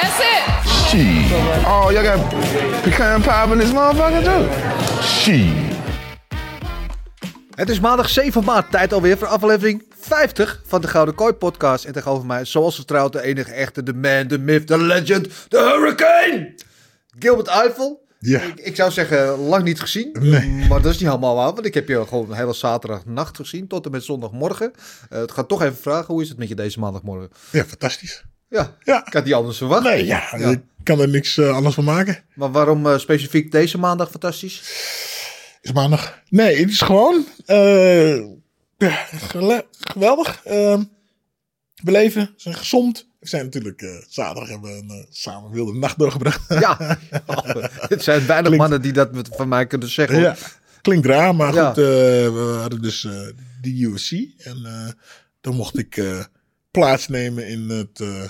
That's it. Shit. Oh, y'all got pecan pie in this motherfucker too? Shit. Het is maandag 7 maart, tijd alweer voor aflevering 50 van de Gouden Kooi podcast. En tegenover mij, zoals vertrouwd, de enige echte, de man, de myth, de legend, de hurricane! Gilbert Eiffel. Ja. Ik, ik zou zeggen, lang niet gezien. Nee. Maar dat is niet helemaal waar, want ik heb je gewoon hele zaterdagnacht gezien, tot en met zondagmorgen. Eh, het gaat toch even vragen, hoe is het met je deze maandagmorgen? Ja, fantastisch. Ja, Ja. ik had die anders verwacht. Nee, ja, ik kan er niks eh, anders van maken. Maar waarom eh, specifiek deze maandag fantastisch? Is maandag. Nee, het is gewoon eh, geweldig. Uh, beleven, zijn gezond. We zijn natuurlijk zaterdag hebben we een samen wilde nacht doorgebracht. Ja, het zijn weinig Klinkt- mannen die dat met- van mij kunnen zeggen. ja, klinkt raar, maar goed. we hadden dus die UFC. En dan mocht ik plaatsnemen in het... eh,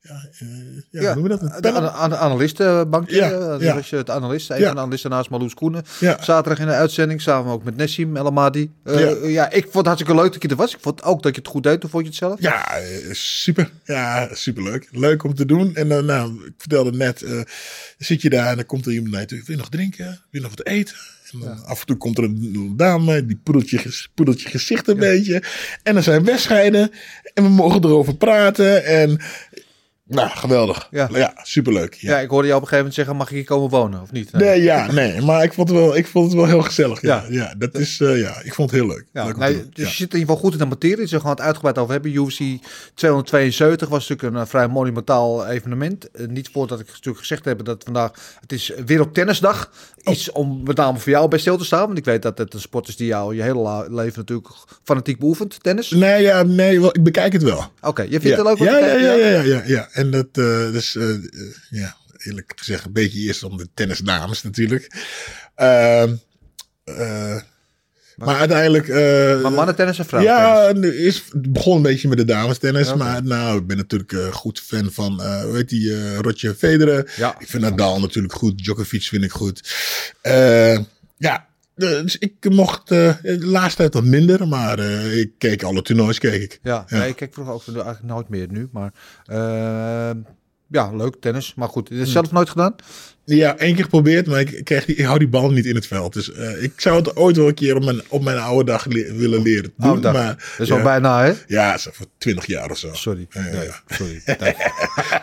ja, eh, ja, hoe noem je dat? De ana- analistenbankje. Ja, eh, dan ja. het analist, een Ja. van de analisten naast Marloes Koenen. Ja. Zaterdag in de uitzending, samen ook met Nessim El Amadi. Ja. Ja. ik vond het hartstikke leuk dat je er was. Ik vond ook dat je het goed deed. Hoe vond je het zelf? Ja, super. Ja, superleuk. Leuk om te doen. En dan, nou, ik vertelde net, dan zit je daar en dan komt er iemand naar. Wil je nog drinken? Wil je nog wat eten? En dan af en toe komt er een dame, die poedelt je, ges- poedelt je gezicht een beetje. En er zijn wedstrijden en we mogen erover praten. En nou, geweldig. Ja. Ja, superleuk. Ja, Ja. ik hoorde jou op een gegeven moment zeggen, mag ik hier komen wonen of niet? Nee, ja, nee, maar ik vond het wel, ik vond het wel heel gezellig. Ja, Ja. ja. dat is, eh, ja, ik vond het heel leuk. Ja, leuk doen. dus je zit in ieder geval goed in de materie. Dus we gaan het uitgebreid over hebben. UFC 272 was natuurlijk een eh, vrij monumentaal evenement. Eh, niet voordat ik natuurlijk gezegd heb dat vandaag... Het is Wereldtennisdag. Iets om met name voor jou bij stil te staan. Want ik weet dat het een sport is die jou je hele leven natuurlijk fanatiek beoefent. Tennis. Oké, Nee, ja, nee, wel, ik bekijk het wel. je vindt ja. het om ja, ja, ja, ja, ja, ja. En dat eh dus, eh, eh, ja, eerlijk gezegd, een beetje eerst om de tennisdames natuurlijk. Ehm, eh, maar, uiteindelijk... eh, Maar mannentennis en vrouwentennis? Ja, is, het begon een beetje met de dames tennis. Maar nou, ik ben natuurlijk eh goed fan van, eh hoe heet die, eh Roger Federer. Ja. Ik vind Nadal natuurlijk goed. Djokovic vind ik goed. Eh, ja, dus ik mocht eh, de laatste tijd wat minder. Maar eh, ik keek alle toernoois, keek ik. Ja, Ja. Nee, ik kijk vroeger ook eigenlijk nooit meer nu. Maar eh, ja, leuk tennis. Maar goed, het is zelf nooit gedaan. Ja, één keer geprobeerd, maar ik, krijg die, ik hou die bal niet in het veld. Dus eh, ik zou het ooit wel een keer op mijn, op mijn oude dag le- willen leren doen. Oude dag. Maar, Dat is ja, al bijna, hè? Ja, zo voor twintig jaar of zo. Sorry. Ja, ja, Nee, ja. sorry. Nee.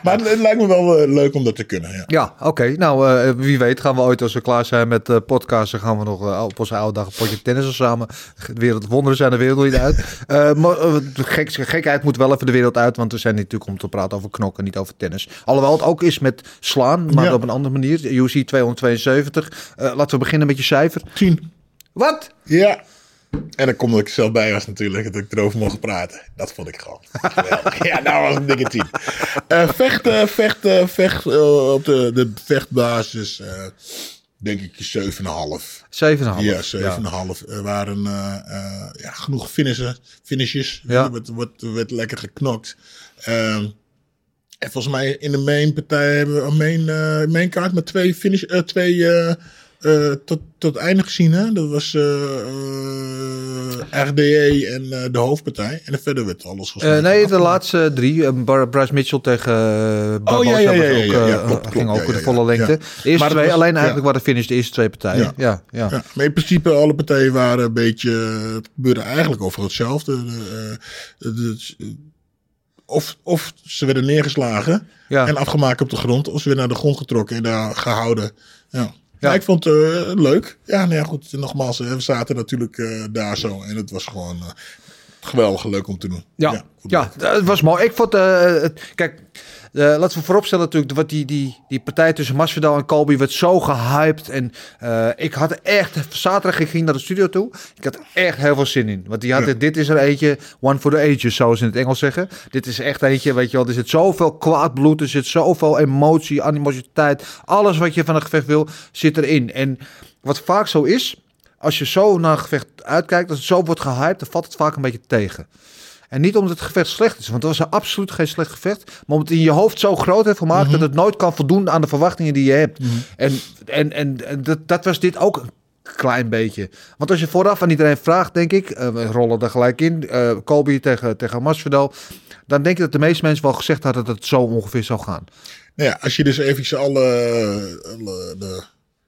Maar het, het lijkt me wel eh, leuk om dat te kunnen. Ja. Ja, oké. Nou, eh, wie weet gaan we ooit als we klaar zijn met podcasten... gaan we nog op onze oude dag een potje tennissen samen. De wereld, wonderen zijn de wereld niet uit. Maar gek, gekheid moet wel even de wereld uit... want we zijn natuurlijk om te praten over knokken, niet over tennis. Alhoewel het ook is met slaan, maar op een andere manier. UC 272. Eh, laten we beginnen met je cijfer. Tien. Wat? Ja. En dan komt dat ik zelf bij was natuurlijk, dat ik erover mocht praten. Dat vond ik gewoon geweldig. ja, nou was een dikke tien. Eh, vechten, vechten, vechten eh, op de, de vechtbasis, eh, denk ik 7,5. 7,5. Ja, 7,5. Er waren eh, eh, ja, genoeg finishen, finishes. Ja. Er werd, werd, werd lekker geknokt. Ehm, en volgens mij in de main partij hebben we een main, eh main kaart met twee finish, eh, twee eh, tot, tot einde gezien. Hè? Dat was RDE en de hoofdpartij. En verder werd alles gesloten. nee, de laatste drie. Bryce Mitchell tegen uh, Barbosa ja, ja, ja, ook, ja, ja, klopt, ging klopt, ook ja, de volle lengte. De eerste Maar twee, was- alleen ja. eigenlijk waren de finish de eerste twee partijen. Ja, Ja. ja. Ja, maar in principe alle partijen waren een beetje, het gebeurde eigenlijk over hetzelfde. De, de- de- of, of ze werden neergeslagen Ja. en afgemaakt op de grond, of ze werden naar de grond getrokken en daar gehouden. Ja. Ja. Ja. ik vond het eh, leuk. Ja, nou ja, goed. Nogmaals, we zaten natuurlijk eh, daar zo en het was gewoon eh, geweldig leuk om te doen. Ja, ja, goed. het was mooi. Ik vond, het, kijk, eh, laten we vooropstellen natuurlijk, wat die, die, die partij tussen Masvidal en Colby werd zo gehyped. En eh, ik had echt, zaterdag ik ging naar de studio toe, ik had echt heel veel zin in. Want die had, Ja. dit is er eentje, one for the ages, zoals ze in het Engels zeggen. Dit is echt eentje, weet je wel, er zit zoveel kwaad bloed, er zit zoveel emotie, animositeit. Alles wat je van een gevecht wil, zit erin. En wat vaak zo is, als je zo naar een gevecht uitkijkt, als het zo wordt gehyped, dan valt het vaak een beetje tegen. En niet omdat het gevecht slecht is, want het was absoluut geen slecht gevecht. Maar omdat het in je hoofd zo groot heeft gemaakt dat het nooit kan voldoen aan de verwachtingen die je hebt. En, en, en, en dat, dat was dit ook een klein beetje. Want als je vooraf aan iedereen vraagt, denk ik, eh, we rollen er gelijk in, eh Colby tegen, tegen Masvidal, dan denk ik dat de meeste mensen wel gezegd hadden dat het zo ongeveer zou gaan. Nou ja, als je dus even alle, alle de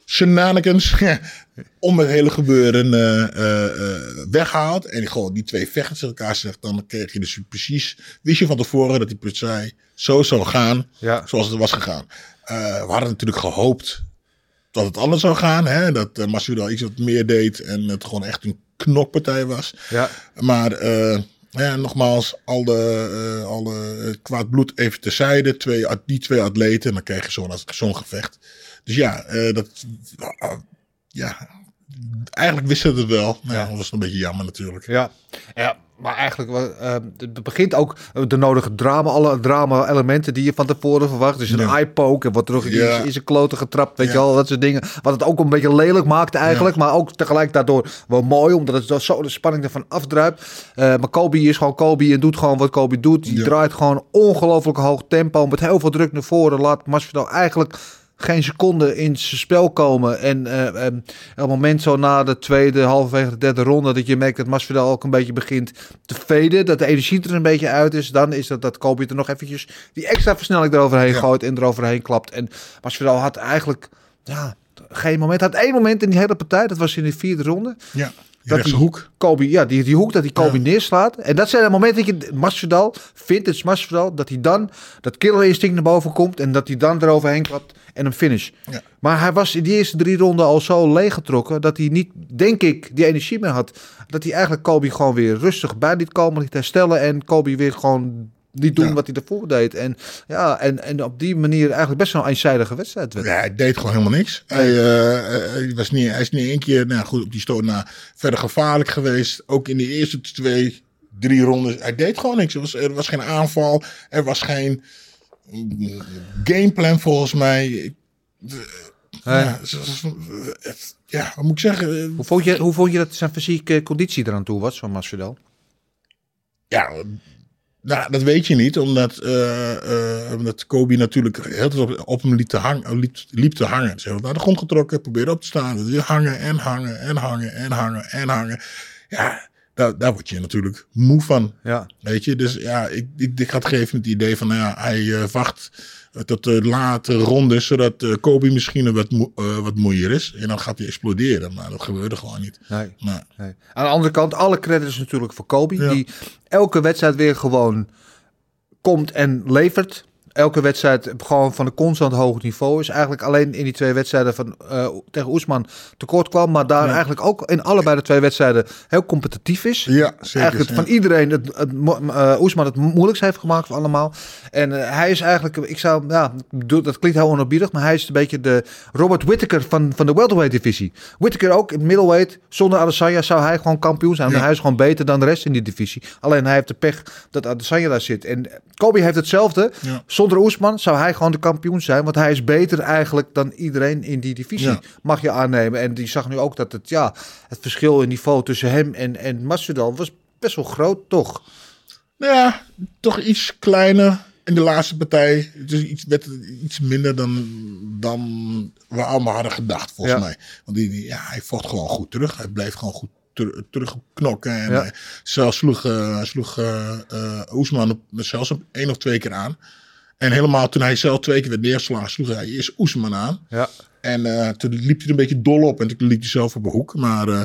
shenanigans om het hele gebeuren eh, weghaalt. En gewoon die twee vechters tegen elkaar zegt. Dan kreeg je dus precies, wist je van tevoren dat die partij zo zou gaan Ja. zoals het was gegaan. We hadden natuurlijk gehoopt dat het anders zou gaan. Hè? Dat uh, Masvidal iets wat meer deed en het gewoon echt een knokpartij was. Ja. Maar ja, nogmaals, al, de, eh, al de, het kwaad bloed even terzijde. Twee, die twee atleten, en dan krijg je zo'n zo'n gevecht. Dus ja, eh, dat, uh, ja, eigenlijk wisten we het wel. Maar ja, dat was een beetje jammer natuurlijk. Ja, ja maar eigenlijk uh, het begint ook de nodige drama, alle drama elementen die je van tevoren verwacht. Dus een ja. eye poke en wordt terug in, ja. in zijn kloten getrapt, weet ja. je wel, dat soort dingen. Wat het ook een beetje lelijk maakt eigenlijk, maar ook tegelijk daardoor wel mooi, omdat het zo de spanning ervan afdruipt. Uh, maar Kobe is gewoon Kobe en doet gewoon wat Kobe doet. Die draait gewoon ongelooflijk hoog tempo met heel veel druk naar voren. Laat Masvidal eigenlijk geen seconde in zijn spel komen. En uh, um, op het moment zo na de tweede, halverwege de derde ronde, dat je merkt dat Masvidal ook een beetje begint te veden, dat de energie er een beetje uit is, dan is dat dat Kobe er nog eventjes die extra versnelling eroverheen ja. gooit en eroverheen klapt. En Masvidal had eigenlijk, ja, geen moment, had één moment in die hele partij, dat was in de vierde ronde. Ja. Dat die hoek. Kobe, ja, die, die hoek dat die Kobe ja. neerslaat. En dat zijn de momenten dat je Masvidal, vindt het Masvidal, dat hij dan dat killer instinct naar boven komt en dat hij dan eroverheen klapt en een finish. Ja. Maar hij was in die eerste drie ronden al zo leeggetrokken dat hij niet, denk ik, die energie meer had. Dat hij eigenlijk Kobe gewoon weer rustig bij liet komen, liet herstellen en Kobe weer gewoon niet doen ja. wat hij ervoor deed. En, ja, en, en op die manier eigenlijk best wel een eenzijdige wedstrijd werd. Ja, hij deed gewoon helemaal niks. Hij, uh, hij, was niet, hij is niet één keer nou goed, op die stoot na verder gevaarlijk geweest. Ook in de eerste twee, drie rondes. Hij deed gewoon niks. Er was, er was geen aanval. Er was geen gameplan volgens mij. Ja, ja, wat moet ik zeggen? Hoe vond je, hoe vond je dat zijn fysieke conditie eraan toe was van Masvidal? Ja, nou, dat weet je niet, omdat, uh, uh, omdat Kobe natuurlijk heel op, op hem liep te, hang, liep, liep te hangen. Ze hebben naar de grond getrokken, probeerde op te staan. Weer hangen en hangen en hangen en hangen en hangen. Ja, daar, daar word je natuurlijk moe van. Ja. Weet je, dus ja, ik, ik, ik had gegeven het idee van, nou ja, hij uh, wacht tot de late rondes, zodat uh, Kobe misschien wat, mo uh, wat moeier is. En dan gaat hij exploderen, maar dat gebeurde gewoon niet. Nee, nee. nee. Aan de andere kant, alle credits natuurlijk voor Kobe, ja. die elke wedstrijd weer gewoon komt en levert. Elke wedstrijd gewoon van een constant hoog niveau is. Eigenlijk alleen in die twee wedstrijden van, uh, tegen Oesman tekort kwam. Maar daar ja. eigenlijk ook in allebei de twee wedstrijden heel competitief is. Ja, zeker. Eigenlijk ja. van iedereen het, het, uh, Oesman het moeilijkst heeft gemaakt voor allemaal. En uh, hij is eigenlijk, ik zou, ja, dat klinkt heel onerbiedig. Maar hij is een beetje de Robert Whittaker van, van de welterweight divisie. Whittaker ook in middleweight. Zonder Adesanya zou hij gewoon kampioen zijn. Ja. Hij is gewoon beter dan de rest in die divisie. Alleen hij heeft de pech dat Adesanya daar zit. En Kobe heeft hetzelfde. Ja. Zonder Oesman zou hij gewoon de kampioen zijn. Want hij is beter eigenlijk dan iedereen in die divisie. Ja. Mag je aannemen. En die zag nu ook dat het, ja, het verschil in niveau tussen hem en, en Masvidal was best wel groot, toch? Nou ja, toch iets kleiner in de laatste partij. Dus iets, werd iets minder dan, dan we allemaal hadden gedacht, volgens Ja. mij. Want die, die- ja, hij vocht gewoon goed terug. Hij bleef gewoon goed ter, terugknokken. En Ja. zelfs sloeg, eh, sloeg eh, eh, Oesman op, zelfs op één of twee keer aan. En helemaal toen hij zelf twee keer werd neergeslagen, sloeg hij eerst Oesman aan. Ja. En eh, toen liep hij er een beetje dol op en toen liep hij zelf op een hoek. Maar eh,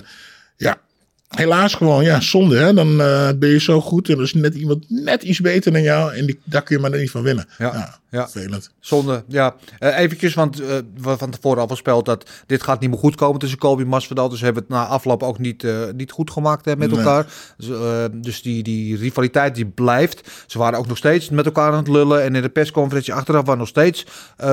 ja, helaas gewoon, ja, zonde. Hè? Dan eh, ben je zo goed en er is net iemand net iets beter dan jou. En die, daar kun je maar niet van winnen. Ja, ja. Vervelend. Zonde, ja. Eh eventjes, want eh, we van tevoren al voorspeld dat dit gaat niet meer goed komen tussen Kobe en Masvidal. Dus hebben we het na afloop ook niet, niet goed gemaakt hè, met Nee. elkaar. Dus, dus die, die rivaliteit die blijft. Ze waren ook nog steeds met elkaar aan het lullen. En in de persconferentie achteraf waren nog steeds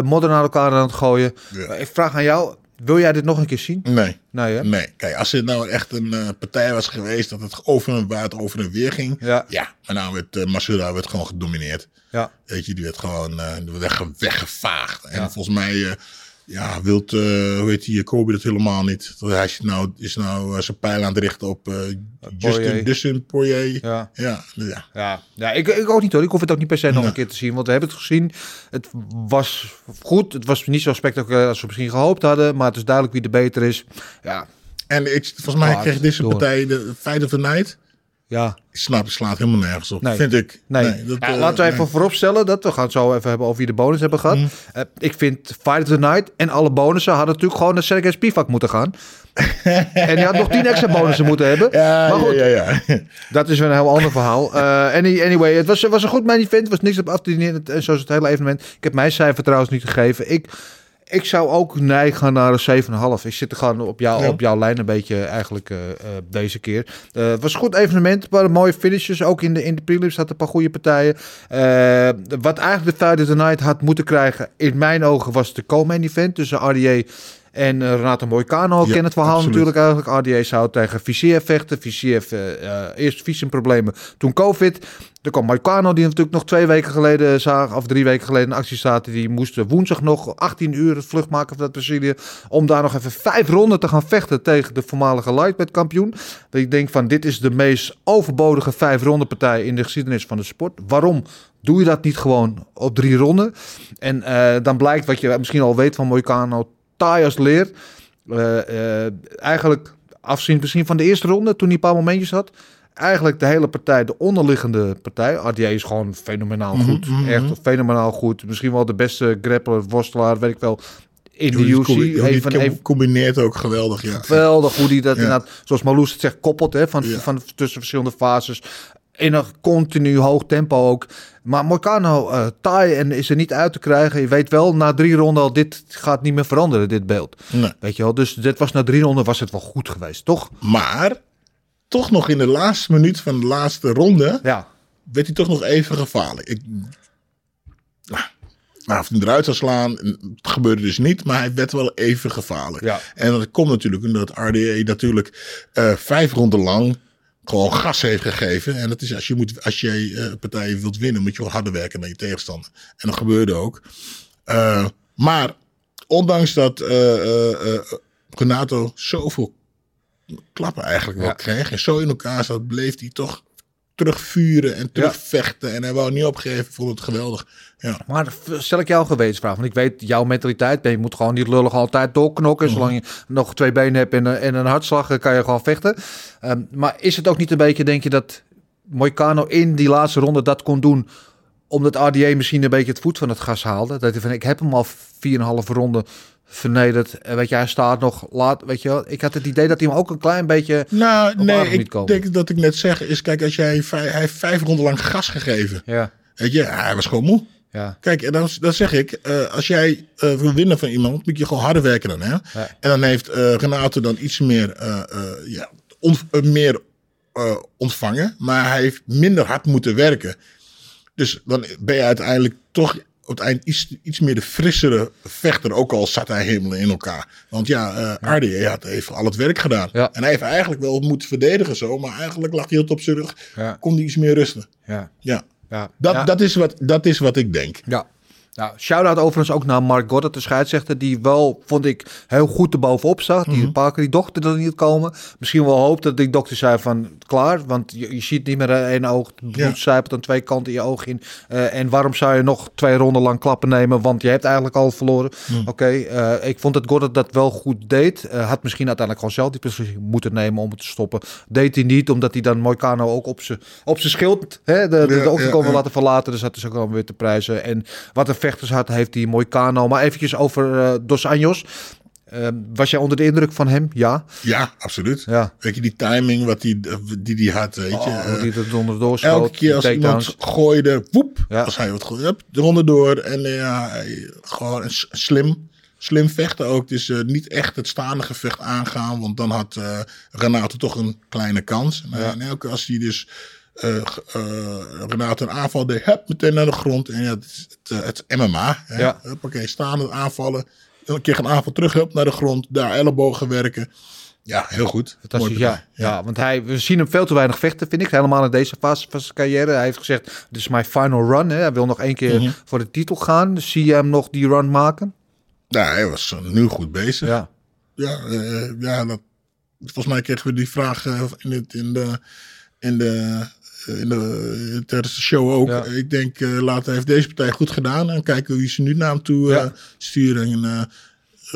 modder naar elkaar aan het gooien. Ja. Ik vraag aan jou, wil jij dit nog een keer zien? Nee. Nee, hè? Nee, kijk, als het nou echt een eh, partij was geweest dat het over en waar het over en weer ging. Ja. ja maar nou werd uh, Masura werd gewoon gedomineerd. Ja. Weet je, die werd gewoon eh, wegge weggevaagd. En Ja. volgens mij, ja, wilt, eh hoe heet die, Kobe dat helemaal niet. Hij is nou, is nou eh, zijn pijl aan het richten op eh Justin, Poirier. Dustin Poirier. Ja. Ja, ja. Ja, ja ik, ik ook niet hoor. Ik hoef het ook niet per se nog een keer te zien. Want we hebben het gezien. Het was goed. Het was niet zo spectaculair als we misschien gehoopt hadden. Maar het is duidelijk wie de beter is. Ja, En ik, volgens mij kreeg deze partij de Fight of the Night. Ja. Ik snap, slaat helemaal nergens op, Nee. vind ik. Nee, dat, Ja, eh, laten we even nee. vooropstellen dat we gaan het zo even hebben over wie de bonus hebben gehad. Eh, ik vind Fight of the Night en alle bonussen hadden natuurlijk gewoon naar Sergej Spivak moeten gaan. en die had nog tien extra bonussen moeten hebben. Ja, maar goed, ja, ja, ja. dat is weer een heel ander verhaal. Eh, any, anyway, het was, was een goed main event. Was niks op af te dienen. En zo is het hele evenement. Ik heb mijn cijfer trouwens niet gegeven. Ik, ik zou ook neigen naar een 7,5. Ik zit er gewoon op, jou, Ja. op jouw lijn een beetje eigenlijk eh, eh, deze keer. Eh, het was een goed evenement. Waren mooie finishes. Ook in de, in de prelims zaten een paar goede partijen. Wat eigenlijk de Fight of the Night had moeten krijgen, in mijn ogen, was de co-main event tussen RDA en eh, Renato Moicano. Ja, ken het verhaal absoluut. natuurlijk eigenlijk. RDA zou tegen Vizier vechten. Vizier eh, eh, eerst visumproblemen, toen COVID. Er kwam Moicano, die natuurlijk nog twee weken geleden zag, of drie weken geleden in actie zaten. Die moest woensdag nog 18 uur vlucht maken vanuit Brazilië. Om daar nog even vijf ronden te gaan vechten tegen de voormalige lightweight kampioen. Dat ik denk van dit is de meest overbodige vijf ronden partij in de geschiedenis van de sport. Waarom doe je dat niet gewoon op drie ronden? En eh, dan blijkt wat je misschien al weet van Moicano, taai als leer. Eh, eh, eigenlijk afzien misschien van de eerste ronde, toen hij een paar momentjes had. Eigenlijk de hele partij, de onderliggende partij. RDA is gewoon fenomenaal goed. Echt fenomenaal goed. Misschien wel de beste grappler, worstelaar, weet ik wel. In de die Even, even, combineert ook geweldig, ja. geweldig hoe die dat Ja. inderdaad, zoals Marloes het zegt, koppelt hè, van, Ja. van tussen verschillende fases. In een continu hoog tempo ook. Maar Moicano eh taai en is er niet uit te krijgen. Je weet wel, na drie ronden al, dit gaat niet meer veranderen, dit beeld. Nee. Weet je wel, dus dit was na drie ronden was het wel goed geweest, toch? Maar toch nog in de laatste minuut van de laatste ronde Ja. werd hij toch nog even gevaarlijk. Ik, nou, of hij eruit zou slaan, het gebeurde dus niet, maar hij werd wel even gevaarlijk. Ja. En dat komt natuurlijk omdat RDA natuurlijk eh, vijf ronden lang gewoon gas heeft gegeven. En dat is als je, moet, als je eh, partijen wilt winnen, moet je wel harder werken dan je tegenstander. En dat gebeurde ook. Eh, maar ondanks dat eh, Renato zoveel klappen eigenlijk wel kreeg. En zo in elkaar zat, bleef hij toch terugvuren en terugvechten. En hij wou niet opgeven, vond het geweldig. Ja. Maar stel ik jou een gewetensvraag, want ik weet jouw mentaliteit. Je moet gewoon niet lullig altijd doorknokken. Zolang je nog twee benen hebt en, een- en een hartslag, eh, kan je gewoon vechten. Ehm, maar is het ook niet een beetje, denk je, dat Moicano in die laatste ronde dat kon doen omdat RDA misschien een beetje het voet van het gas haalde. Dat hij van, ik heb hem al 4,5 ronde vernederd. En weet je, hij staat nog laat. Weet je wel, ik had het idee dat hij hem ook een klein beetje... Nou, nee, ik komen. denk dat ik net zeg, is kijk, als jij vijf, hij heeft vijf ronden lang gas gegeven. Ja, Weet je, hij was gewoon moe. ja, Kijk, en dan, dan zeg ik, eh, als jij eh, wil winnen van iemand, moet je gewoon harder werken dan. Hè? En dan heeft eh Renato dan iets meer, ja, on- meer ontvangen, maar hij heeft minder hard moeten werken. Dus dan ben je uiteindelijk toch op het eind iets, iets meer de frissere vechter, ook al zat hij helemaal in elkaar. Want ja, RDA had even al het werk gedaan. Ja. En hij heeft eigenlijk wel moeten verdedigen zo, maar eigenlijk lag hij heel op zijn rug, Ja. kon hij iets meer rusten. ja. Ja, ja. dat, Ja. dat, is, wat, dat is wat ik denk. Ja. Nou, shout-out overigens ook naar Mark Goddard, de scheidsrechter, die wel, vond ik, heel goed erbovenop zat. Die Parker, die dochter er niet komen. Misschien wel hoop dat die dokter zei van, klaar, want je, je ziet niet meer één oog, bloed Ja. aan twee kanten in je oog in. Eh, en waarom zou je nog twee ronden lang klappen nemen, want je hebt eigenlijk al verloren. Oké, eh, ik vond dat Goddard dat wel goed deed. Eh, had misschien uiteindelijk gewoon zelf die beslissing moeten nemen om het te stoppen. Deed hij niet, omdat hij dan Moicano ook op zijn op zijn schild, hè, de, de, de ja, ja. laten verlaten. Dus dat is ook wel weer te prijzen. En wat een vechters had, heeft die Moicano. Maar eventjes over eh, Dos Anjos. Ehm, was jij onder de indruk van hem? Ja. Ja, absoluut. Ja. Weet je, die timing wat die, die, die had, weet je. Oh, eh, hoe die er onderdoor schoot. elke keer als iemand gooide, woep, Ja. als hij wat gooide, eronder door. En eh, ja, hij- gewoon slim, slim vechten ook. Dus eh, niet echt het staande gevecht aangaan, want dan had eh Renato toch een kleine kans. Maar en elke als hij dus Renato een aanval deed, hup, meteen naar de grond. En ja, het is het, eh, het is MMA. Hè? Ja. Oké, staande aanvallen. Dan kreeg een aanval terug, hup, naar de grond. Daar ellebogen werken. Ja, heel goed. Fantastisch, ja. partij. ja. Want hij, we zien hem veel te weinig vechten, vind ik. Helemaal in deze fase van zijn carrière. Hij heeft gezegd, dit is mijn final run. Hè. Hij wil nog één keer Mhm. voor de titel gaan. Zie je hem nog die run maken? Ja, hij was nu goed bezig. Ja. Ja, ja dat, volgens mij kregen we die vraag in, het, in de, in de, in de, tijdens de show ook. Ja. Ik denk, eh later heeft deze partij goed gedaan. En kijken wie ze nu naar hem toe eh, Ja. sturen. En eh,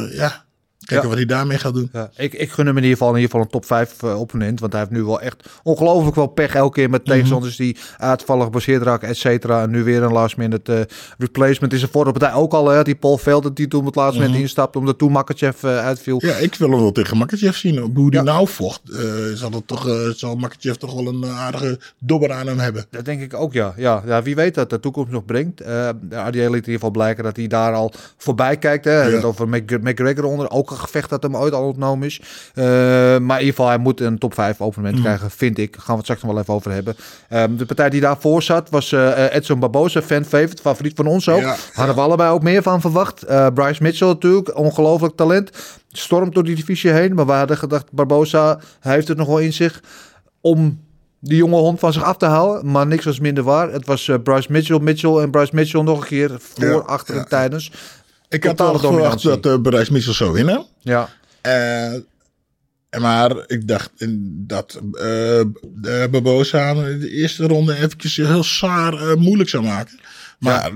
eh, ja, kijken Ja. wat hij daarmee gaat doen. Ja, ik, ik gun hem in ieder geval in ieder geval een top 5 eh, opponent. Want hij heeft nu wel echt ongelooflijk wel pech elke keer met tegenstanders die uitvallen, gebaseerd raken, et cetera. En nu weer een last minute eh, replacement. Is er voor de partij ook al, hè, die Paul Velden die toen op het laatste moment instapte, omdat toen Makachev eh, uitviel. Ja, ik wil hem wel tegen Makachev zien. Hoe die Ja. nou vocht, zal, het toch, zal Makachev toch wel een aardige dobber aan hem hebben. Dat denk ik ook, ja. ja. Ja, wie weet dat de toekomst nog brengt. De RDA liet in ieder geval blijken dat hij daar al voorbij kijkt. Hè. Ja. Over Mc- McGregor onder. Ook gevecht dat hem ooit al ontnomen is. Eh, maar in ieder geval, hij moet een top 5 opponent Mm. krijgen, vind ik. Gaan we het straks nog wel even over hebben. Ehm, de partij die daarvoor zat was eh, eh, Edson Barboza, fan favorite, favoriet van ons ook. Ja, Hadden we allebei ook meer van verwacht. Bryce Mitchell natuurlijk, ongelooflijk talent. Stormt door die divisie heen. Maar we hadden gedacht, Barboza hij heeft het nog wel in zich om die jonge hond van zich af te houden. Maar niks was minder waar. Het was Bryce Mitchell, Mitchell en Bryce Mitchell nog een keer voor, Ja, achter ja, en tijdens. Ik had al verwacht dat uh, Bereis Mitchell zou winnen. Ja, Eh, maar ik dacht in- dat eh de Barbosa de eerste ronde eventjes heel zwaar eh, moeilijk zou maken. Maar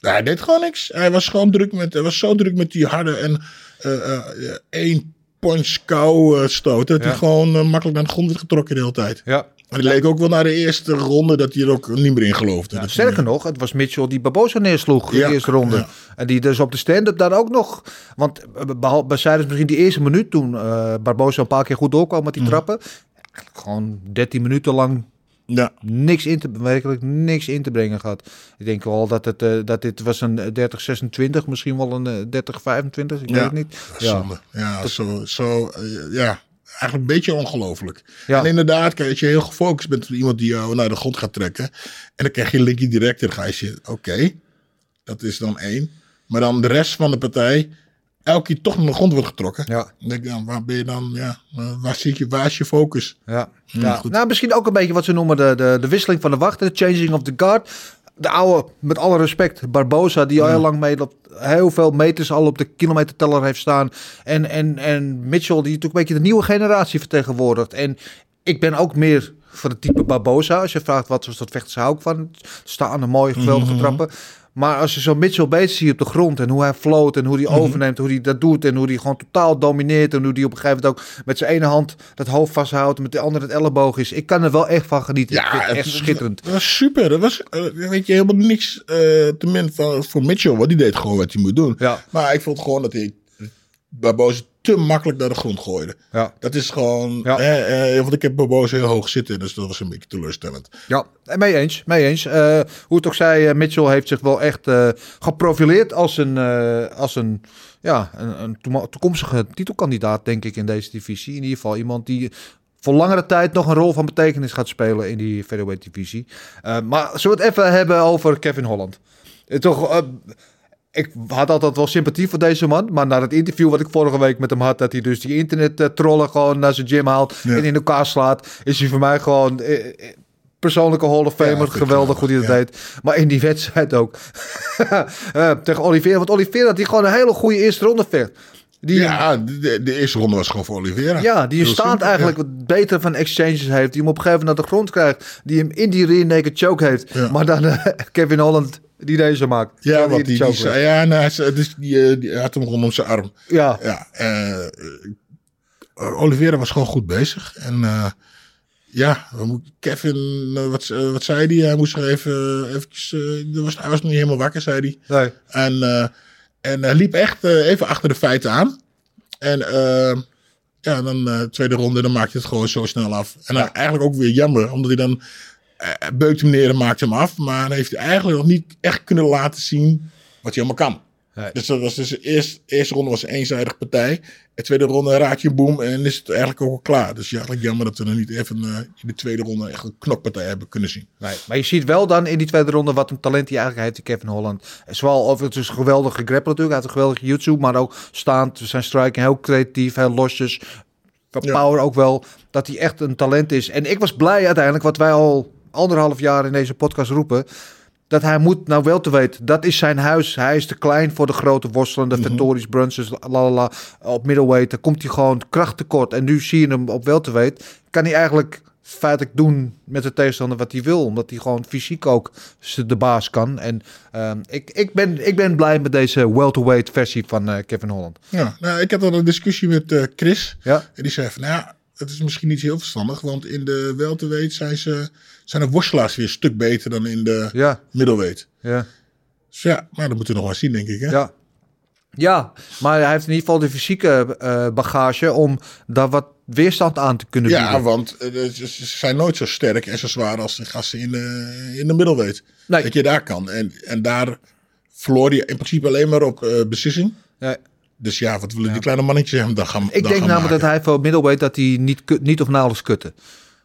hij deed gewoon niks. Hij was gewoon druk met, hij was zo druk met die harde en eh, eh, één punch kou eh, stoot. Dat Ja. hij gewoon eh, makkelijk naar de grond werd getrokken de hele tijd. ja. Maar het leek ook wel naar de eerste ronde dat hij er ook niet meer in geloofde. Ja, sterker hij- nog, het was Mitchell die Barbosa neersloeg in de eerste ronde. ja. En die dus op de stand-up daar ook nog... Want eh, behal- behalve misschien die eerste minuut toen eh Barbosa een paar keer goed doorkwam met die Mhm. trappen. Gewoon 13 minuten lang Ja. niks in te, werkelijk niks in te brengen gehad. Ik denk wel dat, het, eh, dat dit was een 30-26, misschien wel een eh, 30-25, ik weet het niet. Ja, Zonde. Ja, zo, zo ja, eigenlijk een beetje ongelooflijk. Ja. En inderdaad, kijk, als je heel gefocust bent op iemand die jou naar de grond gaat trekken. En dan krijg je linkie direct, dan ga je zitten. Oké, dat is dan één. Maar dan de rest van de partij, elke keer toch naar de grond wordt getrokken. ja. Dan denk ik, dan, waar ben je dan, ja, waar, zit je, waar is je focus? Ja, Ja, ja. goed. nou misschien ook een beetje wat ze noemen de, de, de wisseling van de wacht, de changing of the guard. De oude, met alle respect, Barbosa, die al heel lang meeloopt, heel veel meters al op de kilometerteller heeft staan. En, en, en Mitchell, die natuurlijk een beetje de nieuwe generatie vertegenwoordigt. En ik ben ook meer van het type Barbosa. Als je vraagt wat was dat vechters hou ik van. Staande, mooie, geweldige trappen. Maar als je zo Mitchell bezig ziet op de grond en hoe hij floot en hoe hij overneemt, hoe hij dat doet en hoe hij gewoon totaal domineert en hoe hij op een gegeven moment ook met zijn ene hand dat hoofd vasthoudt en met de andere het elleboog is. Ik kan er wel echt van genieten. het echt schitterend. Dat was super. Dat was, eh, weet je, helemaal niks eh te min van, voor Mitchell. Want die deed gewoon wat hij moet doen. Ja. Maar ik vond gewoon dat hij Barboza te makkelijk naar de grond gooide. Ja. Dat is gewoon... Ja. eh, eh, want ik heb Barboza heel hoog zitten. Dus dat was een beetje teleurstellend. Ja, en mee eens. Mee eens. Eh, hoe het ook zij, eh, Mitchell heeft zich wel echt eh, geprofileerd als een, eh, als een, ja, een, een toekomstige titelkandidaat, denk ik, in deze divisie. In ieder geval iemand die voor langere tijd nog een rol van betekenis gaat spelen in die featherweight divisie. Eh, maar zullen we het even hebben over Kevin Holland? Eh, toch, eh, ik had altijd wel sympathie voor deze man. Maar na het interview wat ik vorige week met hem had... dat hij dus die internet trollen gewoon naar zijn gym haalt... Ja. en in elkaar slaat... is hij voor mij gewoon... eh, eh, Persoonlijke Hall of Famer, Ja, geweldig wel, hoe hij dat deed. Maar in die wedstrijd ook. Eh, tegen Oliveira. Want Oliveira had die gewoon een hele goede eerste ronde vecht. Die, ja. De, de eerste ronde was gewoon voor Oliveira. Ja, die simpel, eigenlijk ja. wat beter van exchanges heeft. Die hem op een gegeven moment naar de grond krijgt. Die hem in die rear naked choke heeft. Ja. Maar dan eh, Kevin Holland die deze maakt. Ja, die, die, zei, ja, nou, dus die, eh, die had hem rondom zijn arm. ja. Ja, Oliveira was gewoon goed bezig. En ja, Kevin, wat, wat zei hij? Hij moest er even eventjes, was, hij was nog niet helemaal wakker, zei hij. Nee. En, en hij liep echt even achter de feiten aan. En ja, dan tweede ronde, dan maakt hij het gewoon zo snel af. En dan eigenlijk ook weer jammer, omdat hij dan beukt hem neer en maakt hem af. Maar heeft hij eigenlijk nog niet echt kunnen laten zien wat hij allemaal kan. Nee. Dus dat was dus de eerste, eerste ronde was een eenzijdige partij. De tweede ronde raak je boom en is het eigenlijk ook al klaar. Dus ja, eigenlijk jammer dat we nog niet even eh, in de tweede ronde echt een knokpartij hebben kunnen zien. Nee, maar je ziet wel dan in die tweede ronde wat een talent hij eigenlijk heeft, die Kevin Holland. Zowel over het is een geweldige grappler natuurlijk, heeft een geweldige YouTube, maar ook staand, zijn striking heel creatief, heel losjes. Qua Ja. power ook wel, dat hij echt een talent is. En ik was blij uiteindelijk, wat wij al anderhalf jaar in deze podcast roepen, dat hij moet nou wel te weten, dat is zijn huis. Hij is te klein voor de grote worstelende Mhm. Vettori's, Brunsons, lalala, op middleweight. Dan komt hij gewoon krachttekort. En nu zie je hem op wel te weten, kan hij eigenlijk feitelijk doen met de tegenstander wat hij wil. Omdat hij gewoon fysiek ook de baas kan. En ehm, ik, ik, ben, ik ben blij met deze welterweight versie van eh, Kevin Holland. Ja, nou, ik had al een discussie met eh, Chris. Ja, En die zei van, nou ja, het is misschien niet heel verstandig. Want in de welterweight zijn, ze, zijn de worstelaars weer een stuk beter dan in de ja, ja. Dus ja, maar dat moeten we nog maar zien, denk ik. Hè? Ja. Ja, maar hij heeft in ieder geval de fysieke eh, bagage om daar wat weerstand aan te kunnen Ja, bieden. want eh, ze zijn nooit zo sterk en zo zwaar als de gasten in de, in de middelweight. Nee. Dat je daar kan. En, en daar verloor je in principe alleen maar op eh, beslissing. Ja. Dus ja, wat willen die kleine mannetjes hem dan gaan Ik denk namelijk dat hij voor middleweight dat hij niet, niet of nauwelijks kutte.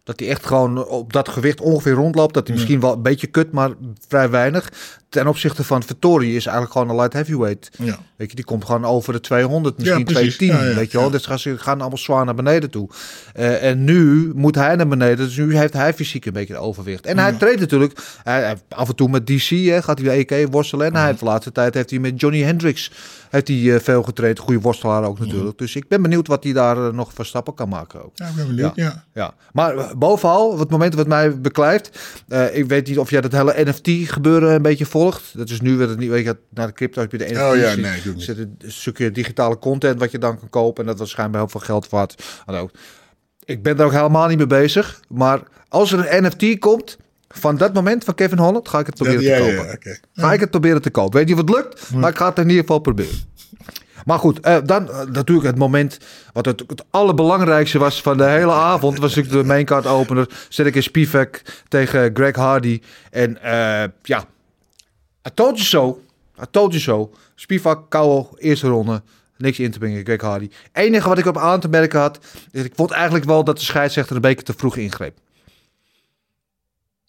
Dat hij echt gewoon op dat gewicht ongeveer rondloopt. Dat hij misschien wel een beetje kut, maar vrij weinig. Ten opzichte van Vittori is eigenlijk gewoon een light heavyweight. Ja. Weet je, die komt gewoon over de 200, misschien precies. 210. Ja, weet je wel, ja. dus gaan ze gaan allemaal zwaar naar beneden toe. Eh, en nu moet hij naar beneden, dus nu heeft hij fysiek een beetje de overwicht. En hij treedt natuurlijk, hij- af en toe met DC hè, gaat hij bij EK worstelen. En hij heeft de laatste tijd heeft hij met Johnny Hendricks heeft hij, eh, veel getraind. Goede worstelaar ook natuurlijk. Dus ik ben benieuwd wat hij daar eh, nog voor stappen kan maken ook. Ja, ik ben benieuwd. Ja. Ja, maar eh, bovenal, het moment wat mij beklijft, ik weet niet of jij dat hele NFT-gebeuren een beetje volgt. Dat is nu weer het niet, weet je, naar de crypto heb je de NFT. Oh ja, nee, doe niet. zit een stukje digitale content wat je dan kan kopen en dat was schijnbaar heel veel geld waard. Hallo. Ik ben daar ook helemaal niet mee bezig, maar als er een NFT komt van dat moment van Kevin Holland, ga ik het proberen te kopen. Ga ik het proberen te kopen. Weet of het lukt, maar ik ga het in ieder geval proberen. Maar goed, eh, dan eh, natuurlijk het moment wat het, het allerbelangrijkste was van de hele avond. Was natuurlijk de maincard opener. Zet ik in Spivak tegen Greg Hardy. En eh, ja, I told you so. I told you so. Spivak, KO, eerste ronde. Niks in te brengen, Greg Hardy. enige wat ik op aan te merken had, is ik vond eigenlijk wel dat de scheidsrechter een beetje te vroeg ingreep.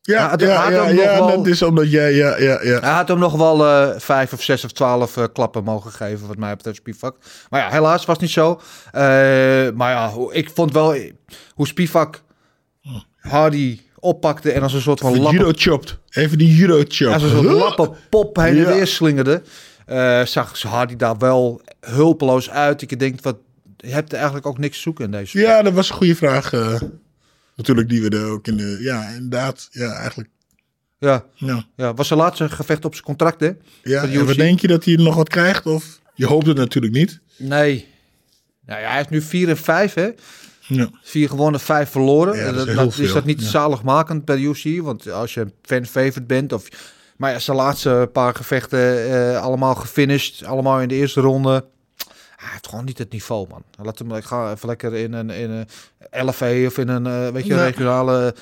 Ja, Ja, ja, ja, wel- dat is omdat jij, ja, ja, ja. Hij had hem nog wel eh, vijf of zes of twaalf eh, klappen mogen geven, wat mij betreft, Spivak. Maar ja, helaas was niet zo. Eh, maar ja, ik vond wel hoe Spivak Hardy oppakte en als een soort van Judo lappen, chopped. Even die judo chopped. als een soort lappenpop heen en weer slingerde. zag Hardy daar wel hulpeloos uit. Ik denk, wat, je hebt eigenlijk ook niks te zoeken in deze. Ja, dat was een goede vraag. Natuurlijk, die we er ook in de... Ja, inderdaad. Ja, eigenlijk. Ja, Ja. ja, was zijn laatste gevecht op zijn contract, hè? Ja, en wat denk je dat hij nog wat krijgt? Of je hoopt het natuurlijk niet. Nee. Nou ja, hij is nu 4 en 5, hè? Ja. Vier gewonnen, vijf verloren. Ja, dat is dat, is niet Ja. zaligmakend bij de UFC? Want als je een fan-favorite bent... Of, maar ja, zijn laatste paar gevechten eh, allemaal gefinished. Allemaal in de eerste ronde. Hij heeft gewoon niet het niveau, man. Laat hem, ik ga even lekker in een, in een LFA of in een eh, weet je, Ja. regionale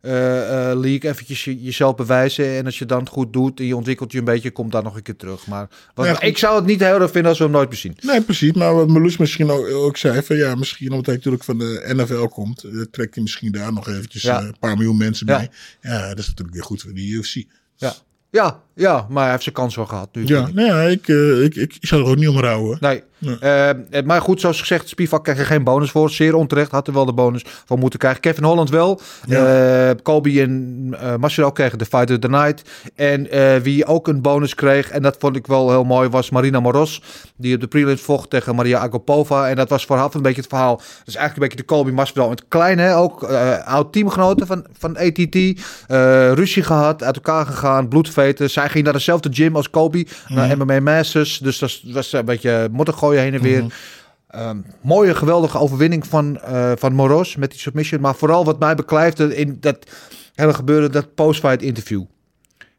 eh, eh, league eventjes je- jezelf bewijzen. En als je dan goed doet en je ontwikkelt je een beetje, komt daar nog een keer terug. Maar wat, Ja, goed. ik zou het niet heel erg vinden als we hem nooit meer zien. Nee, precies. Maar wat Meloes misschien ook, ook zei, van ja, misschien omdat hij natuurlijk van de NFL komt, trekt hij misschien daar nog eventjes Ja. een paar miljoen mensen bij. Ja, dat is natuurlijk weer goed voor de UFC. Ja. Ja, ja, maar hij heeft zijn kans wel gehad nu. Ja, ja, ik, ik, ik, ik zou er ook niet om rouwen. Nee. Nee. Eh, maar goed, zoals gezegd, Spivak kreeg er geen bonus voor. Zeer onterecht, had er wel de bonus van moeten krijgen. Kevin Holland wel. Ja. Eh, Kobe en uh, kregen de Fight of the Night. En eh, wie ook een bonus kreeg, en dat vond ik wel heel mooi, was Marina Moros. Die op de prelims vocht tegen Maria Agopova. En dat was vooraf een beetje het verhaal. Dat is eigenlijk een beetje de Kobe Masvidal. Het kleine, ook eh, oud teamgenoten van, van ATT. Eh, ruzie gehad, uit elkaar gegaan, bloedveten. Zij ging naar dezelfde gym als Kobe, naar MMA Masters. Dus dat was een beetje moeder gooien heen en weer. Ehm, mooie, geweldige overwinning van, eh, van Moros met die submission. Maar vooral wat mij beklijfde in dat hele gebeuren, dat post-fight interview.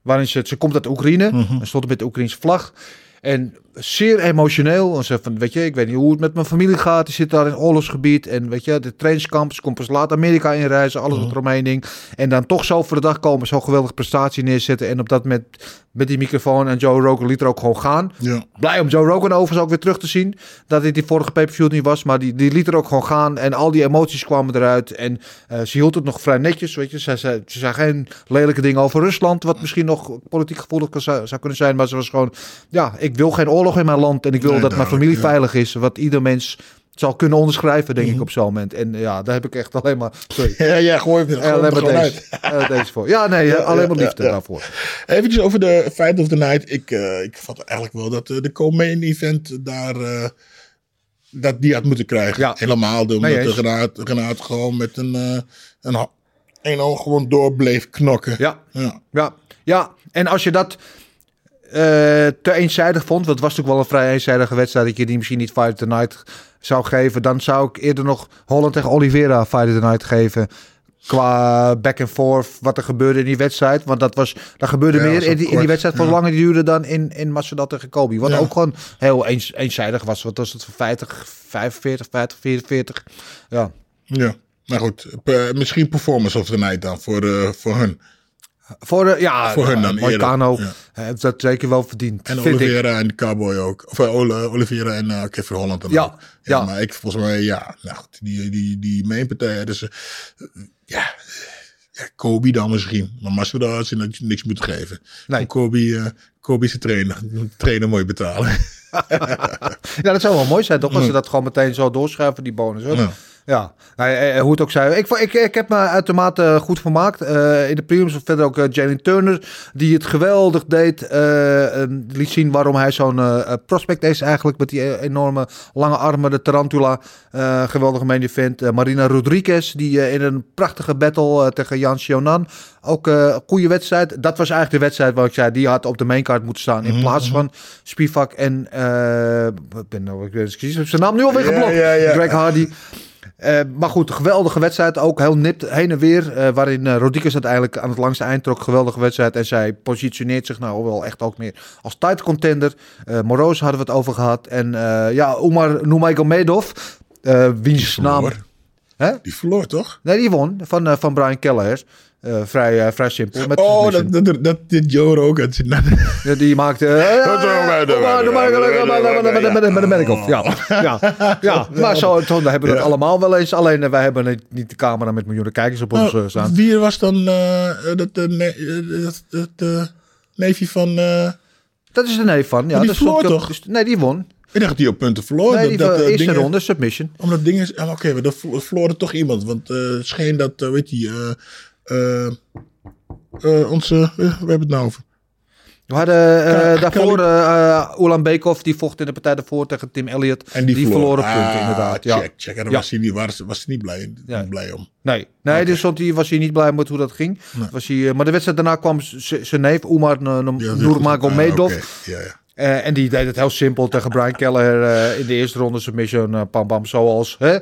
Waarin ze, ze komt uit Oekraïne, en stond met de Oekraïnse vlag. En zeer emotioneel. En ze van, weet je, ik weet niet hoe het met mijn familie gaat. Die zit daar in oorlogsgebied. En weet je, de trainingskamp. Ze komt pas laat Amerika inreizen. Alles wat eromheen ding. En dan toch zo voor de dag komen. Zo'n geweldige prestatie neerzetten. En op dat met, met die microfoon. En Joe Rogan liet er ook gewoon gaan. Ja. Blij om Joe Rogan overigens ook weer terug te zien. Dat dit die vorige pay-per-view niet was. Maar die, die liet er ook gewoon gaan. En al die emoties kwamen eruit. En eh, ze hield het nog vrij netjes. Weet je. Ze, ze, ze zei geen lelijke dingen over Rusland. Wat misschien nog politiek gevoelig zou, zou kunnen zijn. Maar ze was gewoon... Ja, ik wil geen oorlog in mijn land. En ik wil Nee, dat mijn familie ja. veilig is. Wat ieder mens zal kunnen onderschrijven, denk Mhm. ik, op zo'n moment. En ja, daar heb ik echt alleen maar... Sorry. Ja, ja, gooi alleen het er maar gewoon deze, uit. deze voor. Ja, nee, alleen ja, maar liefde ja. daarvoor. Eventjes over de Fight of the Night. Ik, eh, ik vond eigenlijk wel dat eh, de co-main event daar... eh, dat die had moeten krijgen. Ja. Helemaal de, omdat Nee, de. Renaat, Renaat gewoon met een, eh een, een oog gewoon door bleef knokken. Ja, Ja. ja, ja. En als je dat te eenzijdig vond, want het was natuurlijk wel een vrij eenzijdige wedstrijd, dat je die misschien niet Fight of the Night zou geven, dan zou ik eerder nog Holland tegen Oliveira Fight of the Night geven. Qua back and forth, wat er gebeurde in die wedstrijd. Want dat was, er gebeurde Ja, meer in die, in die wedstrijd voor ja. langer duurde dan in, in Masvidal tegen Kobe. Wat Ja. ook gewoon heel eens, eenzijdig was. Wat was het voor 50, 45, 50, 44? Ja. ja. Maar goed, misschien Performance of the Night dan voor, eh, voor hun. Voor, de, ja, Voor hun dan ja. heeft dat zeker wel verdiend. En vind ik. Oliveira en Cowboy ook. Of eh, Oliveira en eh, Kevin Holland dan Ja, ook. ja. Maar ik volgens mij, ja, nou goed, die, die, die mainpartij, dus eh, ja, ja, Kobe dan misschien. Maar Masvidal had ze niks moeten geven. Nee. Kobe, eh Kobe zijn trainer, trainer mooi betalen. Ja, dat zou wel mooi zijn, toch? Als ze dat gewoon meteen zo doorschuiven, die bonus. Hoor. Ja. Ja, nou, eh, hoe het ook zij. Ik, ik, ik heb me uitermate goed vermaakt. Eh, in de prelims verder ook uh, Jalen Turner, die het geweldig deed. eh, eh, liet zien waarom hij zo'n eh, eh, prospect is eigenlijk. Met die eh, enorme lange armen, de tarantula. Eh, geweldige main event. Eh, Marina Rodriguez, die eh, in een prachtige battle eh, tegen Jan Sionan. Ook eh, een goede wedstrijd. Dat was eigenlijk de wedstrijd waar ik zei, die had op de maincard moeten staan. In plaats van Spivak en... eh, ik ben, nou- ik ben zijn naam nu alweer geblokt. ja. Greg Hardy. Eh, maar goed, een geweldige wedstrijd. Ook heel nipt heen en weer. eh, waarin Rodriguez uiteindelijk aan het langste eind trok. Geweldige wedstrijd. En zij positioneert zich nou wel echt ook meer als title contender. Moroz hadden we het over gehad. En ja, Umar Nurmagomedov. eh wiens naam... Hè? Die verloor toch? Nee, die won van, van Brian Kelleher. Eh, vrij, eh, vrij simpel. Met Oh, submission. dat, dat, dat dit Joe Rogan Ja, die maakte... eh, Dat de- met de- Medikov. Ja, ja, ja. Maar zo, zo hebben we het allemaal wel eens. Alleen wij hebben niet- de camera met miljoenen kijkers op ons Oh, staan. wie was dan eh, dat, dat, dat neefje van... eh, Dat is de neef van. Ja, die dat verloor toch? dus- nee, die won. ik dacht dat die op punten verloor. Nee, die dat, dat, eerste ronde, submission. Omdat dingen... ah, Oké, maar dat verloor toch iemand. Want eh, het scheen dat, weet je... eh, eh, onze... eh, we hebben het nou over. We hadden daarvoor uh, Ulan Bekov, die vocht in de partij daarvoor tegen Tim Elliott. En die, die verloor. verloren punten, Ah, inderdaad. Ja. Check, check. En daar Ja. was hij niet, was, was hij niet blij, Ja. niet blij om. Nee, nee dus hij, was hij niet blij met hoe dat ging. Was hij, maar de wedstrijd daarna kwam zijn neef, Umar. Nurmagomedov. Ja, ja. Eh, en die deed het heel simpel tegen Brian Keller in de eerste ronde submission. pam pam, zoals, hè,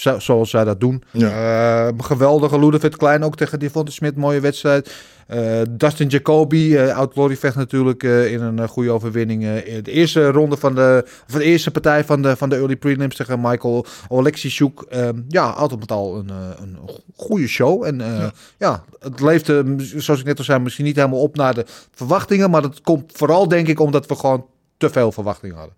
zo, zoals zij dat doen. Ja. Eh, geweldige Ludovic Klein ook tegen Devonta Smit. Mooie wedstrijd. Eh, Dustin Jacoby, eh oud vecht natuurlijk in een goede overwinning. in de eerste ronde van de, of de eerste partij van de, van de early prelims tegen Michael Oleksichuk. Eh, ja, altijd met al een, een goede show. En eh, ja. het leefde, zoals ik net al zei, misschien niet helemaal op naar de verwachtingen. Maar dat komt vooral denk ik omdat we gewoon te veel verwachtingen hadden.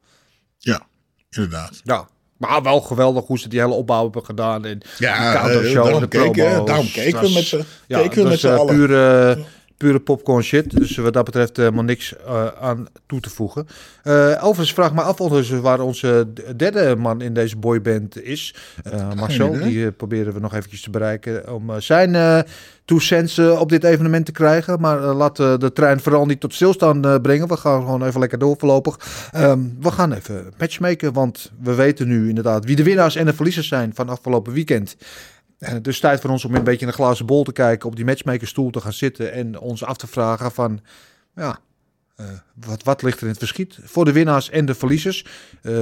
ja, inderdaad. Ja. Maar wel geweldig hoe ze die hele opbouw hebben gedaan. En Ja, die counter eh, show, de keken, promo's. daarom keken we met z'n ja, keken we met eh, allen. Pure, pure popcorn shit. Dus wat dat betreft helemaal niks eh, aan toe te voegen. Eh overigens vraag me af ondertussen waar onze derde man in deze boyband is. Eh, Marcel, die eh, proberen we nog eventjes te bereiken om eh, zijn eh two cents eh, op dit evenement te krijgen. Maar eh, laat eh, de trein vooral niet tot stilstand eh, brengen. We gaan gewoon even lekker door voorlopig. Ehm, we gaan even matchmaken, want we weten nu inderdaad wie de winnaars en de verliezers zijn van afgelopen weekend. En het is tijd voor ons om een beetje in een glazen bol te kijken, op die matchmakerstoel te gaan zitten en ons af te vragen van, ja, eh, wat, wat ligt er in het verschiet voor de winnaars en de verliezers? Eh,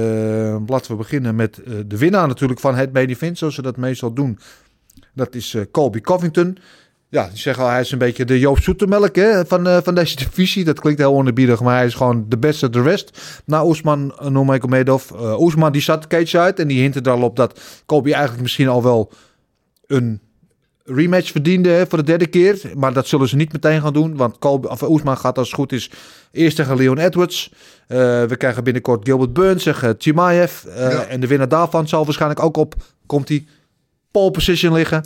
laten we beginnen met eh, de winnaar natuurlijk van het main zoals ze dat meestal doen. Dat is eh, Colby Covington. Ja, die zeggen al, hij is een beetje de Joop Zoetemelk hè, van, eh, van deze divisie. Dat klinkt heel onerbiedig, maar hij is gewoon de beste de rest. Na Oesman uh, Nurmagomedov. Uh, Oesman die zat cage uit en die hintte er op dat Kobe eigenlijk misschien al wel een rematch verdiende hè, voor de derde keer. Maar dat zullen ze niet meteen gaan doen, want Kobe, of Oesman gaat als het goed is eerst tegen Leon Edwards. Uh, we krijgen binnenkort Gilbert Burns tegen Chimaev. Uh, ja. En de winnaar daarvan zal waarschijnlijk ook op, komt hij, pole position liggen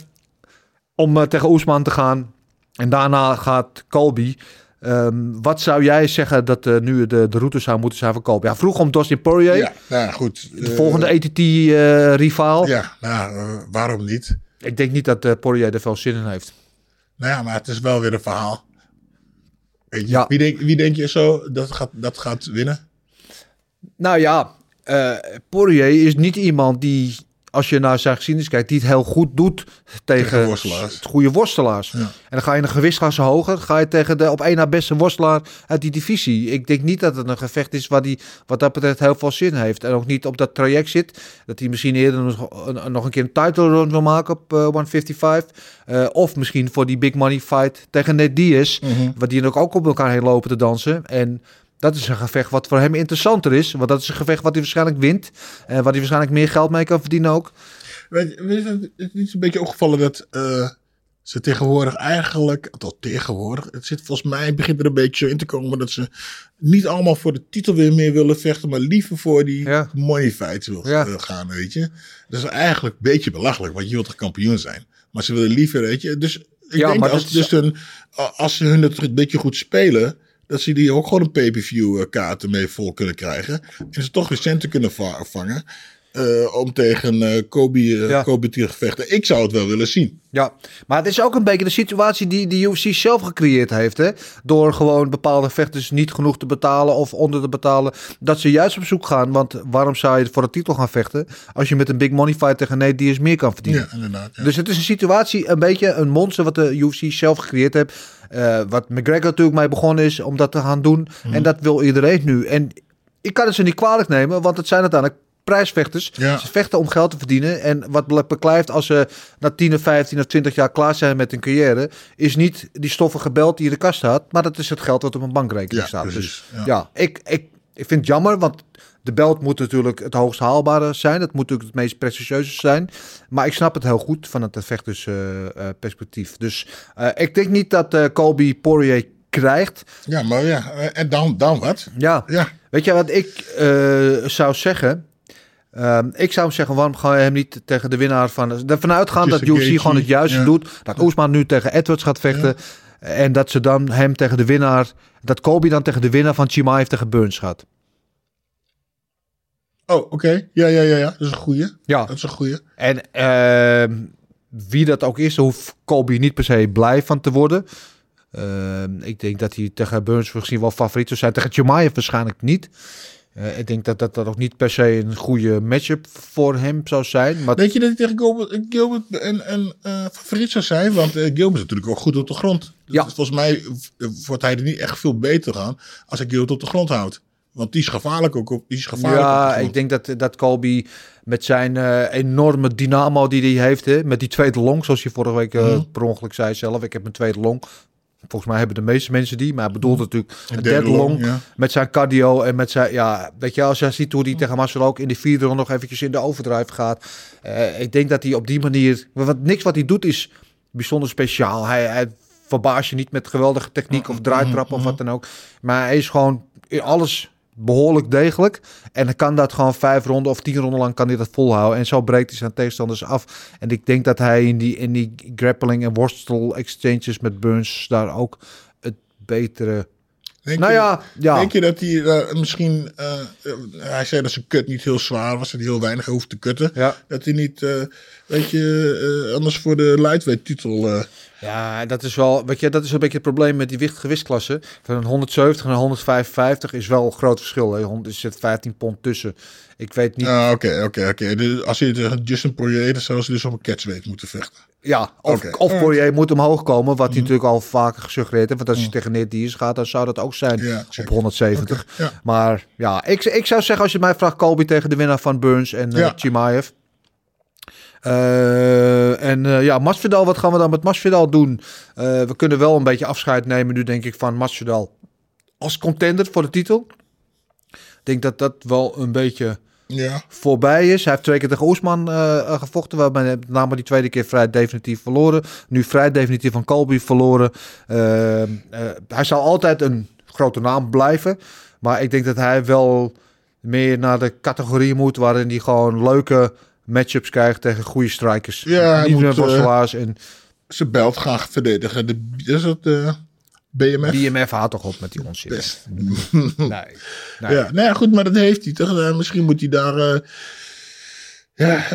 om uh, tegen Oesman te gaan. En daarna gaat Colby. Um, wat zou jij zeggen dat uh, nu de, de route zou moeten zijn voor Colby? Ja, vroeg om Dustin Poirier. Ja, nou goed. De uh, volgende ATT-rivaal. ja, nou, waarom niet? Ik denk niet dat Poirier er veel zin in heeft. Nou ja, maar het is wel weer een verhaal. Weet je, ja. wie, denk, wie denk je zo dat gaat, dat gaat winnen? Nou ja, Poirier is niet iemand die als je naar zijn geschiedenis kijkt, die het heel goed doet tegen, tegen worstelaars. goede worstelaars. Ja. En dan ga je een gewichtsklasse hoger, ga je tegen de op één na beste worstelaar uit die divisie. Ik denk niet dat het een gevecht is waar die wat dat betreft heel veel zin heeft. En ook niet op dat traject zit. Dat hij misschien eerder nog een, nog een keer een title run wil maken op uh, 155. Uh, of misschien voor die big money fight tegen Ned Diaz. Mm -hmm. Waar die ook op elkaar heen lopen te dansen. En dat is een gevecht wat voor hem interessanter is. Want dat is een gevecht wat hij waarschijnlijk wint. En waar hij waarschijnlijk meer geld mee kan verdienen ook. Weet, weet het is een beetje opgevallen dat uh, ze tegenwoordig eigenlijk... Tot tegenwoordig, het zit volgens mij begint er een beetje zo in te komen... dat ze niet allemaal voor de titel weer meer willen vechten... maar liever voor die ja. money fights wil ja. gaan, weet je. Dat is eigenlijk een beetje belachelijk, want je wilt toch kampioen zijn. Maar ze willen liever, weet je... Dus ik ja, denk maar als, dus een, als ze hun het een beetje goed spelen dat ze die ook gewoon een pay-per-view kaarten mee vol kunnen krijgen. En ze toch weer kunnen vangen. Uh, om tegen uh, Kobe, uh, ja. Kobe te vechten. Ik zou het wel willen zien. Ja, maar het is ook een beetje de situatie die de UFC zelf gecreëerd heeft. Hè? Door gewoon bepaalde vechters niet genoeg te betalen of onder te betalen. Dat ze juist op zoek gaan. Want waarom zou je voor de titel gaan vechten als je met een big money fight tegen Nate Diaz meer kan verdienen? Ja, inderdaad. Ja. Dus het is een situatie, een beetje een monster wat de UFC zelf gecreëerd heeft. Wat McGregor natuurlijk mee begonnen is om dat te gaan doen. Mm. En dat wil iedereen nu. En ik kan het ze niet kwalijk nemen, want het zijn uiteindelijk prijsvechters. Ja. Ze vechten om geld te verdienen. En wat beklijft als ze na 10 of 15 of 20 jaar klaar zijn met hun carrière, is niet die stoffige belt die in de kast staat, maar dat is het geld wat op een bankrekening ja, staat. Precies. Dus ja, ja ik, ik, ik vind het jammer, want de belt moet natuurlijk het hoogst haalbare zijn. Dat moet natuurlijk het meest prestigieuze zijn. Maar ik snap het heel goed van het vechtersperspectief. Uh, dus uh, ik denk niet dat uh, Colby Poirier krijgt. Ja, maar ja, en dan, dan wat? Ja. ja. Weet je wat ik uh, zou zeggen? Um, ik zou zeggen, waarom gaan we hem niet tegen de winnaar van... Ervan uitgaan dat UFC gewoon het juiste ja. doet. Dat Oesman nu tegen Edwards gaat vechten. Ja. En dat ze dan hem tegen de winnaar... Dat Kobe dan tegen de winnaar van Chimaev tegen Burns gaat. Oh, oké. Okay. Ja, ja, ja, ja. Dat is een goeie. Ja. Dat is een goeie. En uh, wie dat ook is, hoeft Kobe niet per se blij van te worden. Uh, ik denk dat hij tegen Burns misschien wel favoriet zou zijn. Tegen Chimaev waarschijnlijk niet. Uh, ik denk dat, dat dat ook niet per se een goede matchup voor hem zou zijn. Maar denk je dat hij tegen Gilbert, Gilbert een, een uh, favoriet zou zijn? Want uh, Gilbert is natuurlijk ook goed op de grond. Ja. Dus volgens mij wordt hij er niet echt veel beter gaan als hij Gilbert op de grond houdt. Want die is gevaarlijk ook op. Die is gevaarlijk ja, ik denk dat, dat Colby met zijn uh, enorme dynamo die hij heeft, hè, met die tweede long, zoals je vorige week uh, mm. per ongeluk zei zelf, ik heb mijn tweede long. Volgens mij hebben de meeste mensen die, maar hij bedoelt natuurlijk een derde long, long ja. met zijn cardio en met zijn, ja, weet je, als je ziet hoe die tegen Marcel ook in de vierde ronde nog eventjes in de overdrive gaat. Uh, ik denk dat hij op die manier, wat niks wat hij doet is bijzonder speciaal. Hij, hij verbaast je niet met geweldige techniek of draaitrap of wat dan ook, maar hij is gewoon in alles behoorlijk degelijk. En dan kan dat gewoon vijf ronden of tien ronden lang kan hij dat volhouden. En zo breekt hij zijn tegenstanders af. En ik denk dat hij in die, in die grappling en worstel exchanges met Burns daar ook het betere... Denk nou je, ja, ja. Denk je dat hij uh, misschien... Uh, hij zei dat zijn kut niet heel zwaar was. Hij heel weinig hoeft te kutten. Ja. Dat hij niet... Uh, weet je, anders voor de lightweight titel... Ja, dat is wel, weet je, dat is een beetje het probleem met die gewichtsklasse. Van een 170 naar 155 is wel een groot verschil. Hè. Er zit 15 pond tussen. Ik weet niet. Oké, oké, oké. Als je tegen Justin Poirier, dan zou ze dus op een catchweight moeten vechten. Ja, of, okay. of Poirier moet omhoog komen, wat hij mm. natuurlijk al vaker gesuggereerd heeft. Want als je mm. tegen Ned Diaz gaat, dan zou dat ook zijn ja, op 170. Okay, ja. Maar ja, ik, ik zou zeggen, als je mij vraagt, Colby tegen de winnaar van Burns en uh, ja. Chimaev. Eh, en eh, ja, Masvidal, wat gaan we dan met Masvidal doen? Eh, we kunnen wel een beetje afscheid nemen nu, denk ik, van Masvidal als contender voor de titel. Ik denk dat dat wel een beetje Ja. voorbij is. Hij heeft twee keer tegen Oesman gevochten, waarbij hij met name die tweede keer vrij definitief verloren. Nu vrij definitief van Colby verloren. Hij zal altijd een grote naam blijven, maar ik denk dat hij wel meer naar de categorie moet waarin hij gewoon leuke matchups krijgt tegen goede strikers. Ja, Niet meer eh, en Zijn belt graag verdedigen. De, is dat eh, BMF? BMF haat toch op met die onzin. Best. Nee. nee. Ja, nou ja, goed, maar dat heeft hij toch? Eh, misschien moet hij daar... ja,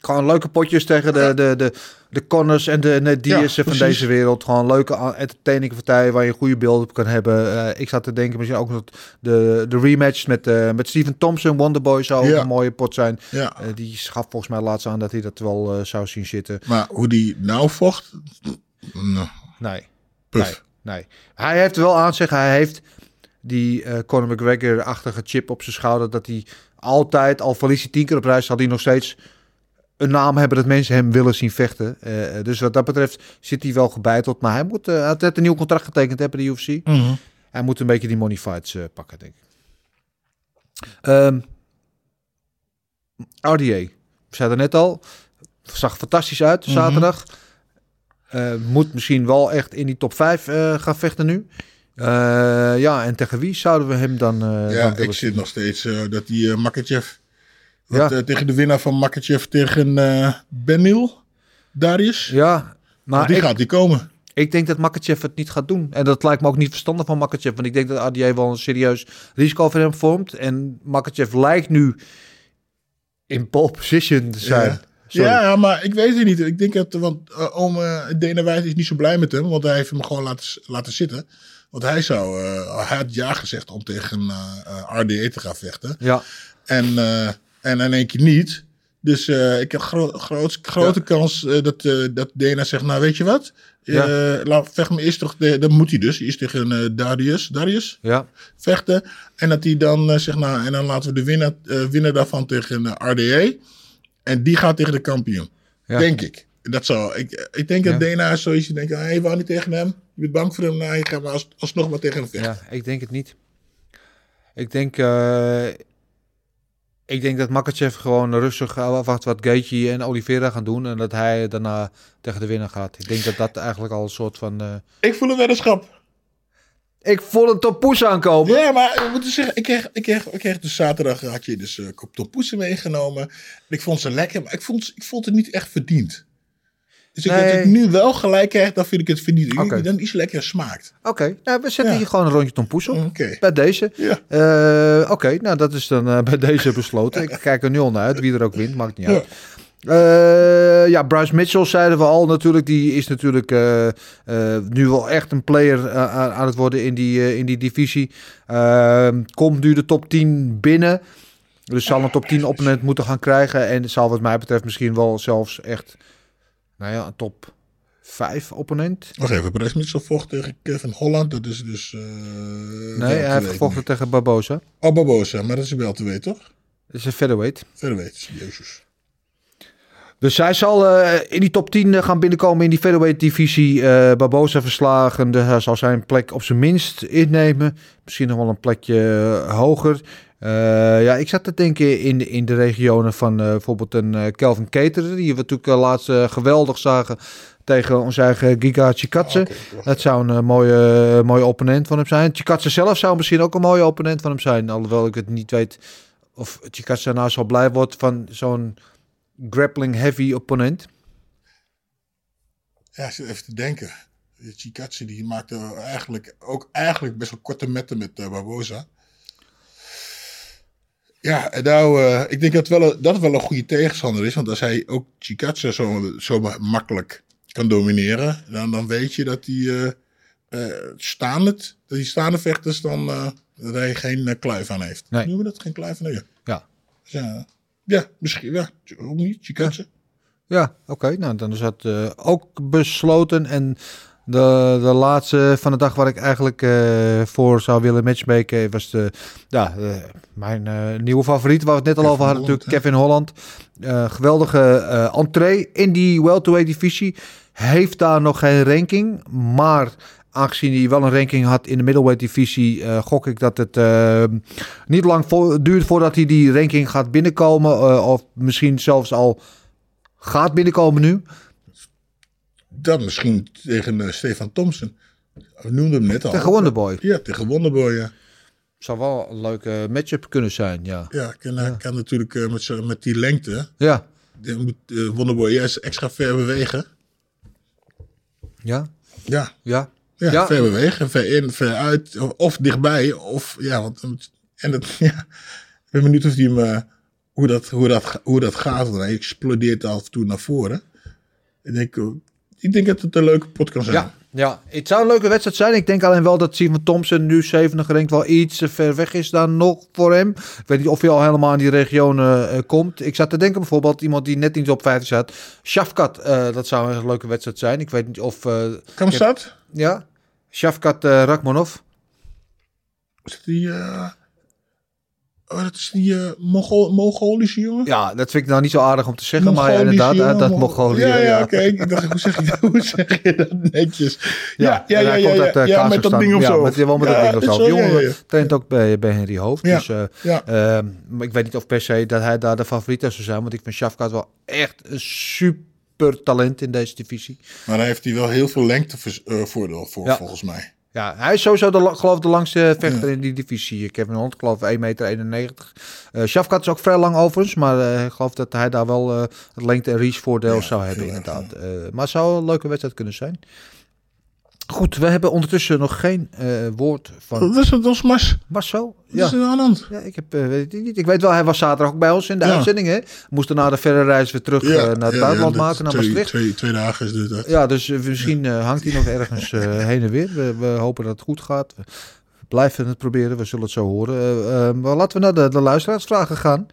Gewoon leuke potjes tegen de, de, de, de Connors en de, de Diaz'en van deze wereld. Gewoon leuke a- entertaining partijen waar je goede beelden op kan hebben. Eh, ik zat te denken misschien ook nog de, de rematch met, eh met Steven Thompson, Wonderboy zou Ja. een mooie pot zijn. ja. Eh, die gaf volgens mij laatst aan dat hij dat wel zou zien zitten. Maar hoe die nou vocht... Nee, puf. nee, nee. Hij heeft wel aan zeggen, hij heeft die Conor McGregor-achtige chip op zijn schouder. Dat hij altijd, al verliest hij tien keer op reis, zal hij nog steeds een naam hebben dat mensen hem willen zien vechten. Eh, dus wat dat betreft zit hij wel gebeiteld. Maar hij moet eh, hij had net een nieuw contract getekend hebben de UFC. Mhm. Hij moet een beetje die money fights eh, pakken, denk ik. Ehm RDA. We zeiden net al. Zag fantastisch uit zaterdag. Eh, moet misschien wel echt in die top 5 eh, gaan vechten nu. Eh, ja, en tegen wie zouden we hem dan, eh dan Ja, ik zit nog steeds eh, dat die eh Makachev... Wat, eh, tegen de winnaar van Makachev tegen eh Benil, Darius. Ja, maar die ik, gaat die komen. ik denk dat Makachev het niet gaat doen. En dat lijkt me ook niet verstandig van Makachev. Want ik denk dat RDA wel een serieus risico voor hem vormt. En Makachev lijkt nu in pole position te zijn. Ja. Maar ik weet het niet. Ik denk dat, want uh, oom uh, Dana White is niet zo blij met hem, want hij heeft hem gewoon laten, laten zitten. Want hij zou, uh, hij had ja gezegd om tegen uh, RDA te gaan vechten. Ja. En, uh, en in één keer niet. Dus uh, ik heb gro groot, grote ja. kans uh, dat, uh, dat Dana zegt, nou weet je wat? Ja. Laat, vecht me eerst toch, de, dat moet hij dus, eerst tegen Darius, Darius ja. vechten. En dat hij dan zegt, nou en dan laten we de winnaar, winnaar daarvan tegen RDA. En die gaat tegen de kampioen. Ja. Denk ik. Dat zou, ik, ik denk dat ja. Dana zoiets denkt, hij hey, wou niet tegen hem. Je bent bang voor hem, nou, je gaat maar als, alsnog maar tegen hem vechten. Ja, ik denk het niet. Ik denk, ik denk dat Makachev gewoon rustig afwacht wat Gaethje en Oliveira gaan doen. En dat hij daarna tegen de winnaar gaat. Ik denk dat dat eigenlijk al een soort van... Uh... Ik voel een weddenschap. Ik voel een Tompoes aankomen. Ja, maar we moeten zeggen, ik kreeg, ik kreeg, ik kreeg dus zaterdag had je dus uh, meegenomen. En ik vond ze lekker, maar ik vond, ik vond het niet echt verdiend. Dus ik, nee. dat ik nu wel gelijk krijg, dan vind ik het verdiend. Okay. Dan iets lekker smaakt. Oké, okay. nou, we zetten ja. hier gewoon een rondje tompoes op. Okay. Bij deze. Ja. Uh, Oké, nou dat is dan uh, bij deze besloten. Ik kijk er nu al naar uit. Wie er ook wint, maakt niet uit. Uh, ja, Bryce Mitchell zeiden we al natuurlijk. Die is natuurlijk uh, uh, nu wel echt een player aan het worden in die, in die divisie. Ehm, komt nu de top 10 binnen. Dus zal een top 10 opponent moeten gaan krijgen. En zal wat mij betreft misschien wel zelfs echt nou ja, een top 5 opponent. Wacht even, Mitchell vocht tegen Kevin Holland. Dat is dus... nee, hij heeft gevochten tegen Barbosa. Oh, Barbosa. Maar dat is wel te weten, toch? Dat is een featherweight. Featherweight, jezus. Dus hij zal uh, in die top 10 gaan binnenkomen in die featherweight divisie. Uh, Barbosa verslagen. Dus hij zal zijn plek op zijn minst innemen. Misschien nog wel een plekje hoger. Ja, ik zat te denken in, in de regionen van bijvoorbeeld een Kelvin Keter. Die we natuurlijk laatst geweldig zagen tegen onze eigen Giga Chikatse. Oh, okay. Dat zou een mooie, mooie opponent van hem zijn. Chikatse zelf zou misschien ook een mooie opponent van hem zijn. Alhoewel ik het niet weet of Chikatse nou zo blij wordt van zo'n grappling heavy opponent? Ja, ik zit even te denken. Chikatse die maakte eigenlijk ook eigenlijk best wel korte metten met uh, Barbosa. Ja, en nou, uh, ik denk dat wel, dat wel een goede tegenstander is. Want als hij ook Chikatse zo, zo makkelijk kan domineren, dan, dan weet je dat hij uh, uh, staande, dat die staande vechters dan dat hij geen kluif aan heeft. Nee. Noemen we dat geen kluif aan? Nee. Ja. Dus ja. Ja, misschien, ja. Waarom niet? Chikatse. Ja, ja oké. Okay. Nou, dan is dat uh, ook besloten. En De, de laatste van de dag waar ik eigenlijk eh, voor zou willen matchmaken was de, ja, eh, mijn eh, nieuwe favoriet, waar we het net al over hadden, Holland, natuurlijk Kevin Holland. Geweldige entree in die welterweight divisie. Heeft daar nog geen ranking, maar aangezien hij wel een ranking had in de middleweight divisie, gok ik dat het niet lang vo- duurt voordat hij die ranking gaat binnenkomen. of misschien zelfs al gaat binnenkomen nu. Dat misschien tegen eh, Stefan Thompson. We noemden hem net al. Tegen Wonderboy. Ja, tegen Wonderboy, ja. Zou wel een leuke matchup kunnen zijn, ja. Ja, kan, kan natuurlijk eh, met, met die lengte. Ja, moet eh, Wonderboy juist extra ver bewegen. ja, Ja, ja. ja, Ja. ver bewegen, ver in, ver uit. Of, dichtbij. Of ja, want, en dat, ja. Ik ben benieuwd of die hem, hoe, dat, hoe, dat, hoe dat gaat. Want hij explodeert af en toe naar voren. Ik denk, ik denk dat het een leuke pot kan zijn. Ja, ja, het zou een leuke wedstrijd zijn. Ik denk alleen wel dat Steven Thompson nu zevende gerankt wel iets te ver weg is dan nog voor hem. Ik weet niet of hij al helemaal in die region eh, eh, komt. Ik zat te denken bijvoorbeeld iemand die net niet op 15 zat. Shafkat, eh, dat zou een leuke wedstrijd zijn. Ik weet niet of... eh, Kan dat? ja, Shafkat eh Rakmonov. Is die, eh, oh, dat is die eh, Mogol, Mongolische jongen? Ja, dat vind ik nou niet zo aardig om te zeggen. Maar ja, Mongolische inderdaad, jongen, dat Mo- Mongolië. Ja, ja, ja. oké. Ik dacht, hoe zeg, je dat, hoe zeg je dat netjes? Ja, ja, ja, ja, komt ja, uit, eh, ja, met dat ding op ja, zo. Met, wel met Ja, dat ding op het zo. jongen ja, ja. traint ook bij, bij Henry Hoofd. Ja, Dus, ja. ehm, maar ik weet niet of per se dat hij daar de favoriet zou zijn. Want ik vind Shafkat wel echt een super talent in deze divisie. Maar dan heeft hij wel heel veel lengtevoordeel voor, Ja. volgens mij. Ja, hij is sowieso de, geloof de langste vechter in die divisie. Kevin Holland, geloof ik 1,91 meter. Eh Shafkat is ook vrij lang overigens. Maar eh, ik geloof dat hij daar wel eh, het lengte- en reach voordeel Ja, zou hebben inderdaad. Eh, maar het zou een leuke wedstrijd kunnen zijn. Goed, we hebben ondertussen nog geen eh, woord van Dat is, dat is Mas. Marcel. Dat Ja. is de hand. Ja, ik heb, eh, weet het niet. Ik weet wel, hij was zaterdag ook bij ons in de Ja. uitzending. Hè? Moest daarna de verre reis weer terug eh, naar het buitenland dat- maken, naar twee, Maastricht. Twee, twee dagen is dit. dat. Ja, dus misschien hangt hij nog ergens heen en weer. We, we hopen dat het goed gaat. We blijven het proberen, we zullen het zo horen. Maar laten we naar de, de luisteraarsvragen gaan.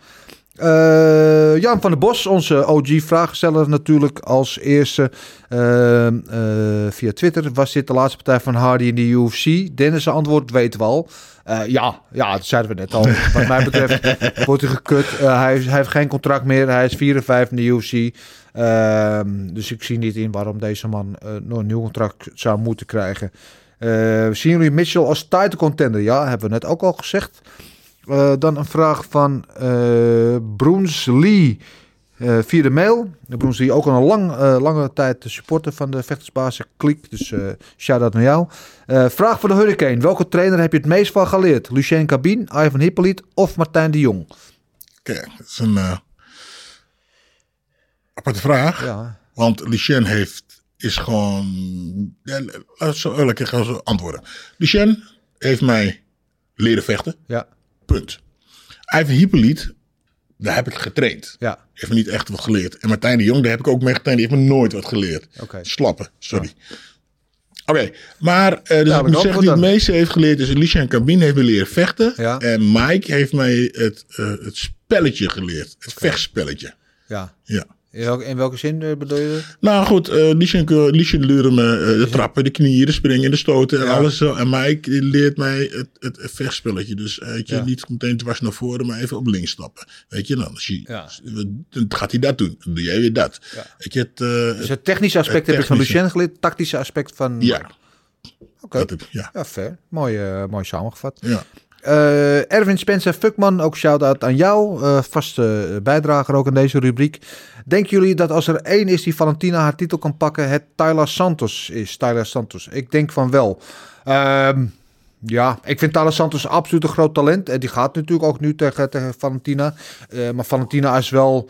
Eh, Jan van der Bos, onze OG-vraagsteller natuurlijk als eerste eh, via Twitter. Was dit de laatste partij van Hardy in de UFC? Dennis' antwoord weten we al. Eh, ja, ja, dat zeiden we net al. Wat mij betreft wordt hij gekut. Hij, hij heeft geen contract meer. Hij is 4 en 5 in de UFC. Ehm, dus ik zie niet in waarom deze man nog een nieuw contract zou moeten krijgen. Zien jullie Mitchell als title contender? Ja, hebben we net ook al gezegd. Eh, dan een vraag van eh Broens Lee eh, via de mail. Broens Lee ook al een lang, lange tijd de supporter van de vechtersbasis Klik. Dus shout-out naar jou. Vraag voor de Hurricane. Welke trainer heb je het meest van geleerd? Lucien Cabine, Ivan Hippolyte of Martijn de Jong? Kijk, dat is een aparte vraag. Ja, Want Lucien heeft, is gewoon... Ja, zo eerlijk ik ga zo antwoorden. Lucien heeft mij leren vechten. ja, Punt. Ivan Hippolyte, daar heb ik getraind. ja. Heeft me niet echt wat geleerd. En Martijn de Jong, daar heb ik ook mee getraind. Die heeft me nooit wat geleerd. Slappen, sorry. Oké, maar uh, dus Ja, ik moet zeggen, het meeste heeft geleerd is Lucien Cabine heeft me leren vechten. Ja. En Mike heeft mij het, eh, het spelletje geleerd. Het vechtspelletje. ja. Ja. In welke, in welke zin eh, bedoel je dat? Nou goed, uh, Lucien, leerde me eh, de trappen, de knieën, de springen, de stoten en Ja. alles zo. En Mike leert mij het, het, vechtspelletje. Dus eh, weet je, Ja. niet meteen dwars naar voren, maar even op links stappen. Weet je, dan, als je, Ja. dan gaat hij dat doen. Dan doe jij weer dat. Weet je, het, eh, Dus het technische aspect het heb je van. Lucien geleerd, tactische aspect van... ja, Oké, ja, ja, fair. Mooi, eh, mooi samengevat. ja. Eh, Erwin Spencer Fuckman, ook shout-out aan jou. eh, vaste bijdrager ook in deze rubriek. Denken jullie dat als er één is die Valentina haar titel kan pakken, het Tyler Santos is? Tyler Santos. Ik denk van wel. Ehm, ja, ik vind Tyler Santos absoluut een groot talent. En die gaat natuurlijk ook nu tegen, tegen Valentina. Eh, maar Valentina is wel,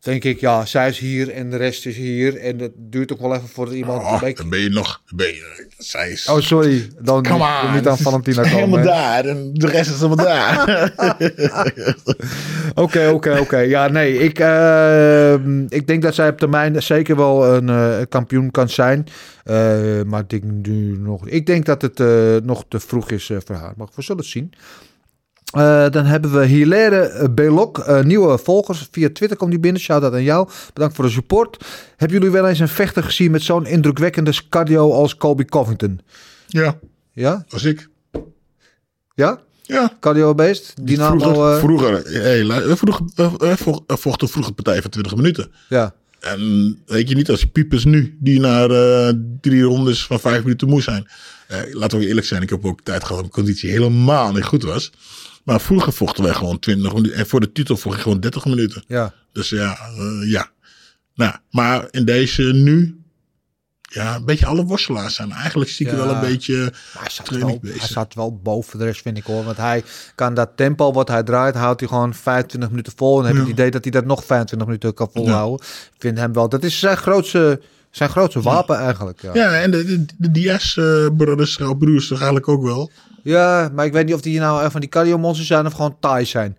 denk ik, ja, zij is hier en de rest is hier. En het duurt ook wel even voordat iemand... Oh, dan ben je nog, ben je, zij is Oh, sorry. Dan Come niet- on, niet aan Valentina komen. helemaal daar en de rest is helemaal daar. Oké, oké, oké. Ja, nee, ik, eh, ik denk dat zij op termijn zeker wel een eh, kampioen kan zijn. Eh, maar ik denk nu nog. Ik denk dat het eh, nog te vroeg is voor haar. Maar we zullen het zien. Eh, dan hebben we Hilaire eh, Belok, eh, nieuwe volgers. Via Twitter komt die binnen. Shout-out aan jou. Bedankt voor de support. Hebben jullie wel eens een vechter gezien met zo'n indrukwekkende cardio als Colby Covington? Ja, Ja? was ik. Ja? Ja. Cardio beest? Dynamo? vroeger, vroeger, hey, lu- vroeger, eh, eh, vo- eh, vochten vroeger partij van 20 minuten. ja. En weet je niet als piepers nu, die naar eh, drie rondes van vijf minuten moe zijn. Laten we eerlijk zijn, ik heb ook tijd gehad dat mijn conditie helemaal niet goed was. Maar vroeger vochten wij gewoon 20 minuten. En voor de titel vocht ik gewoon 30 minuten. Ja. Dus ja, eh, ja. Nou, maar in deze nu, ja, een beetje alle worstelaars zijn eigenlijk zie ik Ja. wel een beetje Maar hij zat, wel, hij zat wel boven de rest, vind ik hoor. Want hij kan dat tempo wat hij draait, houdt hij gewoon 25 minuten vol. En heb je Ja. het idee dat hij dat nog 25 minuten kan volhouden. Ik vind hem wel, dat is zijn grootste, zijn grootste wapen eigenlijk. Ja. Ja, en de, de, de Diaz-brothers, uh, broers toch eigenlijk ook wel. Ja, maar ik weet niet of die nou echt van die cardio monsters zijn of gewoon Thais zijn.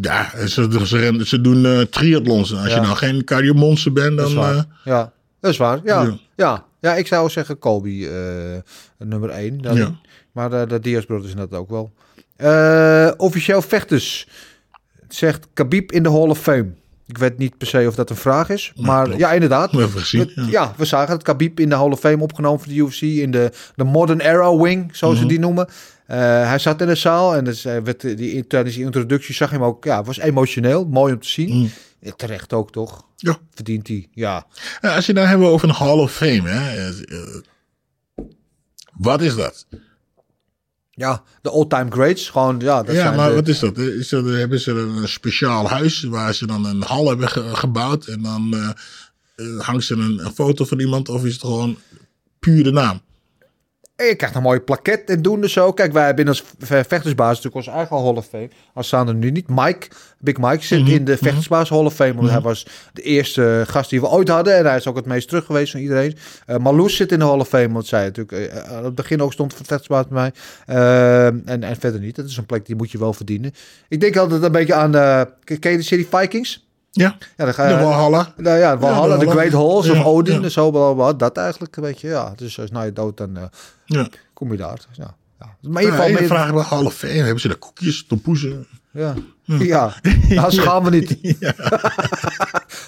Ja, ze, ze, ze doen eh triathlons. Als Ja. je nou geen cardio-monster bent, Dat is dan... eh, ja, dat is waar. Ja, ja. Ja. ja. ik zou zeggen Kobe eh, nummer 1. Ja. Maar de, de Diaz Brothers dat ook wel. Officieel vechters. Zegt Khabib in de Hall of Fame. Ik weet niet per se of dat een vraag is. Maar ja, inderdaad. We gezien, ja. ja. we zagen het. Khabib in de Hall of Fame opgenomen voor de UFC. In de, de Modern Era Wing, zoals Mhm. ze die noemen. Eh, hij zat in de zaal. En dus, hij werd, die, tijdens die introductie zag je hem ook. Ja, het was emotioneel. Mooi om te zien. Mhm. Ja, terecht ook, toch? Ja. Verdient hij. Ja. Als je dan hebben over een Hall of Fame, hè, eh, eh, wat is dat? Ja, de all-time greats. Gewoon, ja, dat ja, zijn maar de- wat is dat? Is dat? Hebben ze een speciaal huis waar ze dan een hal hebben ge- gebouwd en dan eh, eh, hangt ze een, een foto van iemand of is het gewoon puur de naam? Je krijgt een mooie plaket en doen dus zo. Kijk, wij hebben als ve- vechtersbaas natuurlijk onze eigen Hall of Fame. Als staan er nu niet. Mike, Big Mike zit Mhm, in de vechtersbaas Hall of Fame. Want hij was de eerste gast die we ooit hadden. En hij is ook het meest terug geweest van iedereen. Eh Marloes zit in de Hall of Fame. Want zij natuurlijk eh, aan het begin ook stond voor vechtersbaas bij mij. Eh, en, en verder niet. Dat is een plek die moet je wel verdienen. Ik denk altijd een beetje aan... eh ken je de City Vikings? Ja, Ja, dan ga de je... Valhalla. Nou ja, de de Great. Halls of Odin, en zo, bla, bla, dat eigenlijk een beetje, ja. Dus als na je dood, dan eh, Ja. kom je daar. Dus, ja. Ja. Maar in ieder Ja, geval, vragen we of Fame. Hebben ze daar koekjes, tompoezen? ja. Ja, anders gaan we niet.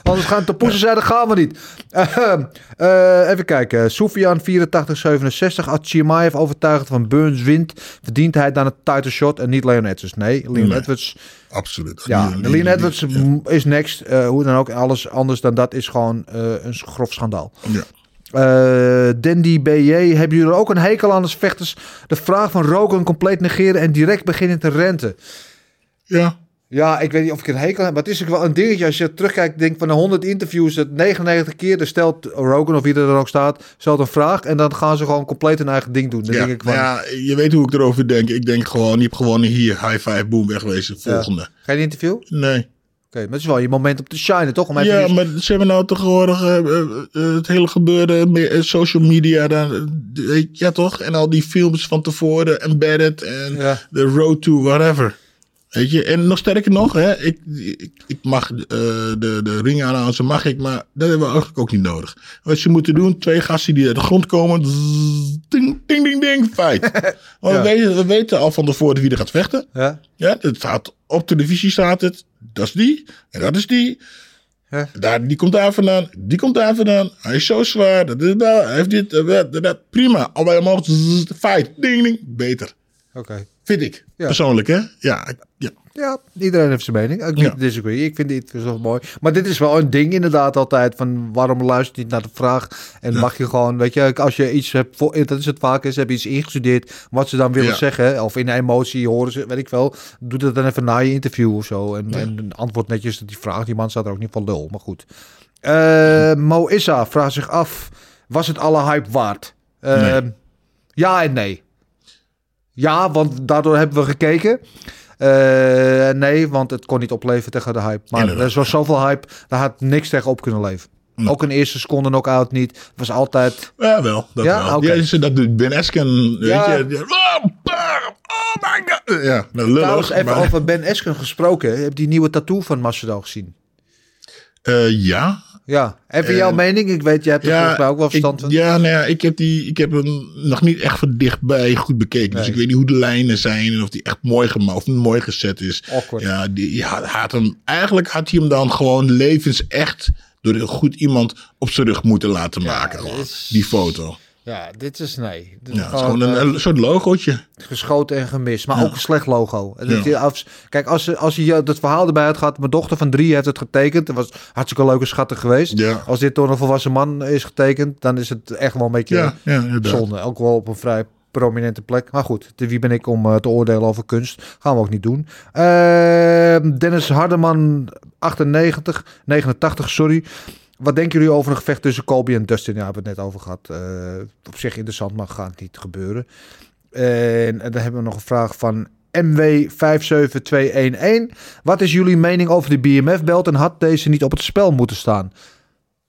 anders gaan de poezen zijn, dan gaan we niet. Ehm, eh, even kijken. Soufian 8467. Als Chimaev overtuigd van Burns wint, verdient hij dan een title shot en niet Leon Edwards. Nee, Leon Nee. Edwards Absoluut. Ja, Leon Edwards ja. is next. Eh, hoe dan ook, alles anders dan dat is gewoon eh, een grof schandaal. Ja. Eh Dandy BJ, hebben jullie er ook een hekel aan als vechters de vraag van Rogan compleet negeren en direct beginnen te renten? Ja. Ja, ik weet niet of ik een hekel heb, maar het is ook wel een dingetje. Als je terugkijkt, denk van de 100 interviews, het 99 keer, dan stelt Rogan of wie er dan ook staat, stelt een vraag en dan gaan ze gewoon compleet hun eigen ding doen. Dan Ja, denk ik van, nou ja, je weet hoe ik erover denk. Ik denk gewoon, je hebt gewoon hier high five, boom, wegwezen. Volgende. geen interview? Oké, Nee. maar het is wel je moment om te shinen, toch? Om even Ja, maar ze hebben nou tegenwoordig eh, eh, eh, het hele gebeuren, eh, social media, dan, ja toch? En al die films van tevoren, embedded en Ja. the road to whatever. Weet je, en nog sterker nog, hè, ik, ik, ik mag eh, de, de ring aanhouden, mag ik, maar dat hebben we eigenlijk ook niet nodig. Wat ze moeten doen, twee gasten die uit de grond komen, zzz, ding, ding, ding, ding, fight. Want we, weten, we weten al van tevoren wie er gaat vechten. Ja? Ja, het staat op televisie staat het. Dat is die. En dat is die. Ja. Daar, die komt daar vandaan. Die komt daar vandaan. Hij is zo zwaar. Dat is dat. Hij heeft dit. dat, dat, dat. Prima. Zzz, Fight. Ding, ding. Beter. Oké. Vind ik. Ja. Persoonlijk, hè? Ja. ja. Ja, iedereen heeft zijn mening. Ik Ja. disagree. Ik vind dit wel mooi. Maar dit is wel een ding inderdaad altijd. Van waarom luister je niet naar de vraag? En mag je gewoon, weet je, als je iets hebt, voor, dat is het vaak is, heb je iets ingestudeerd. Wat ze dan willen Ja. zeggen. Of in een emotie horen ze, weet ik wel. Doe dat dan even na je interview of zo. En, en antwoord netjes op die vraag. Die man staat er ook niet van lul. Maar goed. Eh, Mo Issa vraagt zich af. Was het alle hype waard? Eh, Nee. Ja en nee. Ja, want daardoor hebben we gekeken. Eh, nee, want het kon niet opleveren tegen de hype. Maar Inderdaad. er was zoveel hype, daar had niks tegen op kunnen leven. Ook een eerste seconde knock-out niet. Het was altijd... Ja, wel. Dat Ja? wel. Ja, dat Ben Esken. Weet je. Oh, oh my god. Ja, nou, lullig. Even maar- over Ben Esken gesproken. Heb je die nieuwe tattoo van Masvidal gezien? Eh, ja. Ja, even En- jouw mening. Ik weet, jij hebt er volgens mij ook wel verstand van. Ja, nou ja, ik heb, die, ik heb hem nog niet echt van dichtbij goed bekeken. Dus ik weet niet hoe de lijnen zijn en of die echt mooi gemaakt of mooi gezet is. Awkward. Ja, die, ja, had hem, eigenlijk had hij hem dan gewoon levensecht door een goed iemand op zijn rug moeten laten maken. is- Die foto. Ja, dit is nee. Dit is Ja, het is gewoon, gewoon een, eh, een soort logootje. geschoten en gemist. Maar Ja. ook een slecht logo. Dat Ja. je kijk, als, ze- als je dat verhaal erbij had gehad... Mijn dochter van drie heeft het getekend. Dat was hartstikke leuk en schattig geweest. Als dit door een volwassen man is getekend... dan is het echt wel een beetje zonde. Ook wel op een vrij prominente plek. Maar goed, wie ben ik om eh, te oordelen over kunst? Gaan we ook niet doen. Ehm, Dennis Hardeman, 98, 89, sorry. Wat denken jullie over een gevecht tussen Colby en Dustin? Ja, hebben we het net over gehad. Eh, op zich interessant, maar gaat niet gebeuren. En, en dan hebben we nog een vraag van MW57211. Wat is jullie mening over de BMF-belt en had deze niet op het spel moeten staan?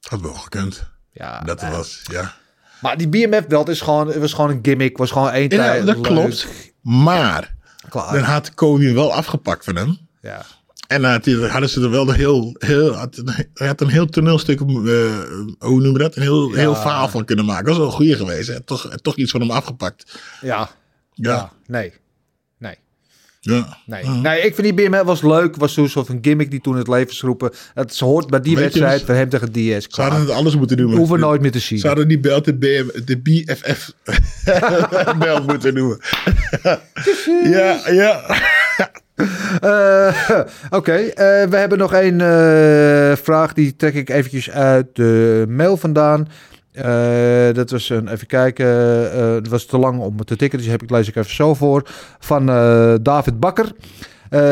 Had wel gekund. Ja, Dat was, ja. Maar die BMF-belt is gewoon, was gewoon een gimmick. Was gewoon één Ja, tijd dat leuk. klopt. Maar Klaar. dan had hem wel afgepakt van hem. Ja. En hij- hadden ze er wel een heel, heel had, had een heel toneelstuk, eh, hoe noem je dat? Een heel, heel verhaal van kunnen maken. Dat was wel een goeie geweest. Hè? Toch, toch iets van hem afgepakt. Ja. Ja, ja. Nee. Nee. ja. Nee. nee, ik vind die BMF was leuk. Was zo'n soort van gimmick die toen het leven is geroepen. Het hoort bij die Weet wedstrijd van hem tegen DS. Ze hadden het alles moeten doen. Hoeven we nooit meer te zien. Ze hadden die belt de, BM, de BFF belt moeten noemen. ja, ja. Eh, Oké, eh, we hebben nog één eh, vraag. Die trek ik eventjes uit de mail vandaan. Dat was een, even kijken, eh, het was te lang om te tikken, dus heb ik, lees ik even zo voor. Van David Bakker.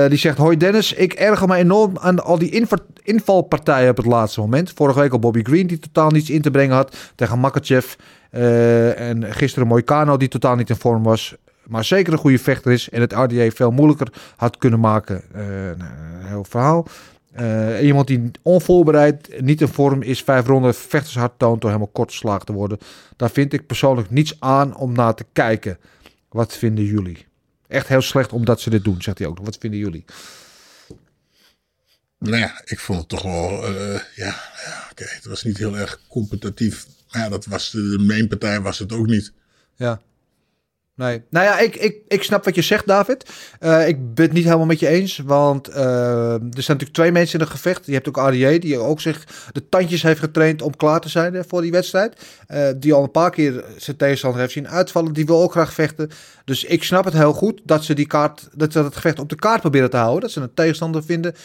Die zegt, hoi Dennis, ik erger me enorm aan al die inva- invalpartijen op het laatste moment. Vorige week al Bobby Green die totaal niets in te brengen had tegen Makachev. En gisteren Moicano die totaal niet in vorm was. Maar zeker een goede vechter is en het RDA veel moeilijker had kunnen maken. Eh, nou, een heel verhaal. Eh, iemand die onvoorbereid, niet in vorm is, vijf ronden vechtershard toont door helemaal kort geslagen te worden. Daar vind ik persoonlijk niets aan om naar te kijken. Wat vinden jullie? Echt heel slecht omdat ze dit doen, zegt hij ook. Wat vinden jullie? Nou ja, ik vond het toch wel, eh, ja, ja oké, het was niet heel erg competitief. Maar ja, dat was de, de mainpartij was het ook niet. Ja. Nee. Nou ja, ik, ik, ik snap wat je zegt, David. Eh, ik ben het niet helemaal met je eens. Want eh, er zijn natuurlijk twee mensen in een gevecht. Je hebt ook RDA, die ook zich de tandjes heeft getraind om klaar te zijn eh, voor die wedstrijd. Die al een paar keer zijn tegenstander heeft zien uitvallen. Die wil ook graag vechten. Dus ik snap het heel goed dat ze die kaart, dat ze het gevecht op de kaart proberen te houden. Dat ze een tegenstander vinden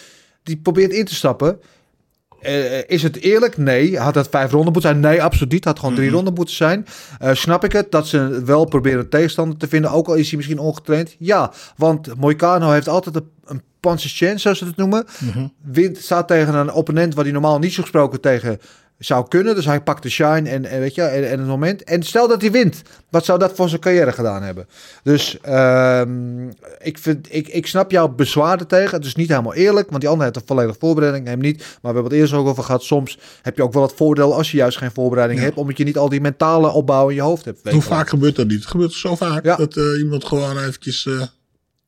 die probeert in te stappen. Eh, is het eerlijk? Nee. Had het vijf ronden moeten zijn? Nee, absoluut niet. Had gewoon drie ronden moeten zijn. Eh, snap ik het dat ze wel proberen tegenstander te vinden, ook al is hij misschien ongetraind? Ja, want Moicano heeft altijd een, een chance, zoals ze het noemen. Wint, staat tegen een opponent waar hij normaal niet zo gesproken tegen zou kunnen. Dus hij pakt de shine en, en weet je, en, en het moment. En stel dat hij wint, wat zou dat voor zijn carrière gedaan hebben? Dus ehm, ik, vind, ik, ik snap jouw bezwaar tegen. Het is niet helemaal eerlijk, want die ander heeft een volledige voorbereiding, hem niet. Maar we hebben het eerst ook over gehad. Soms heb je ook wel het voordeel als je juist geen voorbereiding hebt, omdat je niet al die mentale opbouw in je hoofd hebt. Hoe vaak gebeurt dat niet? Het gebeurt zo vaak Ja. dat eh, iemand gewoon eventjes eh,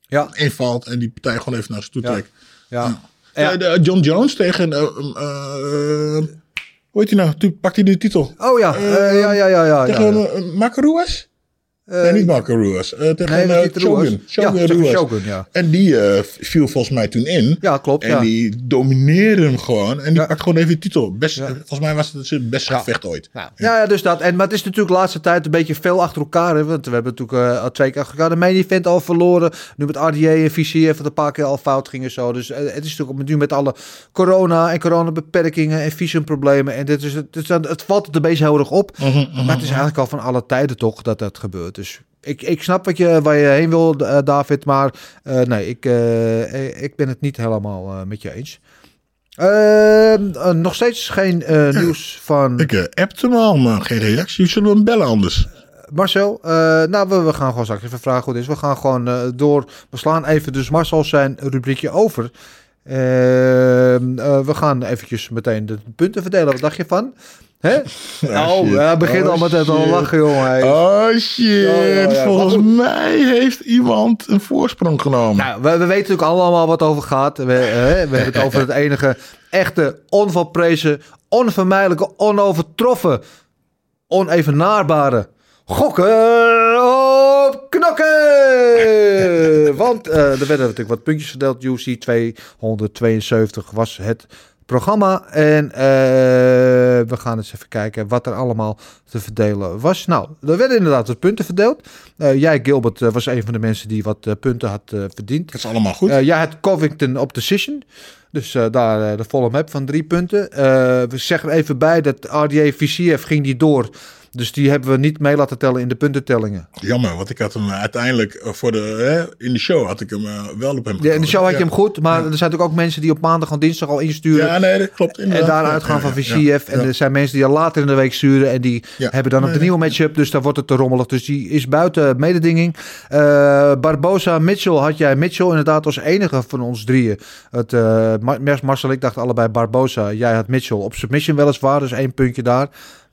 Ja, invalt en die partij gewoon even naar zich toe Ja. trekt. ja. Eh, de- John Jones tegen, eh, eh, eh, hoe heet hij nou? Toen pakt hij de titel. Oh ja, Eh, eh, ja, ja, ja, ja. tegen ja. eh? Eh, nee, niet Marco Ruas. Eh, tegen Nee, eh. Shogun. Shogun Ja, tegen Ruas. Shogun, ja. En die eh, viel volgens mij toen in. Ja, klopt. En die domineerde hem gewoon. En die pakt gewoon even de titel. Best. Volgens mij was het zijn beste gevecht ooit. Ja, ja, dus dat. En, maar het is natuurlijk de laatste tijd een beetje veel achter elkaar. Hè, want we hebben natuurlijk eh, al twee keer achter elkaar de main event al verloren. Nu met RDA en VC heeft het een paar keer al fout ging en zo. Dus eh, het is natuurlijk nu met alle corona en coronabeperkingen en visumproblemen. En dit is, het, het, is- het valt er beetje heel erg op. Mhm, Maar het is eigenlijk al van alle tijden toch dat dat gebeurt. Dus ik, ik snap wat je, waar je heen wil, eh, David. Maar eh, nee, ik, eh, ik ben het niet helemaal met je eens. Ehm, eh, nog steeds geen nieuws van Ik appte hem al, maar geen reactie. Zullen we hem bellen anders? Marcel. nou, we, we gaan gewoon straks even vragen hoe het is. We gaan gewoon door. We slaan even dus Marcel zijn rubriekje over. Ehm, eh, we gaan eventjes meteen de punten verdelen. Wat dacht je van? Hè? oh, shit. ja, begint Oh, al met het al lachen, jongen. Oh shit, Ja, ja, ja. volgens Wat- mij heeft iemand een voorsprong genomen. Nou, we, we weten natuurlijk allemaal wat het over gaat. We, hè, we hebben het over het enige echte, onvalprezen, onvermijdelijke, onovertroffen, onevenaarbare gokken op knokken. Want eh, er werden natuurlijk wat puntjes verdeeld. UC 272 was het programma. En eh, we gaan eens even kijken wat er allemaal te verdelen was. Nou, er werden inderdaad wat punten verdeeld. Eh, jij, Gilbert, eh, was een van de mensen die wat punten had verdiend. Dat is allemaal goed. Jij had Covington op decision. Dus daar de volle map van drie punten. We zeggen even bij dat RDA VCF ging die door. Dus die hebben we niet mee laten tellen in de puntentellingen. Jammer, want ik had hem uiteindelijk eh, voor de, hè, in de show had ik hem eh, wel op hem Ja, in de show had je hem goed, maar er zijn natuurlijk ook mensen die op maandag en dinsdag al insturen. Ja, nee, dat klopt. En inderdaad. daaruit Ja, gaan van VCF. En er zijn mensen die al later in de week sturen. En die hebben dan op de nieuwe matchup. Dus daar wordt het te rommelig. Dus die is buiten mededinging. Eh, Barbosa, Mitchell had jij. Mitchell inderdaad als enige van ons drieën. Het, eh, Mar- Marcel, ik dacht allebei Barbosa. Jij had Mitchell op submission weliswaar. Dus één puntje daar.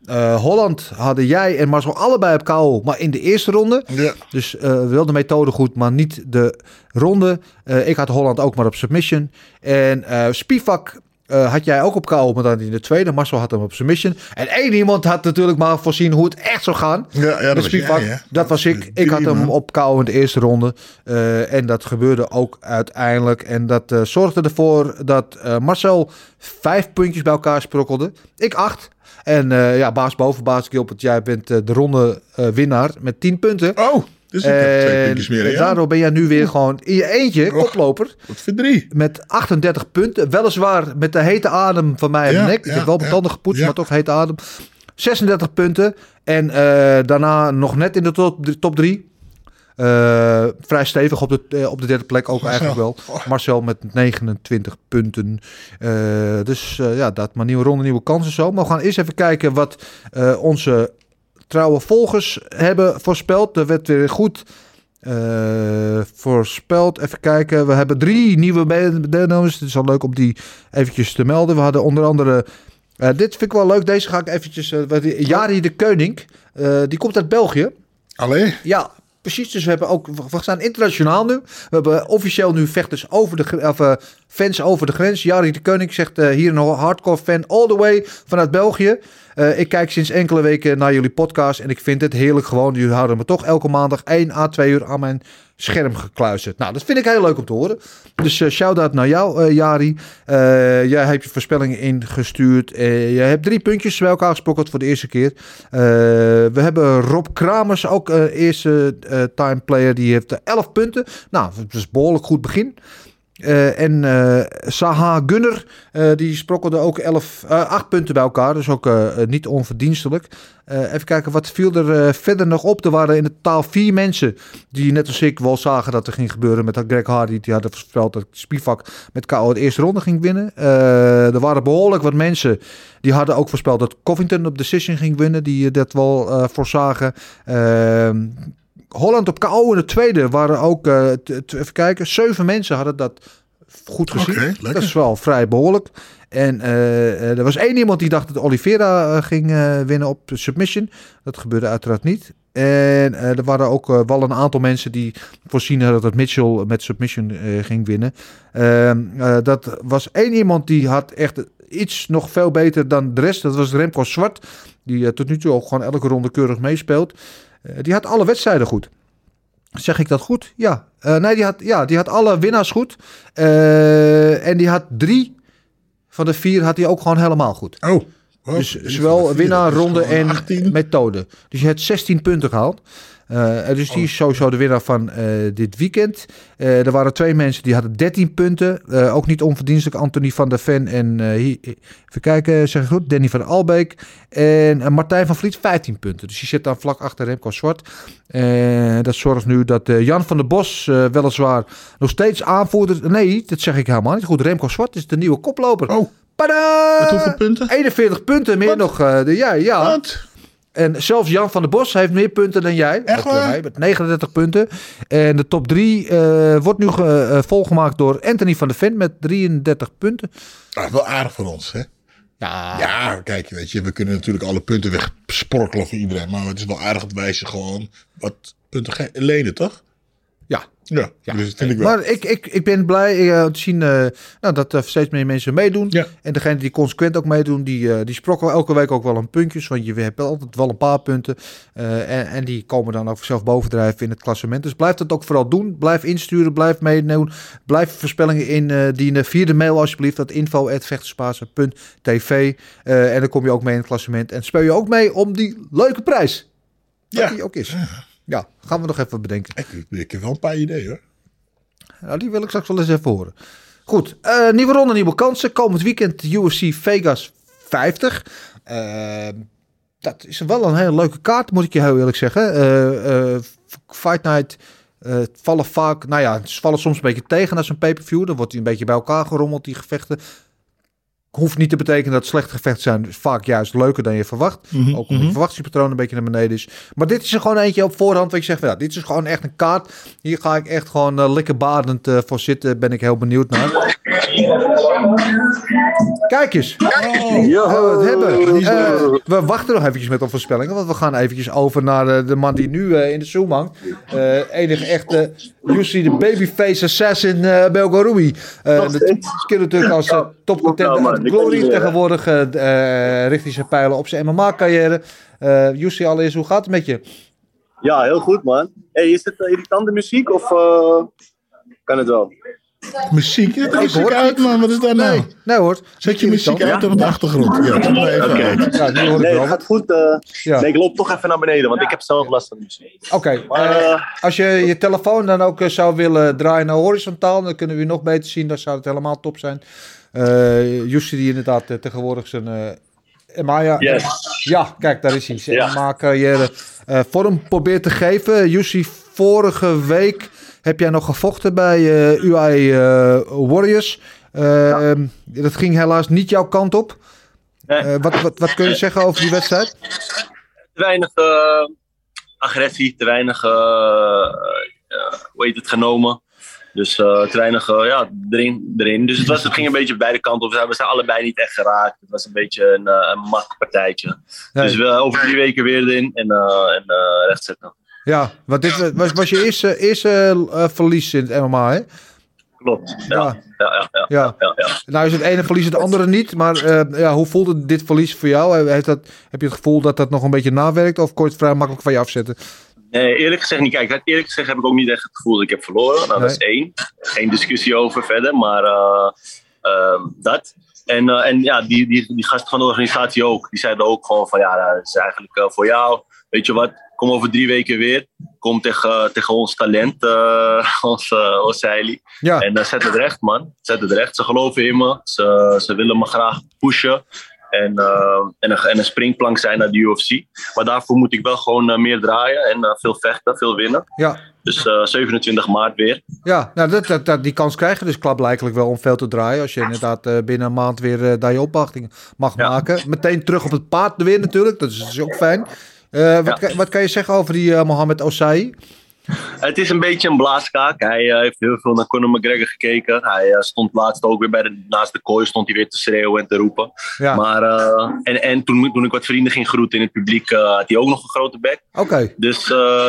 Eh, Holland hadden jij en Marcel allebei op KO. Maar in de eerste ronde. Ja. Dus eh wel de methode goed, maar niet de ronde. Eh, ik had Holland ook maar op submission. En Spivak had jij ook op KO, maar dan in de tweede. Marcel had hem op submission. En één iemand had natuurlijk maar voorzien hoe het echt zou gaan. Ja, ja, dat was Spivak, jij, hè? dat was ik. Ik had hem op KO in de eerste ronde. En dat gebeurde ook uiteindelijk. En dat zorgde ervoor dat Marcel vijf puntjes bij elkaar sprokkelde. Ik acht. En eh, ja, baas boven baas Gilbert, jij bent eh, de ronde eh, winnaar met 10 punten. Oh, dus ik heb twee En puntjes meer. jou. daardoor ben jij nu weer gewoon in je eentje Och. koploper Wat verdrie. met 38 punten. Weliswaar met de hete adem van mij Ja, mijn nek. Ik ja, heb wel ja, betanden gepoetst, ja. maar toch hete adem. 36 punten. En daarna nog net in de top, de top 3. vrij stevig op de, eh, op de derde plek ook eigenlijk wel. Oh. Marcel met 29 punten. Eh, dus eh, ja, dat maar nieuwe ronde, nieuwe kansen zo. Maar we gaan eerst even kijken wat eh, onze trouwe volgers hebben voorspeld. Er werd weer goed eh, voorspeld. Even kijken. We hebben drie nieuwe deelnemers. Het is al leuk om die eventjes te melden. We hadden onder andere... eh, dit vind ik wel leuk. Deze ga ik eventjes... eh, Jari de Keuning. eh, die komt uit België. Allee, Ja, precies. Dus we hebben ook, we staan internationaal nu. We hebben officieel nu vechters over de of, eh, fans over de grens. Jari de Koning zegt eh, hier een hardcore fan all the way vanuit België. Eh, ik kijk sinds enkele weken naar jullie podcast en ik vind het heerlijk gewoon. Jullie houden me toch elke maandag 1 à 2 uur aan mijn scherm gekluisterd. Nou, dat vind ik heel leuk om te horen. Dus eh shout-out naar jou, eh, Jari. Jij hebt je voorspellingen ingestuurd. Je hebt drie puntjes bij elkaar gesprokkeld voor de eerste keer. We hebben Rob Kramers, ook eerste time player. Die heeft eh, 11 punten. Nou, dat is behoorlijk goed begin. Eh, en eh, Saha Gunner, eh, die sprokkelde ook 11, eh 8 punten bij elkaar. Dus ook niet onverdienstelijk. Even kijken, wat viel er verder nog op? Er waren in totaal vier mensen die net als ik wel zagen dat er ging gebeuren met Greg Hardy. Die hadden voorspeld dat Spivak met KO de eerste ronde ging winnen. Er waren behoorlijk wat mensen die hadden ook voorspeld dat Covington op decision ging winnen. Die dat wel voorzagen. Holland op KO in de tweede waren ook, eh, even kijken, zeven mensen hadden dat goed gezien. Dat is wel vrij behoorlijk. En eh, eh, er was één iemand die dacht dat Oliveira ging winnen op submission. Dat gebeurde uiteraard niet. En er waren ook wel een aantal mensen die voorzien hadden dat Mitchell met submission ging winnen. Ehm, eh, dat was één iemand die had echt iets nog veel beter dan de rest. Dat was Remco Zwart. Die tot nu toe ook gewoon elke ronde keurig meespeelt. Eh, die had alle wedstrijden goed. Zeg ik dat goed? Ja. Eh, nee, die had, ja, die had alle winnaars goed. Eh, en die had drie van de vier had hij ook gewoon helemaal goed. Oh. oh, Dus zowel winnaar, ronde en 18. methode. Dus je hebt 16 punten gehaald. Eh, dus die is sowieso de winnaar van eh, dit weekend. Eh, er waren twee mensen die hadden 13 punten. Ook niet onverdienstelijk. Anthony van der Ven en hier- even kijken, zeg ik goed. Danny van Albeek. En Martijn van Vliet 15 punten. Dus die zit dan vlak achter Remco Zwart. Dat zorgt nu dat Jan van der Bos weliswaar nog steeds aanvoerder... Nee, dat zeg ik helemaal niet goed. Remco Zwart is de nieuwe koploper. Oh, Tada! met hoeveel punten? 41 punten, meer Wat? nog. de, ja, ja. Wat? En zelfs Jan van der Bos heeft meer punten dan jij. Echt eh, waar? met 39 punten. En de top 3 wordt nu eh, volgemaakt door Anthony van der Ven met 33 punten. Ah, wel aardig voor ons, hè? Ja, Ja, kijk, weet je, we kunnen natuurlijk alle punten wegsporkelen voor iedereen. Maar het is wel aardig dat wij ze gewoon wat punten lenen, toch? ja. Ja, dus dat vind ik wel. Maar ik, ik, ik ben blij eh, te zien eh, nou, dat er steeds meer mensen meedoen. Ja. En degene die consequent ook meedoen, die, eh, die sprokkelen elke week ook wel een puntjes. Want je hebt altijd wel een paar punten. Eh, en, en die komen dan ook zelf bovendrijven in het klassement. Dus blijf dat ook vooral doen. Blijf insturen, blijf meedoen. Blijf voorspellingen indienen via de mail alsjeblieft. Dat info.vechterspasen.tv Eh En dan kom je ook mee in het klassement. En speel je ook mee om die leuke prijs. Wat Ja. die ook is. Ja, gaan we nog even bedenken. Ik, ik heb wel een paar ideeën, hoor. Nou, die wil ik straks wel eens even horen. Goed, eh, nieuwe ronde, nieuwe kansen. Komend weekend UFC Vegas 50. Eh, dat is wel een hele leuke kaart, moet ik je heel eerlijk zeggen. Eh, Fight Night vallen vaak, nou ja, ze vallen soms een beetje tegen naar zo'n pay-per-view. Dan wordt hij een beetje bij elkaar gerommeld, die gevechten. Hoeft niet te betekenen dat slechte gevechten zijn. Vaak juist leuker dan je verwacht. Ook omdat je verwachtingspatroon een beetje naar beneden is. Maar dit is er gewoon eentje op voorhand. Waar ik zeg, van, ja, dit is gewoon echt een kaart. Hier ga ik echt gewoon uh, lekker badend eh, voor zitten. Ben ik heel benieuwd naar. Kijk eens. Oh, we het hebben. Eh, we wachten nog eventjes met de voorspellingen. Want we gaan eventjes over naar de, de man die nu eh, in de Zoom hangt. Eh, enige echte Jussi de Babyface Assassin uh, Belgarui. Uh, dat ken natuurlijk als uh, topcontender uit Glory. Tegenwoordig uh, richt hij zijn pijlen op zijn MMA-carrière. Uh, Jussi, allereerst, hoe gaat het met je? Ja, heel goed man. Hey, is het irritante muziek of uh, kan het wel? Muziek? Het is hoor uit man, wat is dat nou? Nee, nee hoor. Zet je muziek uit op de achtergrond. Ja, maar even okay. Ja, nu hoor ik nee, wel. het gaat goed. Uh, ja. Nee, ik loop toch even naar beneden, want ik heb zelf last van de muziek. Oké, okay. uh, als je je telefoon dan ook zou willen draaien naar horizontaal, dan kunnen we je nog beter zien. Dan zou het helemaal top zijn. Uh, Jussi die inderdaad tegenwoordig zijn uh, Maya. Yes. Ja, kijk, daar is hij. Zijn ja. MMA-carrière uh, vorm probeert te geven. Jussi, vorige week heb jij nog gevochten bij UI Warriors. Ja. Dat ging helaas niet jouw kant op. Nee. wat, wat, wat kun je zeggen over die wedstrijd? Te weinig agressie, te weinig, hoe heet het, genomen. Dus uh, te weinig uh, ja, erin, erin. Dus het, was, het ging een beetje beide kanten op. We zijn allebei niet echt geraakt. Het was een beetje een, uh, een mak partijtje. Nee. Dus we over drie weken weer erin en, en rechtzetten. Ja, want dit was, was je eerste, eerste verlies in het MMA, hè? Klopt, ja. Ja. Ja, ja, ja, ja. ja, Nou is het ene verlies het andere niet. Maar ja, hoe voelde dit verlies voor jou? Heeft dat, heb je het gevoel dat dat nog een beetje nawerkt? Of kon je het vrij makkelijk van je afzetten? Nee, eerlijk gezegd niet. Kijk, eerlijk gezegd heb ik ook niet echt het gevoel dat ik heb verloren. Nou, nee. dat is één. Geen discussie over verder, maar uh, uh, dat. En, uh, en ja, die, die, die gasten van de organisatie ook. Die zeiden ook gewoon van, ja, dat is eigenlijk uh, voor jou. Weet je wat, kom over drie weken weer. Kom tegen, tegen ons talent, ons, ons. Ja. En uh, zet het recht, man. Zet het recht. Ze geloven in me. Ze, ze willen me graag pushen. En, uh, en, een, en een springplank zijn naar de UFC. Maar daarvoor moet ik wel gewoon uh, meer draaien en uh, veel vechten, veel winnen. Ja. Dus 27 maart weer. Ja, nou, dat, dat, dat, die kans krijg je dus klaarblijkelijk wel om veel te draaien. Als je inderdaad binnen een maand weer daar je opwachting mag ja. maken. Meteen terug op het paard weer natuurlijk. Dat is, dat is ook fijn. wat, ja. wat kan je zeggen over die Mohamed Osai? Het is een beetje een blaaskaak. Hij uh, heeft heel veel naar Conor McGregor gekeken. Hij uh, stond laatst ook weer bij de, naast de kooi, stond hij weer te schreeuwen en te roepen. Ja. Maar, uh, en en toen, toen ik wat vrienden ging groeten in het publiek, had hij ook nog een grote bek. Oké. Okay. Dus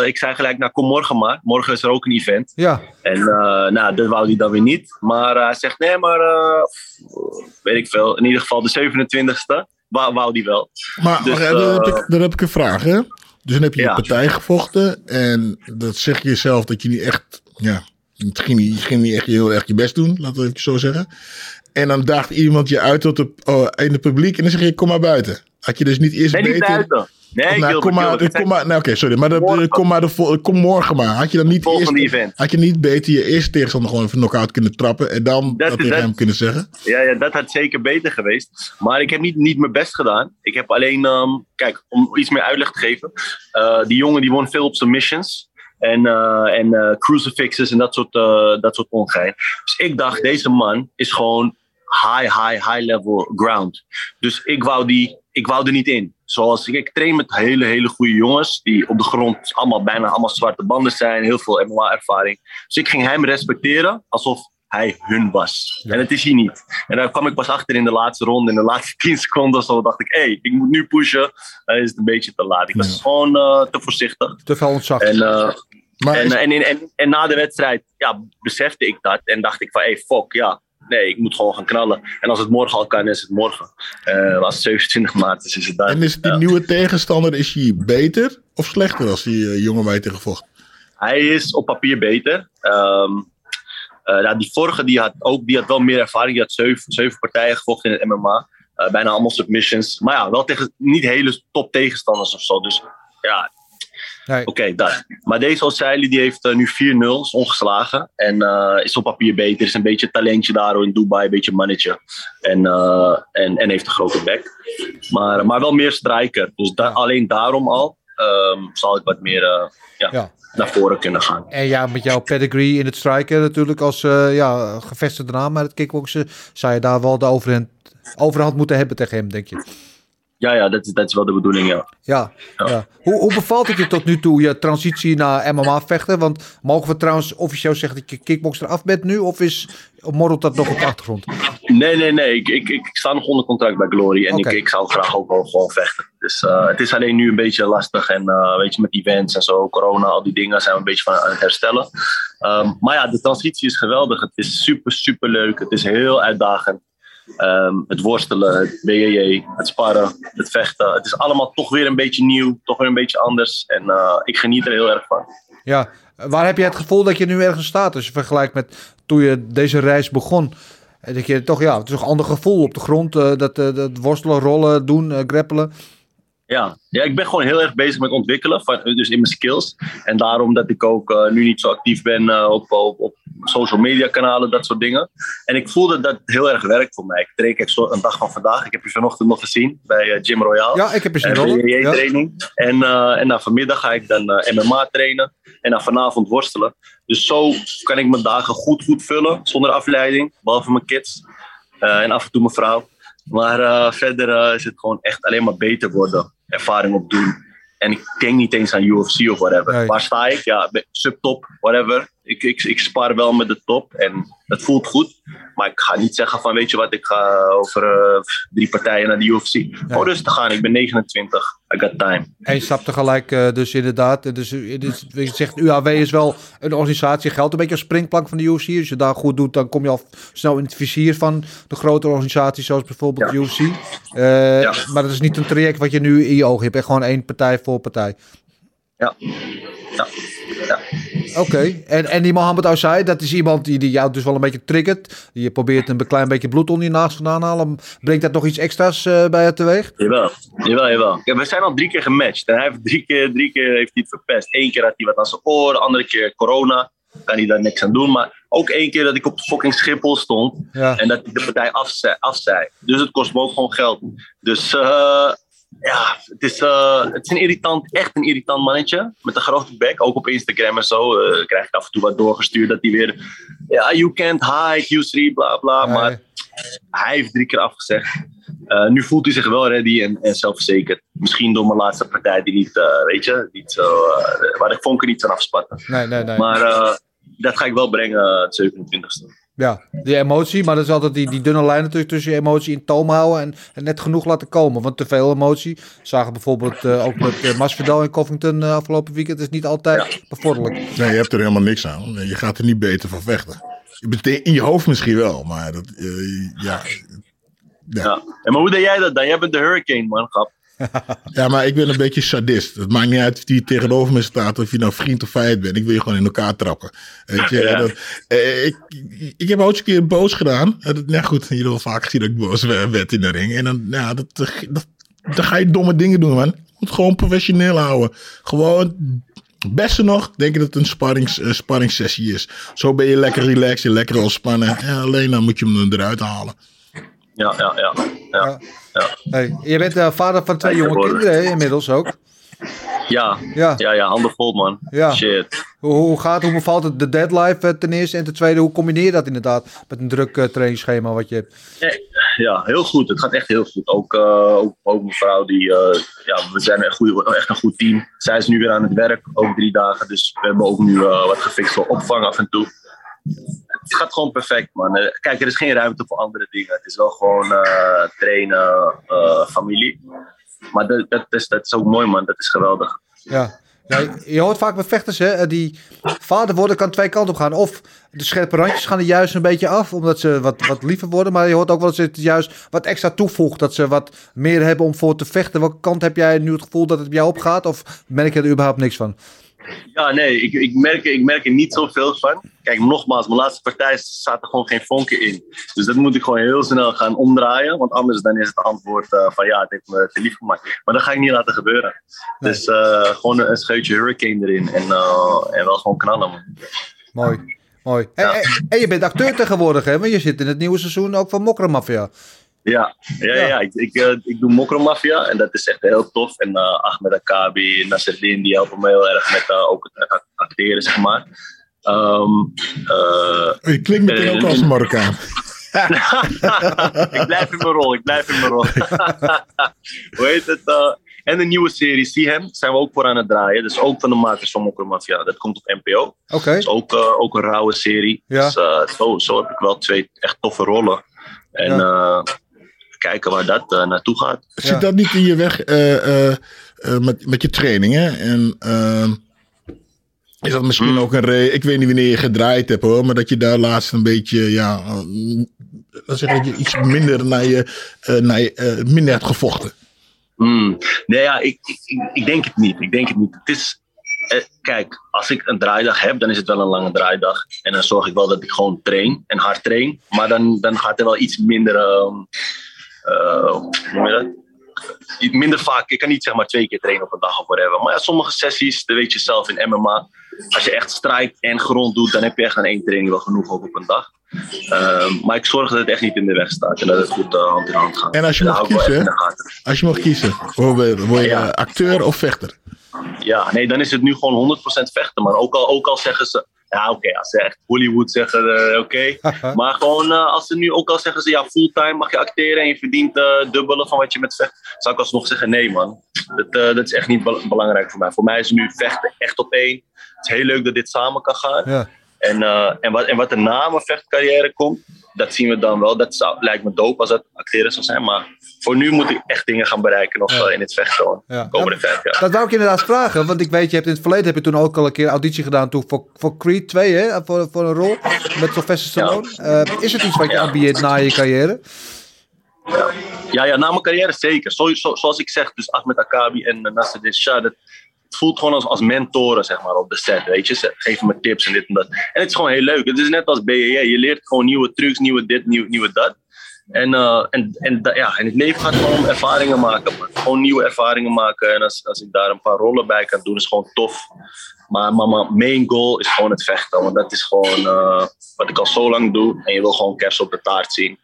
ik zei gelijk, nou kom morgen maar. Morgen is er ook een event. Ja. En nou, dat wou hij dan weer niet. Maar hij zegt, nee, maar weet ik veel. In ieder geval de 27e wou, wou die wel. Maar dus, okay, dan, heb ik, dan heb ik een vraag, hè? Dus dan heb je ja. een partij gevochten en dat zeg je jezelf dat je niet echt, ja, het ging niet, ging niet echt heel erg je best doen, laten we het zo zeggen. En dan daagt iemand je uit tot de, oh, in het publiek en dan zeg je kom maar buiten. Had je dus niet eerst nee, beter... niet buiten. Nee, nou, Gilbert, kom maar, Gilbert, kom maar, nou, oké, okay, sorry, maar de, morgen. kom maar de, kom morgen maar. Had je dan niet eerst, event. had je niet beter je eerste tegenstander gewoon even knock-out kunnen trappen en dan dat, dat tegen dat, hem kunnen zeggen? Ja, ja, dat had zeker beter geweest. Maar ik heb niet, niet mijn best gedaan. Ik heb alleen, um, kijk, om iets meer uitleg te geven. Uh, die jongen die won veel op submissions. En, uh, en uh, crucifixes en dat soort, dat soort ongein. Dus ik dacht, deze man is gewoon high, high, high level ground. Dus ik wou, die, ik wou er niet in. Zoals ik, ik train met hele, hele goede jongens. Die op de grond allemaal bijna allemaal zwarte banden zijn. Heel veel MMA-ervaring. Dus ik ging hem respecteren. Alsof hij hun was. En het is hij niet. En daar kwam ik pas achter in de laatste ronde. In de laatste 10 seconden of zo dacht ik, hé, hey, ik moet nu pushen. Dan is het een beetje te laat. Ik was gewoon eh, te voorzichtig. Te veel. En, eh, Maar en, is- en, en, en, en na de wedstrijd ja, besefte ik dat. En dacht ik van, hé, hey, fuck, ja. Nee, ik moet gewoon gaan knallen. En als het morgen al kan, is het morgen. Eh, als het 27 maart is, is het dan. en is die nieuwe tegenstander, is hij beter of slechter als die eh, jongen waar je tegen vocht? Hij is op papier beter. Ehm, eh, nou, die vorige die had ook die had wel meer ervaring. Die had zeven, zeven partijen gevochten in het MMA. Eh, bijna allemaal submissions. Maar ja, wel tegen niet hele top tegenstanders of zo. Dus ja, Nee. oké, dat. Maar deze O'Reilly die heeft eh, nu 4-0, is ongeslagen. En eh, is op papier beter. Is een beetje talentje daar in Dubai, een beetje mannetje. En, eh, en, en heeft een grote bek. Maar, maar wel meer striker. Dus da- alleen daarom al ehm, zal ik wat meer ja, Ja. naar voren kunnen gaan. En ja, met jouw pedigree in het striken natuurlijk als ja, gevestigde naam met het kickboksen, zou je daar wel de overhand, overhand moeten hebben tegen hem, denk je? Ja, ja, dat is, dat is wel de bedoeling, ja. Ja, ja. Hoe, hoe bevalt het je tot nu toe, je transitie naar MMA vechten? Want mogen we trouwens officieel zeggen dat je kickbokser af bent nu? Of is, morrelt dat nog op de achtergrond? Nee, nee, nee. Ik, ik, ik sta nog onder contract bij Glory en ik, ik zou graag ook wel gewoon vechten. Dus eh, het is alleen nu een beetje lastig en eh, weet je, met events en zo, corona, al die dingen zijn we een beetje van aan het herstellen. Ehm, maar ja, de transitie is geweldig. Het is super, super leuk. Het is heel uitdagend. Ehm, het worstelen, het BJJ, het sparren, het vechten. Het is allemaal toch weer een beetje nieuw, toch weer een beetje anders. En eh, ik geniet er heel erg van. Ja, waar heb je het gevoel dat je nu ergens staat? Als je vergelijkt met toen je deze reis begon. Dat je toch, ja, het is een ander gevoel op de grond. eh, dat, eh, dat worstelen, rollen, doen, grappelen. Ja. ja, ik ben gewoon heel erg bezig met ontwikkelen, van, dus in mijn skills. En daarom dat ik ook eh, nu niet zo actief ben eh, op, op, op social media kanalen, dat soort dingen. En ik voelde dat heel erg werkt voor mij. Ik train een dag van vandaag. Ik heb je vanochtend nog gezien bij eh, Gym Royale. Ja, ik heb je zien En. Ja. training. En, eh, en na vanmiddag ga ik dan eh, MMA trainen. En dan vanavond worstelen. Dus zo kan ik mijn dagen goed, goed vullen. Zonder afleiding. Behalve mijn kids. Eh, en af en toe mijn vrouw. Maar eh, verder eh, is het gewoon echt alleen maar beter worden. Ervaring opdoen. En ik denk niet eens aan UFC of whatever. Nee. Waar sta ik? Ja, subtop, whatever. Ik, ik, ik spar wel met de top en dat voelt goed. Maar ik ga niet zeggen van, weet je wat, ik ga over eh, drie partijen naar de UFC. Gewoon rustig gaan, ik ben 29. I got time. Eén stap tegelijk, eh, dus inderdaad. Dus, eh, het is- je zegt, UAW is wel een organisatie, geldt een beetje als springplank van de UFC. Als je daar goed doet, dan kom je al snel in het vizier van de grote organisaties, zoals bijvoorbeeld de UFC. Ja. Maar dat is niet een traject wat je nu in je ogen hebt. Gewoon één partij voor partij. Ja. Ja. Ja. Oké, en, en die Mohammed Ousai, dat is iemand die, die jou dus wel een beetje triggert. Je probeert een klein beetje bloed onder je naast vandaan te halen. Brengt dat nog iets extra's eh, bij het teweeg? Jawel, jawel, jawel. Ja, we zijn al drie keer gematcht. En hij heeft drie keer, drie keer heeft hij het verpest. Eén keer had hij wat aan zijn oor, de andere keer corona. Kan hij daar niks aan doen. Maar ook één keer dat ik op fucking Schiphol stond. Ja. En dat ik de partij afzei. afzei. Dus het kost me ook gewoon geld. Dus eh, ja, het is, eh, het is een irritant, echt een irritant mannetje. Met een grote bek. Ook op Instagram en zo eh, krijg ik af en toe wat doorgestuurd. Dat hij weer, ja, you can't hide, Q3, bla bla. Nee. Maar hij heeft drie keer afgezegd. Eh, nu voelt hij zich wel ready en, en zelfverzekerd. Misschien door mijn laatste partij die niet, weet je, niet zo, waar de vonken niet van afspatten. Nee, nee, nee. Maar dat ga ik wel brengen, het 27e. Ja, die emotie, maar dat is altijd die, die dunne lijn natuurlijk tussen je emotie in toom houden en, en net genoeg laten komen. Want te veel emotie, zagen bijvoorbeeld eh, ook met uh, Masvidal in Covington eh, afgelopen weekend, is niet altijd bevorderlijk. Nee, je hebt er helemaal niks aan. Je gaat er niet beter van vechten. Je bent In je hoofd misschien wel, maar dat, eh, ja. Ja. En maar hoe deed jij dat dan? Jij bent de hurricane, man. Grap. Ja, maar ik ben een beetje sadist. Het maakt niet uit of die tegenover me staat, of je nou vriend of vijand bent. Ik wil je gewoon in elkaar trappen. Weet je, Ja. dat, eh, ik, ik heb ooit een keer boos gedaan. Dat- Nou goed, jullie wel vaak gezien dat ik boos werd in de ring. En dan, ja, dat, dat, dan ga je domme dingen doen, man. Je moet gewoon professioneel houden. Gewoon, beste nog, denk ik dat het een sparrings, eh, sparringssessie is. Zo ben je lekker relaxed, je lekker ontspannen. En alleen dan moet je hem eruit halen. Ja, ja, ja. ja. ja. Hey, je bent eh, vader van twee Ja, jonge kinderen hè, inmiddels ook. Ja, Ja. ja, ja, handen vol, man. Ja. Shit. Hoe, hoe gaat, hoe bevalt het de deadlife eh, ten eerste en ten tweede, hoe combineer je dat inderdaad met een druk eh, trainingsschema wat je hebt? Ja, heel goed. Het gaat echt heel goed. Ook, eh, ook, ook mijn vrouw, die, ja, we zijn een echt een goed team. Zij is nu weer aan het werk, over drie dagen. Dus we hebben ook nu wat gefixt voor opvang af en toe. Het gaat gewoon perfect, man. Eh, Kijk, er is geen ruimte voor andere dingen. Het is wel gewoon eh, trainen, eh, familie. Maar dat, dat, is, dat is ook mooi, man. Dat is geweldig. Ja. Je hoort vaak bij vechters, hè, die vader worden kan twee kanten op gaan. Of de scherpe randjes gaan er juist een beetje af, omdat ze wat, wat liever worden. Maar je hoort ook wel dat het juist wat extra toevoegt, dat ze wat meer hebben om voor te vechten. Welke kant heb jij nu het gevoel dat het bij jou opgaat? Of merk je er überhaupt niks van? Ja, nee, ik, ik, merk, er- ik merk er niet zoveel van. Kijk, nogmaals, mijn laatste partij zaten gewoon geen vonken in. Dus dat moet ik gewoon heel snel gaan omdraaien. Want anders dan is het antwoord eh, van ja, het heeft me te lief gemaakt. Maar dat ga ik niet laten gebeuren. Dus eh, gewoon een scheutje hurricane erin. En, eh, en wel gewoon knallen, man. Mooi, mooi. En, en, en je bent acteur tegenwoordig, hè? Want je zit in het nieuwe seizoen ook van Mokra Mafia. Ja, ja, ja. ja. Ik, ik, eh, ik doe Mokromafia en dat is echt heel tof. En eh Ahmed Akabi, Nasreddin, die helpen me heel erg met eh, ook het act- acteren, zeg maar. Ehm, eh, Oh, je klinkt meteen ook als een Marokkaan. ik blijf in mijn rol, ik blijf in mijn rol. Hoe heet het? en een nieuwe serie, See Hem, zijn we ook voor aan het draaien. Dus ook van de makers van Mokromafia. Dat komt op NPO. Oké. Dat is ook, ook een rauwe serie. Ja. Dus zo, zo heb ik wel twee echt toffe rollen. En kijken waar dat eh, naartoe gaat. Zit dat niet in je weg eh, eh, eh, met, met je trainingen? En ehm, is dat misschien ook een reden? Ik weet niet wanneer je gedraaid hebt hoor, maar dat je daar laatst een beetje, ja, dat je iets minder naar je, eh, naar je eh, minder hebt gevochten. Hmm. Nee, ja, ik, ik, ik- denk het niet. Ik denk het niet. Het is, eh, kijk, als ik een draaidag heb, dan is het wel een lange draaidag. En dan zorg ik wel dat ik gewoon train en hard train. Maar dan, dan gaat er wel iets minder, ehm, eh, hoe noem je dat? Iets Minder vaak. Ik kan niet zeg maar twee keer trainen op een dag of whatever. Maar ja, sommige sessies, dat weet je zelf in MMA. Als je echt strijkt en grond doet, dan heb je echt aan één training wel genoeg op een dag. Ehm, maar ik zorg dat het echt niet in de weg staat en dat het goed eh, hand in hand gaat. En als je mag kiezen. Als je mag kiezen, word je, word je Ja. acteur of vechter? Ja, nee, dan is het nu gewoon 100% vechten. Maar ook al, ook al zeggen ze. Ja, oké, als ze echt Hollywood zeggen, eh, oké. maar gewoon eh, als ze nu ook al zeggen ze, ja, fulltime mag je acteren en je verdient eh dubbele van wat je met vecht. Zou ik alsnog zeggen, nee man. Dat, dat is echt niet bel- belangrijk voor mij. Voor mij is nu vechten echt op één. Het is heel leuk dat dit samen kan gaan. Ja. En, en, wat, en wat er na mijn vechtcarrière komt, dat zien we dan wel. Dat zou, lijkt me dope als dat acteren zou zijn. Maar voor nu moet ik echt dingen gaan bereiken nog eh, in het vechten. hoor. Ja. De komende vijf jaar. Dat wou ik inderdaad vragen, want ik weet, je hebt in het verleden heb je toen ook al een keer auditie gedaan toen voor, voor Creed 2, hè? Voor, voor een rol met Sylvester Stallone. Eh, is het iets wat je ambieert na je carrière? Ja, ja, na mijn carrière zeker. Zo, zo- zoals ik zeg, dus Ahmed Akabi en Nasser dat het voelt gewoon als, als mentoren zeg maar, op de set, weet je. Ze geven me tips en dit en dat. En het is gewoon heel leuk. Het is net als BJJ. Je leert gewoon nieuwe trucs, nieuwe dit, nieuwe, nieuwe dat. En, eh, en, en, ja, en het leven gaat gewoon om ervaringen maken. Gewoon nieuwe ervaringen maken. En als, als ik daar een paar rollen bij kan doen, is gewoon tof. Maar, mijn main goal is gewoon het vechten. Want dat is gewoon eh, wat ik al zo lang doe. En je wil gewoon kers op de taart zien.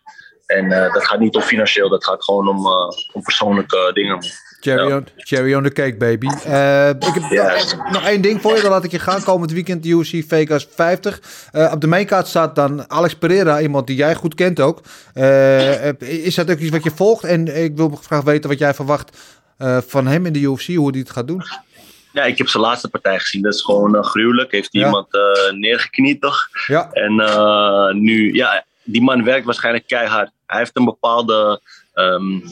En eh, dat gaat niet om financieel, dat gaat gewoon om, om persoonlijke dingen. Cherry, Ja. on, cherry on the cake, baby. Eh, ik heb nog, één ding voor je, dan laat ik je gaan. Komend weekend UFC Vegas 50. Eh, op de mainkaart staat dan Alex Pereira, iemand die jij goed kent ook. Eh, is dat ook iets wat je volgt? En ik wil graag weten wat jij verwacht van hem in de UFC, hoe hij het gaat doen. Ja, ik heb zijn laatste partij gezien. Dat is gewoon gruwelijk. Heeft Ja. iemand eh, neergekniet, toch? Ja, En nu, ja, die man werkt waarschijnlijk keihard. Hij heeft een bepaalde, ehm, eh,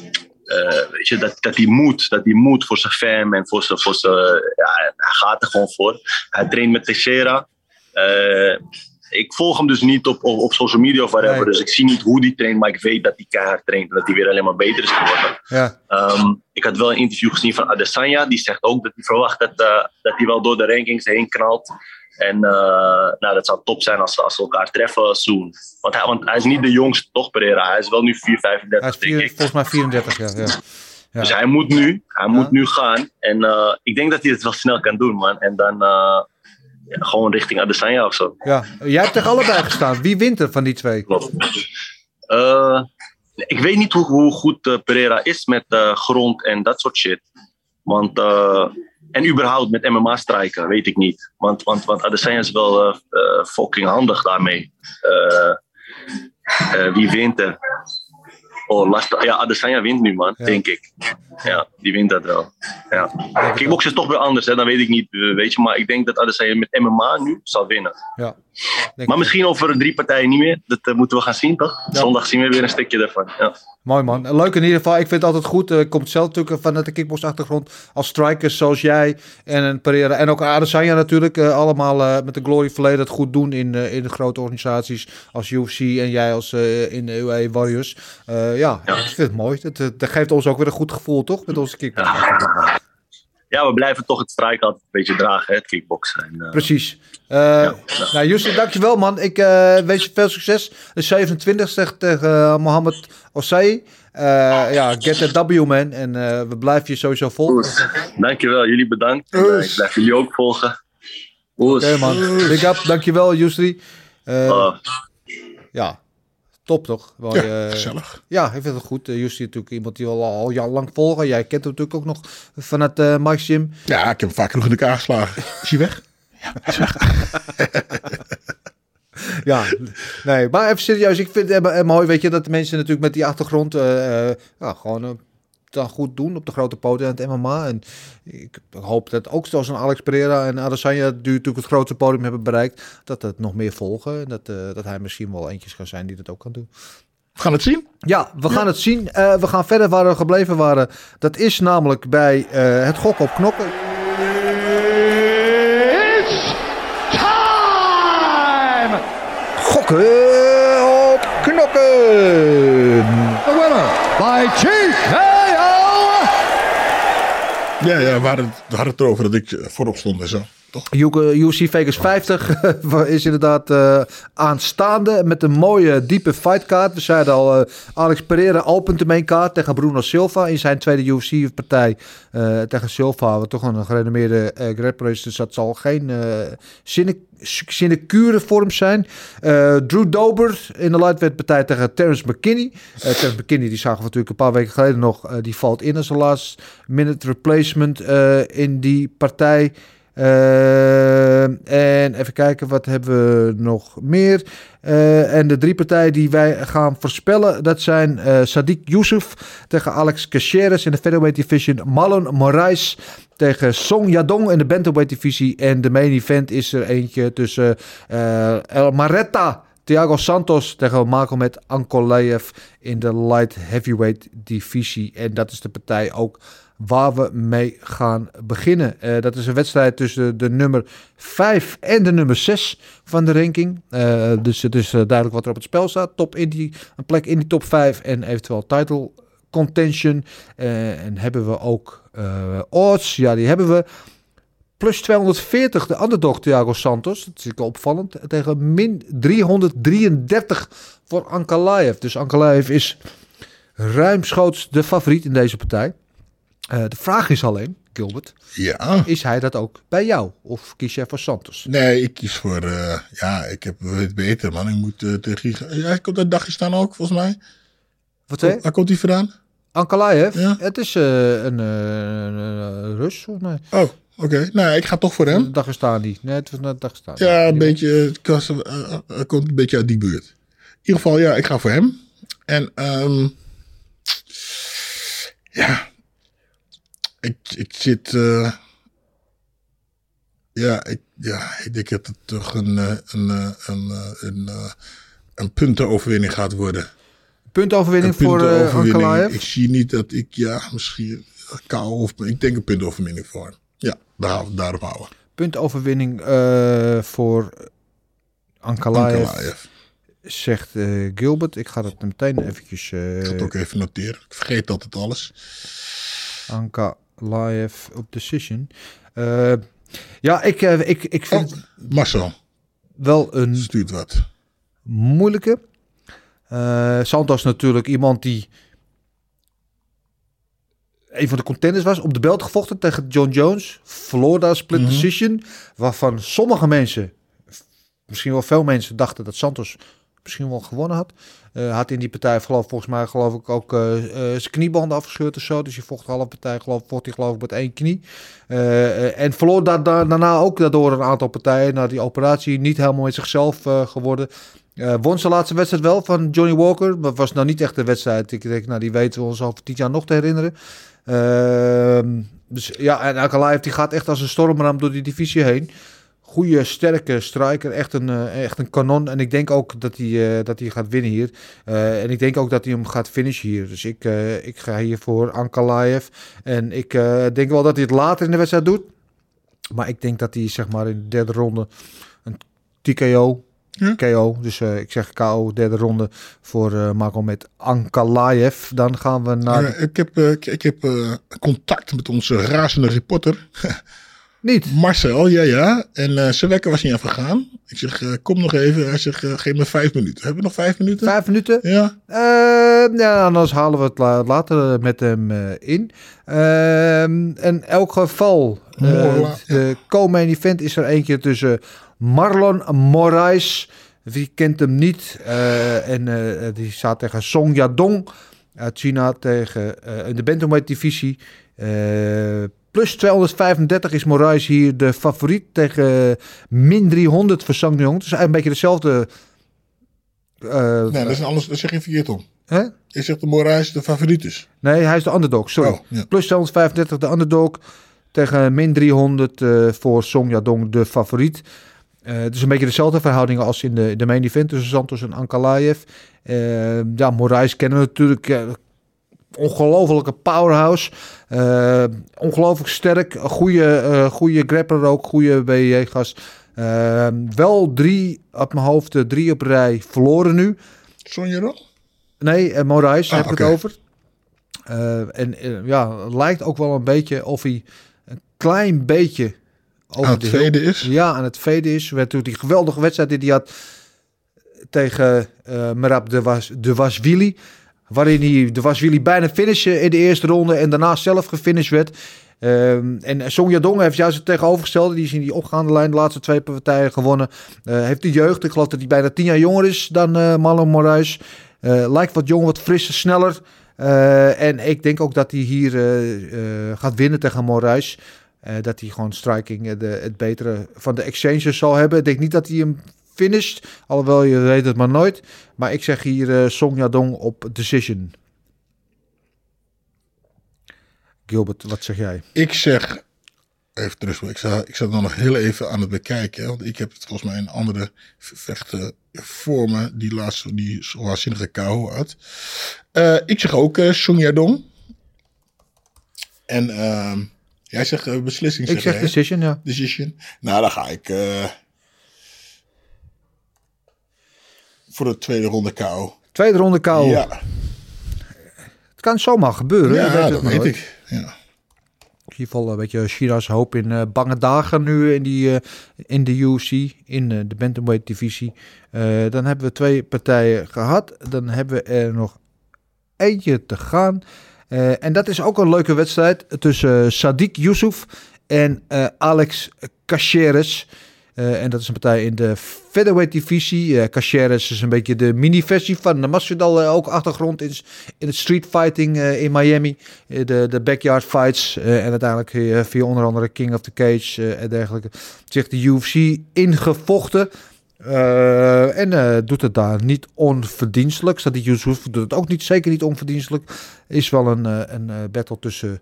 weet je, dat, dat hij moet. Dat hij moet voor zijn fam en voor zijn, voor zijn, ja, hij gaat er gewoon voor. Hij traint met Teixeira. Eh, ik volg hem dus niet op, op, op social media of whatever. Nee. Dus ik zie niet hoe hij traint, maar ik weet dat hij keihard traint. En dat hij weer alleen maar beter is geworden. ja. Ehm, ik had wel een interview gezien van Adesanya. Die zegt ook dat hij verwacht dat, eh, dat hij wel door de rankings heen knalt. En eh, nou, dat zou top zijn als, ze- als ze elkaar treffen soon. Want hij, want hij is niet de jongste, toch Pereira? Hij is wel nu 4,35 Hij is vier- denk ik. volgens mij 34, ja. ja. Ja. Dus hij moet nu, hij moet nu gaan. En eh, ik denk dat hij het wel snel kan doen, man. En dan eh, gewoon richting Adesanya of zo. ja. Jij hebt tegen allebei gestaan. Wie wint er van die twee? Klopt. Ik weet niet hoe, hoe goed Pereira is met grond en dat soort shit. Want, en überhaupt met MMA strijken, weet ik niet. Want, want, want Adesanya is wel eh, eh, fucking handig daarmee. Eh, wie wint er? Oh, lastig. Ja, Adesanya wint nu, man, Ja. denk ik. Ja, die wint dat wel. Ja. Kickboxen is toch weer anders, hè? dan weet ik niet, eh, weet je. Maar ik denk dat Adesanya met MMA nu zal winnen. Ja. Maar misschien over drie partijen niet meer. Dat eh, moeten we gaan zien, toch? Zondag zien we weer een stukje daarvan. Ja. Mooi man. Leuk in ieder geval. Ik vind het altijd goed. Eh, Ik kom zelf natuurlijk vanuit de kickbox achtergrond. Als strikers zoals jij en een Pereira. En ook Adesanya natuurlijk. allemaal met de glory verleden het goed doen in, in de grote organisaties. Als UFC en jij als in de UAE Warriors. Eh, ja, ik vind het mooi. Dat, dat geeft ons ook weer een goed gevoel toch? Met onze kickbox. ja, we blijven toch het strike altijd een beetje dragen, hè, het kickboksen. En, eh, Precies. Eh Nou, Justin, dankjewel man. Ik eh, wens je veel succes. De 27 zegt tegen eh, Mohammed Osei. Eh, ja, get that W man. En eh, we blijven je sowieso volgen. Dankjewel, jullie bedankt. En, ik blijf jullie ook volgen. Oké man. Big up. Dankjewel Jusri. Eh Oh, Ja, top toch? Wel, Ja, eh, gezellig. Ja, ik vind het goed. Uh, Jusri natuurlijk iemand die al, al jaar lang volgen. Jij kent hem natuurlijk ook nog vanuit uh, Mike's Gym. Ja, ik heb hem vaak genoeg in elkaar geslagen. Is hij weg? Ja, hij is weg. Ja, nee, maar even serieus. Ik vind het eh, mooi, weet je, dat de mensen natuurlijk met die achtergrond eh, eh, ja, gewoon eh, dan goed doen op de grote poten en het MMA. En ik hoop dat ook zoals een Alex Pereira en Adesanya, die natuurlijk het grootste podium hebben bereikt, dat het nog meer volgen. En dat, eh, dat hij misschien wel eentjes kan zijn die dat ook kan doen. We gaan het zien. Ja, we gaan het zien. Eh, we gaan verder waar we gebleven waren. Dat is namelijk bij eh, het gokken op knokken. It's time! Gokken op knokken. The winner by! Ja, ja we, hadden, het- erover dat ik eh, voorop stond en zo. UFC Vegas 50 is inderdaad eh, aanstaande met een mooie diepe fightkaart. We zeiden al, eh, Alex Pereira opent de main kaart tegen Bruno Silva in zijn tweede UFC-partij eh, tegen Silva. Wat toch een gerenommeerde uh, grappler is, dus dat zal geen uh, sinecure vorm zijn. Uh, Drew Dober in de lightweight partij tegen Terence McKinney. Uh, Terence McKinney, die zagen we natuurlijk een paar weken geleden nog. Uh, die valt in als een last minute replacement uh, in die partij. Uh, en even kijken, wat hebben we nog meer? Uh, en de drie partijen die wij gaan voorspellen, dat zijn uh, Sadiq Youssef tegen Alex Caceres in de featherweight division. Marlon Moraes tegen Song Yadong in de bantamweight divisie. En de main event is er eentje tussen El Maretta Thiago Santos tegen Magomed Ankolaev in de light heavyweight divisie. En dat is de partij ook waar we mee gaan beginnen. Uh, dat is een wedstrijd tussen de nummer 5 en de nummer 6 van de ranking. Uh, dus het is uh, duidelijk wat er op het spel staat. Top in die, een plek in die top 5 en eventueel title contention. en hebben we ook odds. Ja, die hebben we. Plus 240 de underdog Thiago Santos. Dat is opvallend. Tegen min 333 voor Ankalaev. Dus Ankalaev is ruimschoots de favoriet in deze partij. Uh, de vraag is alleen, Gilbert, ja. is hij dat ook bij jou? Of kies jij voor Santos? Nee, ik kies voor, uh, ja, ik heb het beter man. Ik moet uh, tegen, ja, hij komt uit Dagestan ook, volgens mij. Wat hè? Waar komt hij vandaan? Ankalaev? Ja. Het is een, Rus, volgens mij. Oh, oké. Okay. Nou, ik ga toch voor hem. Dagestani. Nee, het was net Dagestani. Ja, een beetje, hij komt een beetje uit die buurt. In ieder geval, ja, ik ga voor hem. En, um, ja, ik, ik zit. Uh, ja, ik, ja, ik denk dat het toch een, een, een, een, een, een puntenoverwinning gaat worden. Puntoverwinning voor. Uh, Ankalaev? Ik zie niet dat ik, ja, misschien kou of. Ik denk een puntoverwinning voor hem. Ja, daar, daarop houden. Puntoverwinning uh, voor Ankalaev. Ankalaev. Zegt uh, Gilbert. Ik ga dat meteen eventjes... Uh, ik ga het ook even noteren. Ik vergeet altijd alles. Anka Live op Decision. Uh, ja, ik, uh, ik, ik vind... Oh, Marcel. Wel een... Stuurt wat. Moeilijke. Uh, Santos natuurlijk iemand die... Een van de contenders was. Op de belt gevochten tegen John Jones. Florida split mm -hmm. decision. Waarvan sommige mensen... Misschien wel veel mensen dachten dat Santos misschien wel gewonnen had. Uh, had in die partij geloof, volgens mij geloof ik ook uh, uh, zijn kniebanden afgescheurd of zo. Dus je vocht de halve partij geloof, vocht hij geloof ik met één knie. en verloor da da daarna ook daardoor een aantal partijen. Na die operatie niet helemaal met zichzelf geworden. won zijn laatste wedstrijd wel van Johnny Walker. Maar was nou niet echt de wedstrijd. Ik denk, nou die weten we ons over tien jaar nog te herinneren. dus ja, en Ankalaev die gaat echt als een stormram door die divisie heen goede, sterke striker. Echt een, eh, echt een kanon. En ik denk ook dat hij, eh, dat hij gaat winnen hier. Eh, en ik denk ook dat hij hem gaat finishen hier. Dus ik, ik ga hier voor Ankalaev. En ik denk wel dat hij het later in de wedstrijd doet. Maar ik denk dat hij zeg maar in de derde ronde een TKO... KO, dus ik zeg KO, derde ronde voor Marco met Ankalaev. Dan gaan we naar... Ik heb, ik, ik heb contact met onze razende reporter. Niet. Marcel, ja, ja. En eh, zijn wekker was niet afgegaan. Ik zeg, eh, kom nog even. Hij zegt, eh, geef me vijf minuten. Hebben we nog vijf minuten? Vijf minuten? Ja. Eh, ja, anders halen we het la- later met hem in. Ehm, in elk geval, Morla, de co-main event is er eentje tussen Marlon Moraes. Wie kent hem niet? En die staat tegen Song Yadong uit China tegen in de bantamweight divisie. Eh, plus 235 is Moraes hier de favoriet tegen min 300 voor Sang Jong. Dus eigenlijk een beetje dezelfde... eh, Nee, dat is een anders. Dat zeg je verkeerd om. hè? Je zegt de Moraes de favoriet is. Nee, hij is de underdog, sorry. Oh, ja. Plus 235 de underdog. Tegen min 300 eh, voor Song Yadong de favoriet. Eh, het is een beetje dezelfde verhoudingen als in de, de main event tussen Santos en Ankalaev. Eh, ja, Moraes kennen we natuurlijk. Ongelofelijke powerhouse. Eh, ongelooflijk sterk. Goede, eh goede grappler ook. Goede BJ-gast. Eh, wel drie op mijn hoofd, drie op rij verloren nu. Sonja dan? Nee, uh, Moraes Ah, heb ik het over. En ja, het lijkt ook wel een beetje of hij een klein beetje over Aan het veden is? Ja, aan het veden is. Werd natuurlijk die geweldige wedstrijd die hij had tegen Merab de, Was, de Waswili. Waarin hij de Waswili bijna finishte in de eerste ronde en daarna zelf gefinished werd. Ehm, en Song Yadong heeft juist het tegenovergestelde. Die is in die opgaande lijn de laatste twee partijen gewonnen. Eh, heeft de jeugd. Ik geloof dat hij bijna tien jaar jonger is dan eh Marlon Moraes. Eh, lijkt wat jonger, wat frisser, sneller. En ik denk ook dat hij hier gaat winnen tegen Moraes. Dat hij gewoon striking de, het betere van de exchanges zal hebben. Ik denk niet dat hij hem finisht. Alhoewel, je weet het maar nooit. Maar ik zeg hier eh Song Yadong op decision. Gilbert, wat zeg jij? Ik zeg, even terug, ik zat, ik zat nog heel even aan het bekijken. hè, Want ik heb het volgens mij een andere vechter voor me. Die laatste, die waanzinnige KO had. Eh, ik zeg ook eh Song Yadong. En ehm, jij zegt beslissing. Ik zeg decision, ja. Decision. Nou, dan ga ik eh, voor de tweede ronde KO. Tweede ronde KO. Ja, Het kan zomaar gebeuren. ja weet dat weet ik. Ja. In ieder geval een beetje China's hoop in eh, bange dagen nu in, die, eh, in de UFC, in eh, de bantamweight divisie. Eh, dan hebben we twee partijen gehad. Dan hebben we er nog eentje te gaan. Eh, en dat is ook een leuke wedstrijd tussen eh, Sadiq Yusuf en eh, Alex Caceres. Eh, en dat is een partij in de featherweight divisie. Caceres is een beetje de mini-versie van de Masvidal. eh, ook achtergrond in, in het street fighting in Miami. De, de backyard fights. en uiteindelijk via onder andere King of the Cage en dergelijke. Zich de UFC ingevochten. En doet het daar niet onverdienstelijk. Die Yusuf doet het ook niet, zeker niet onverdienstelijk. Is wel een, een battle tussen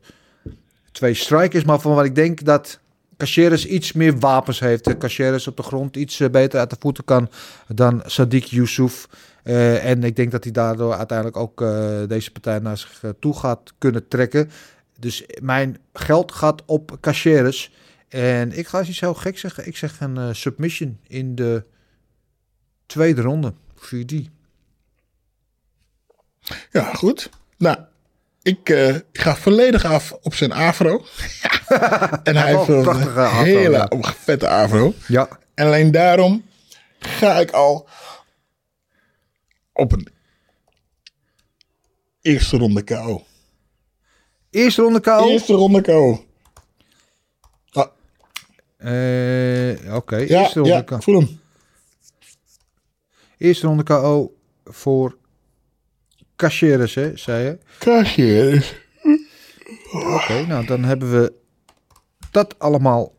twee strikers. Maar van wat ik denk dat Caceres iets meer wapens heeft. Eh, Caceres op de grond iets eh, beter uit de voeten kan dan Sadiq Yusuf. Eh, en ik denk dat hij daardoor uiteindelijk ook eh, deze partij naar zich eh, toe gaat kunnen trekken. Dus mijn geld gaat op Caceres. En ik ga eens iets heel gek zeggen. Ik zeg een eh, submission in de tweede ronde. Voor die. Ja, goed. Nou, ik eh, ga volledig af op zijn afro. en hij heeft een prachtige afro, hele ja. vette afro. Ja. En alleen daarom ga ik al op een eerste ronde KO. Eerste ronde KO. Eerste ronde KO. Ah, Eh, Oké, ja, eerste ronde ja, KO. voel hem. Eerste ronde KO voor Caceres, hè, zei je. Kastje. Oké, nou dan hebben we dat allemaal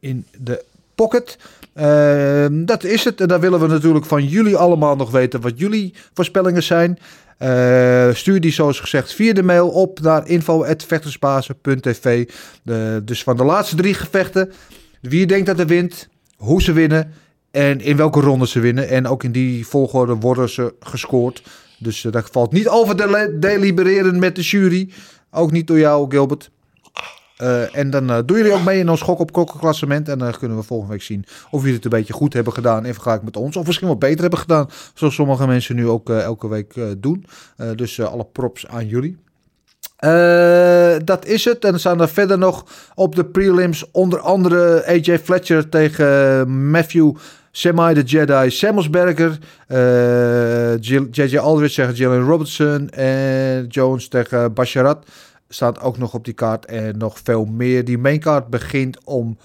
in de pocket. Ehm, dat is het. En dan willen we natuurlijk van jullie allemaal nog weten wat jullie voorspellingen zijn. Eh, stuur die zoals gezegd via de mail op naar info.vechtersbazen.tv. De- Dus van de laatste drie gevechten Wie denkt dat er wint, hoe ze winnen en in welke ronde ze winnen. En ook in die volgorde worden ze gescoord. Dus eh, dat valt niet over te delibereren met de jury. Ook niet door jou, Gilbert. Eh, en dan eh, doen jullie ook mee in ons gok op klokkenklassement. En dan kunnen we volgende week zien of jullie het een beetje goed hebben gedaan in vergelijking met ons. Of misschien wel beter hebben gedaan. Zoals sommige mensen nu ook elke week doen. Dus alle props aan jullie. Dat is het. En dan staan er verder nog op de prelims onder andere AJ Fletcher tegen Matthew Semi the Jedi Samuelsberger. eh, JJ Aldridge tegen Jalen Robertson. En Jones tegen Basharat. Staat ook nog op die kaart. En nog veel meer. Die mainkaart begint om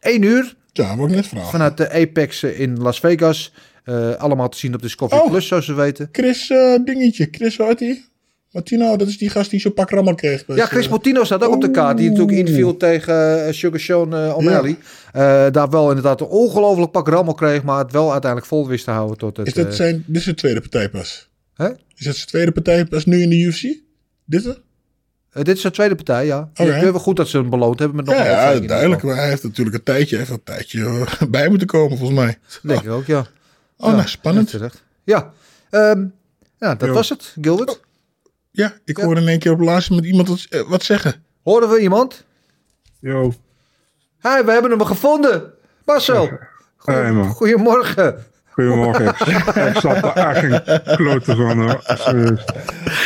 1 uur Ja, wou ik net vragen. vanuit de Apex in Las Vegas. Eh, allemaal te zien op Discovery Oh. Plus, zoals we weten. Chris eh, dingetje. Chris, hoe heet? Martino, dat is die gast die zo'n pak rammel kreeg. Ja, Chris Portino staat ook op de kaart. Die natuurlijk inviel tegen eh, Sugar Sean eh, O'Malley. Eh, daar wel inderdaad een ongelooflijk pak rammel kreeg. Maar het wel uiteindelijk vol wist te houden tot het... Is dat eh, zijn, dit is de tweede partij pas? Hè? Is dat zijn tweede partij pas nu in de UFC? Dit er? eh, dit is zijn tweede partij, ja. Ik vind wel goed dat ze hem beloond hebben met nog Ja, een ja duidelijk. Maar hij heeft natuurlijk een tijdje, even een tijdje eh, bij moeten komen, volgens mij. Denk ik ook, ja. Oh, Ja, nou, spannend. ja, Ehm, ja dat Jo. was het, Gilbert. Ja, ik Ja. hoorde in één keer op laatste met iemand wat, eh, wat zeggen. Hoorden we iemand? Yo, Hey, we hebben hem gevonden. Marcel. hey man. Goedemorgen. Goedemorgen. Ik, zat er echt een klote van. hoor.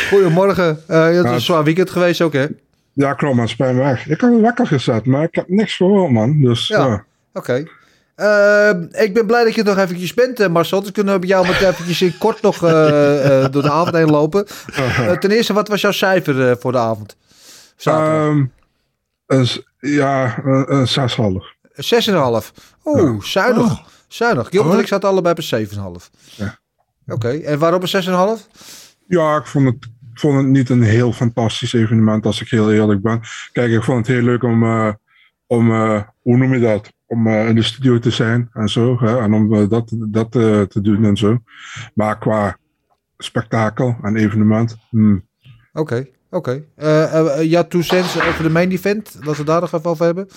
Goedemorgen. Eh, het is Nou, een zwaar weekend geweest ook, hè? Ja, klopt, maar spijt me weg. Ik had wakker gezet, maar ik heb niks gehoord, man. Dus Ja. ja. Oké. Ehm, ik ben blij dat je nog eventjes bent, eh, Marcel. Dan kunnen we bij jou met eventjes in kort nog eh, eh, door de avond heen lopen. Ten eerste, wat was jouw cijfer voor de avond? S- ja, een, een 6,5. 6,5. Oeh, zuinig. Oh. Zuinig. Gilbert en Oh. ik zaten allebei bij 7,5. Ja. Oké, en waarom een 6,5? Ja, ik vond het, vond het niet een heel fantastisch evenement, als ik heel eerlijk ben. Kijk, ik vond het heel leuk om, om hoe noem je dat? Om eh, in de studio te zijn en zo. Hè? En om eh, dat, dat eh, te doen en zo. Maar qua spektakel en evenement, hmm, Oké, oké. Ja, two cents over de main event. Laten we daar nog even over hebben.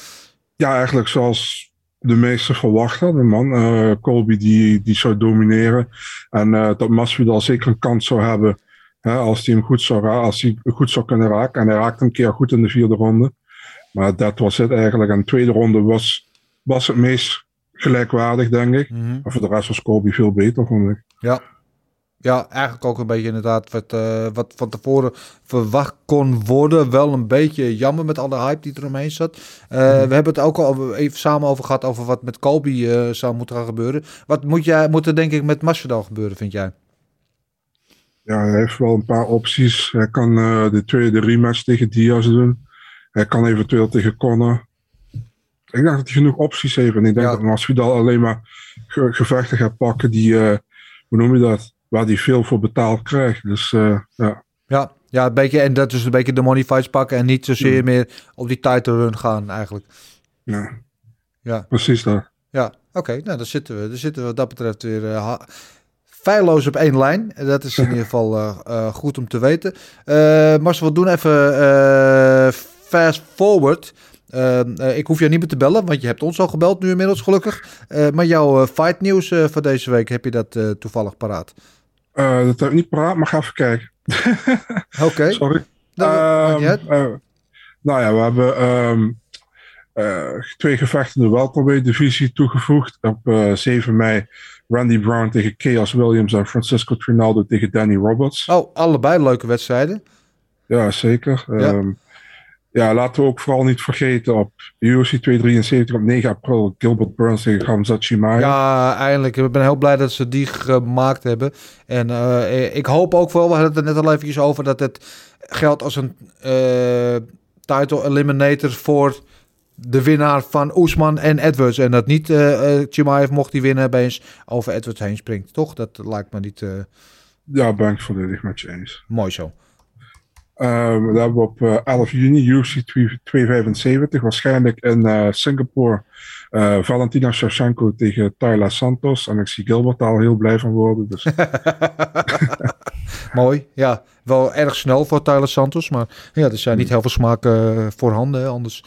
Ja, eigenlijk zoals de meesten verwacht hadden, man. Colby die, die zou domineren. En dat Masvidal zeker een kans zou hebben. Hè, als hij hem goed zou, als hij goed zou kunnen raken. En hij raakte een keer goed in de vierde ronde. Maar dat was het eigenlijk. En de tweede ronde was, was het meest gelijkwaardig, denk ik. Mhm. Maar voor de rest was Colby veel beter, vond ik. Ja. Ja, eigenlijk ook een beetje inderdaad wat, eh, wat van tevoren verwacht kon worden. Wel een beetje jammer met alle hype die er omheen zat. Eh, We hebben het ook al even samen over gehad over wat met Colby eh, zou moeten gaan gebeuren. Wat moet, jij, moet er denk ik met Masvidal gebeuren, vind jij? Ja, hij heeft wel een paar opties. Hij kan de tweede rematch tegen Diaz doen. Hij kan eventueel tegen Conor. Ik denk dat hij genoeg opties heeft. En ik denk Ja. dat Masvidal alleen maar ge- gevechten gaat pakken die, eh, hoe noem je dat? Waar hij veel voor betaald krijgt. Dus eh, ja. Ja, ja een beetje, en dat is een beetje de money fights pakken en niet zozeer meer op die title run gaan eigenlijk. ja, Ja, precies dat. ja. oké, nou dan zitten we, dan zitten we wat dat betreft weer eh, feilloos op één lijn. En Dat is in ieder geval goed om te weten. Eh Marcel, we doen even fast forward. Eh, eh, ik hoef jou niet meer te bellen, want je hebt ons al gebeld nu inmiddels gelukkig. Eh, maar jouw eh, fight nieuws voor deze week, heb je dat toevallig paraat? Dat heb ik niet paraat, maar ga even kijken. Oké. Sorry. Nou, Ehm, eh, nou ja, we hebben ehm, eh, twee gevechten in de welterweight divisie toegevoegd. Op eh, 7 mei Randy Brown tegen Chaos Williams en Francisco Trinaldo tegen Danny Roberts. Oh, allebei leuke wedstrijden. Ja, zeker. Ja. Ja. Ja, laten we ook vooral niet vergeten op UFC 273 op 9 april Gilbert Burns tegen Hamzat Chimaev. Ja, eindelijk. Ik ben heel blij dat ze die gemaakt hebben. En eh, ik hoop ook wel, we hadden het er net al eventjes over, dat het geldt als een eh, title eliminator voor de winnaar van Oesman en Edwards. En dat niet eh, Chimaev, mocht die winnen, opeens over Edwards heen springt. Toch? Dat lijkt me niet eh, Ja, ben ik volledig met je eens. mooi zo. Dan hebben we op eh, 11 juni UFC 275, waarschijnlijk in eh, Singapore, eh, Valentina Shevchenko tegen Tyler Santos. En ik zie Gilbert al heel blij van worden. Dus Mooi. Ja, wel erg snel voor Tyler Santos. Maar ja, er zijn niet heel veel smaken eh, voorhanden. Anders.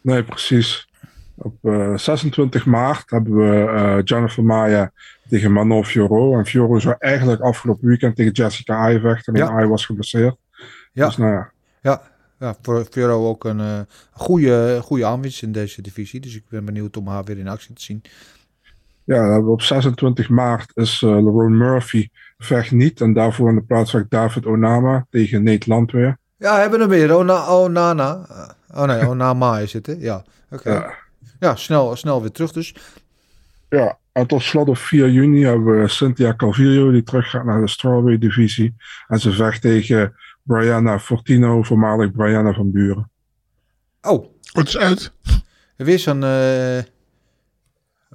nee, precies. Op eh, 26 maart hebben we eh, Jennifer Maya tegen Manon Fiorot. En Fiorot zou eigenlijk afgelopen weekend tegen Jessica Ai vechten. En Ja. Ai was geblesseerd. Ja. Dus nou ja. Ja, ja voor Fioro ook een eh, goede, goede aanwinst in deze divisie. Dus ik ben benieuwd om haar weer in actie te zien. Ja, we op 26 maart is eh Lerone Murphy vecht niet. En daarvoor in de plaats vecht David Onama tegen Nate Landweer. Ja, hebben we hem weer. Ona, Onana. Oh nee, Onama is het, hè? Ja, oké. Ja. Ja, snel, snel weer terug dus. Ja, en tot slot op 4 juni hebben we Cynthia Calvillo die teruggaat naar de strawweight divisie. En ze vecht tegen Brianna Fortino, voormalig Brianna van Buren. Oh, Het is uit. weer zo'n eh,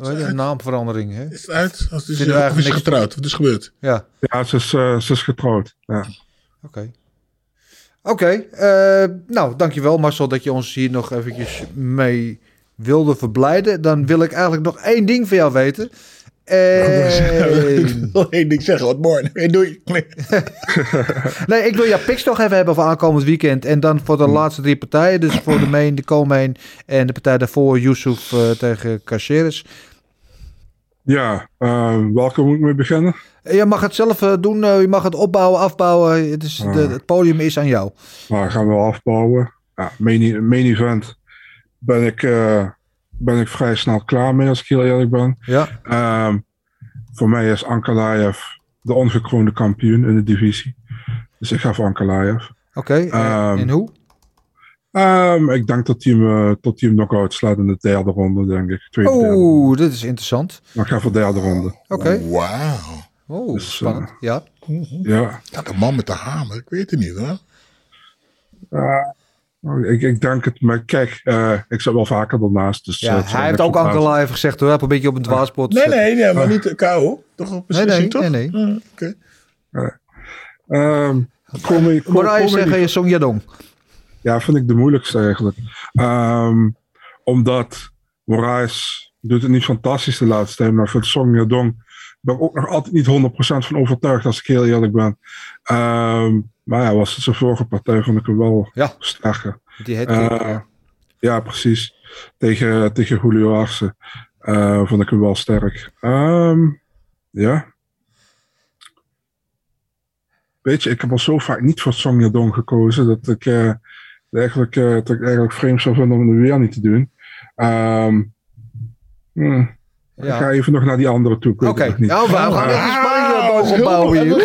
heet het? naamverandering, hè? Is het uit? Als het is, niks- getrouwd? Wat is gebeurd? Ja, Ja, ze is, eh, ze is getrouwd. Ja. oké. Oké, eh, nou dankjewel Marcel dat je ons hier nog eventjes mee wilde verblijden. Dan wil ik eigenlijk nog één ding van jou weten. En... Ik wil één ding zeggen. Wat mooi. Nee, doei. Nee. Nee, ik wil jouw picks nog even hebben voor aankomend weekend. En dan voor de laatste drie partijen. Dus voor de main, de co-main en de partij daarvoor, Yusuf eh, tegen Caceres. Ja, eh, welke moet ik mee beginnen? Je mag het zelf eh, doen. eh, je mag het opbouwen, afbouwen. Het, is, de, het podium is aan jou. Nou, gaan we wel afbouwen. Ja, main, e- main event ben ik, eh, ben ik vrij snel klaar mee, als ik heel eerlijk ben. Ja. Ehm, voor mij is Ankalaev de ongekroonde kampioen in de divisie. Dus ik ga voor Ankalaev. Oké, eh, Ehm, en hoe? Ehm, ik denk dat hij hem, eh, tot hij hem knock-out slaat in de derde ronde, denk ik. Tweede. Oeh, dit is interessant. Maar ik ga voor de derde ronde. Oké. Wauw. Oh, Dus, spannend. Ja. Ja. Ja, de man met de hamer. Ik weet het niet hoor. Eh, ik, ik denk het, maar kijk, eh, ik zit wel vaker ernaast. Dus, Ja, eh, hij heeft ook. Ankel Live gezegd hoor. Heb een beetje op een dwaalspot. Nee, nee, nee, maar niet de KO. Toch op Nee, toch? nee, nee. Ah, Oké. Ehm, kom ik, kom, ik- zeggen Song Yadong. Ja, vind ik de moeilijkste eigenlijk. Ehm, omdat Moraes doet het niet fantastisch de laatste tijd, maar voor Song Yadong ben ik ook nog altijd niet 100% van overtuigd, als ik heel eerlijk ben. Ehm, maar ja, was het zijn vorige partij, vond ik hem wel Ja. sterker. Die Eh, ja. ja, precies. Tegen, tegen Julio Arce eh, vond ik hem wel sterk. Ehm, ja. Weet je, ik heb al zo vaak niet voor Song Yadong gekozen dat ik, eh, eigenlijk, eh, dat ik eigenlijk vreemd zou vinden om het weer niet te doen. Ehm, hmm, Ik Ja. ga even nog naar die andere toe. Oké, niet. nou, we gaan Ah, heel- opbouwen hier.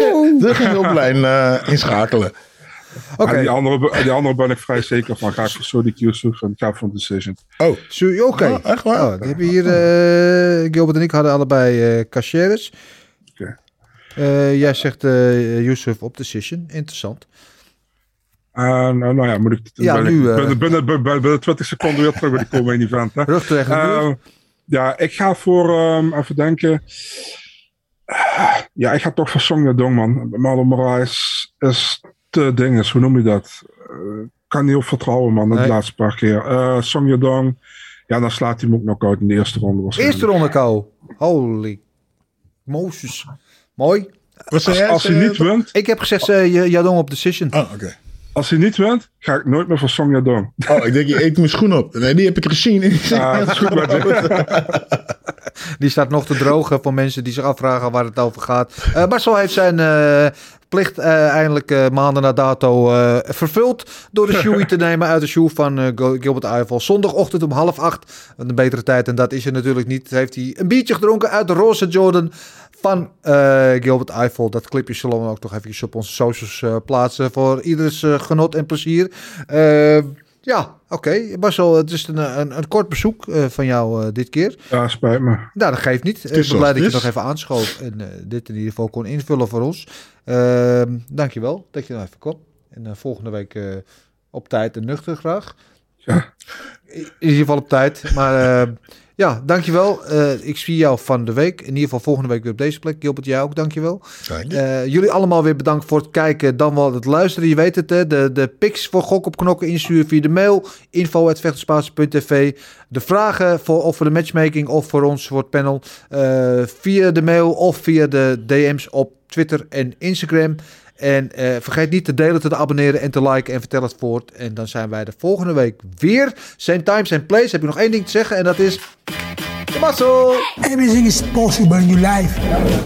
We gaan- We gaan op lijn eh, inschakelen. Oké, En die, andere, die andere ben ik vrij zeker van. Ga ik voor Sodic Yusuf en ik ga voor decision. Oh, Zo- Oké. Oh, echt waar? Oh, die hebben hier, eh, Gilbert en ik hadden allebei eh Caceres. Oké. Eh, jij zegt eh Yusuf op decision. Interessant. En nou, nou ja, moet ik Ja, ben nu, ik, eh, binnen, binnen, binnen, binnen 20 seconden weer terug bij die komen event. Hè. Rug tegen de muur. Eh, ja, ik ga voor, ehm, even denken. Ja, ik ga toch voor Song Yadong, man. Marlon Moraes is te dinges, hoe noem je dat? Eh, kan niet op vertrouwen, man, de Nee. laatste paar keer. Eh Song Yadong, ja, dan slaat hij hem ook knock-out in de eerste ronde. Eerste ronde kou. Holy Moses. Mooi. Als, als hij niet wint, Ik heb gezegd uh, Jadong op decision. Oh, oké. als hij niet wint, ga ik nooit meer voor Song Yadong. Oh, ik denk, je eet mijn schoen op. Nee, die heb ik gezien. Ik zeg, Ja, is goed met je. Die staat nog te drogen voor mensen die zich afvragen waar het over gaat. Eh Marcel heeft zijn eh, plicht eh, eindelijk maanden na dato vervuld. Door de shoe te nemen uit de shoe van Gil- Gilbert Eiffel. Zondagochtend om half acht. Een betere tijd en dat is er natuurlijk niet. Heeft hij een biertje gedronken uit de roze Jordan van Gilbert Eiffel. Dat clipje zullen we ook nog even op onze socials plaatsen. Voor ieders genot en plezier. Eh, ja, oké. Marcel, het is een, een, een kort bezoek eh, van jou eh, dit keer. Ja, spijt me. Nou, dat geeft niet. Ik is ben blij dat je het nog even aanschoof en eh, dit in ieder geval kon invullen voor ons. Ehm dankjewel dat je er even kwam. En eh, volgende week eh, op tijd en nuchter graag. Ja. In ieder geval op tijd. Maar eh, ja, dankjewel. Eh ik zie jou van de week. In ieder geval volgende week weer op deze plek. Gilbert, jij ook, dankjewel. Dank je. Eh, jullie allemaal weer bedankt voor het kijken, dan wel het luisteren. Je weet het, hè? De, de pics voor Gok op Knokken insturen via de mail. info.vechterspaas.tv De vragen voor, of voor de matchmaking of voor ons, voor het panel. eh, via de mail of via de DM's op Twitter en Instagram. En eh, vergeet niet te delen, te abonneren en te liken en vertel het voort. En dan zijn wij de volgende week weer. Same time, same place. Heb je nog één ding te zeggen en dat is... Tommaso! Everything is possible in your life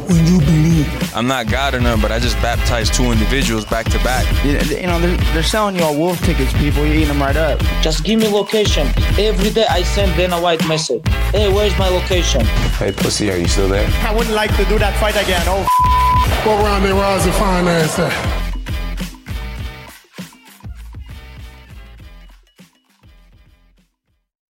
when you believe. I'm not God or none, but I just baptized two individuals back to back. You, you know, they're, they're selling you all wolf tickets, people. You're eating them right up. Just give me location. Every day I send Dana White message. Hey, where's my location? Hey, pussy, are you still there? I wouldn't like to do that fight again. Oh, What round they was the finance at?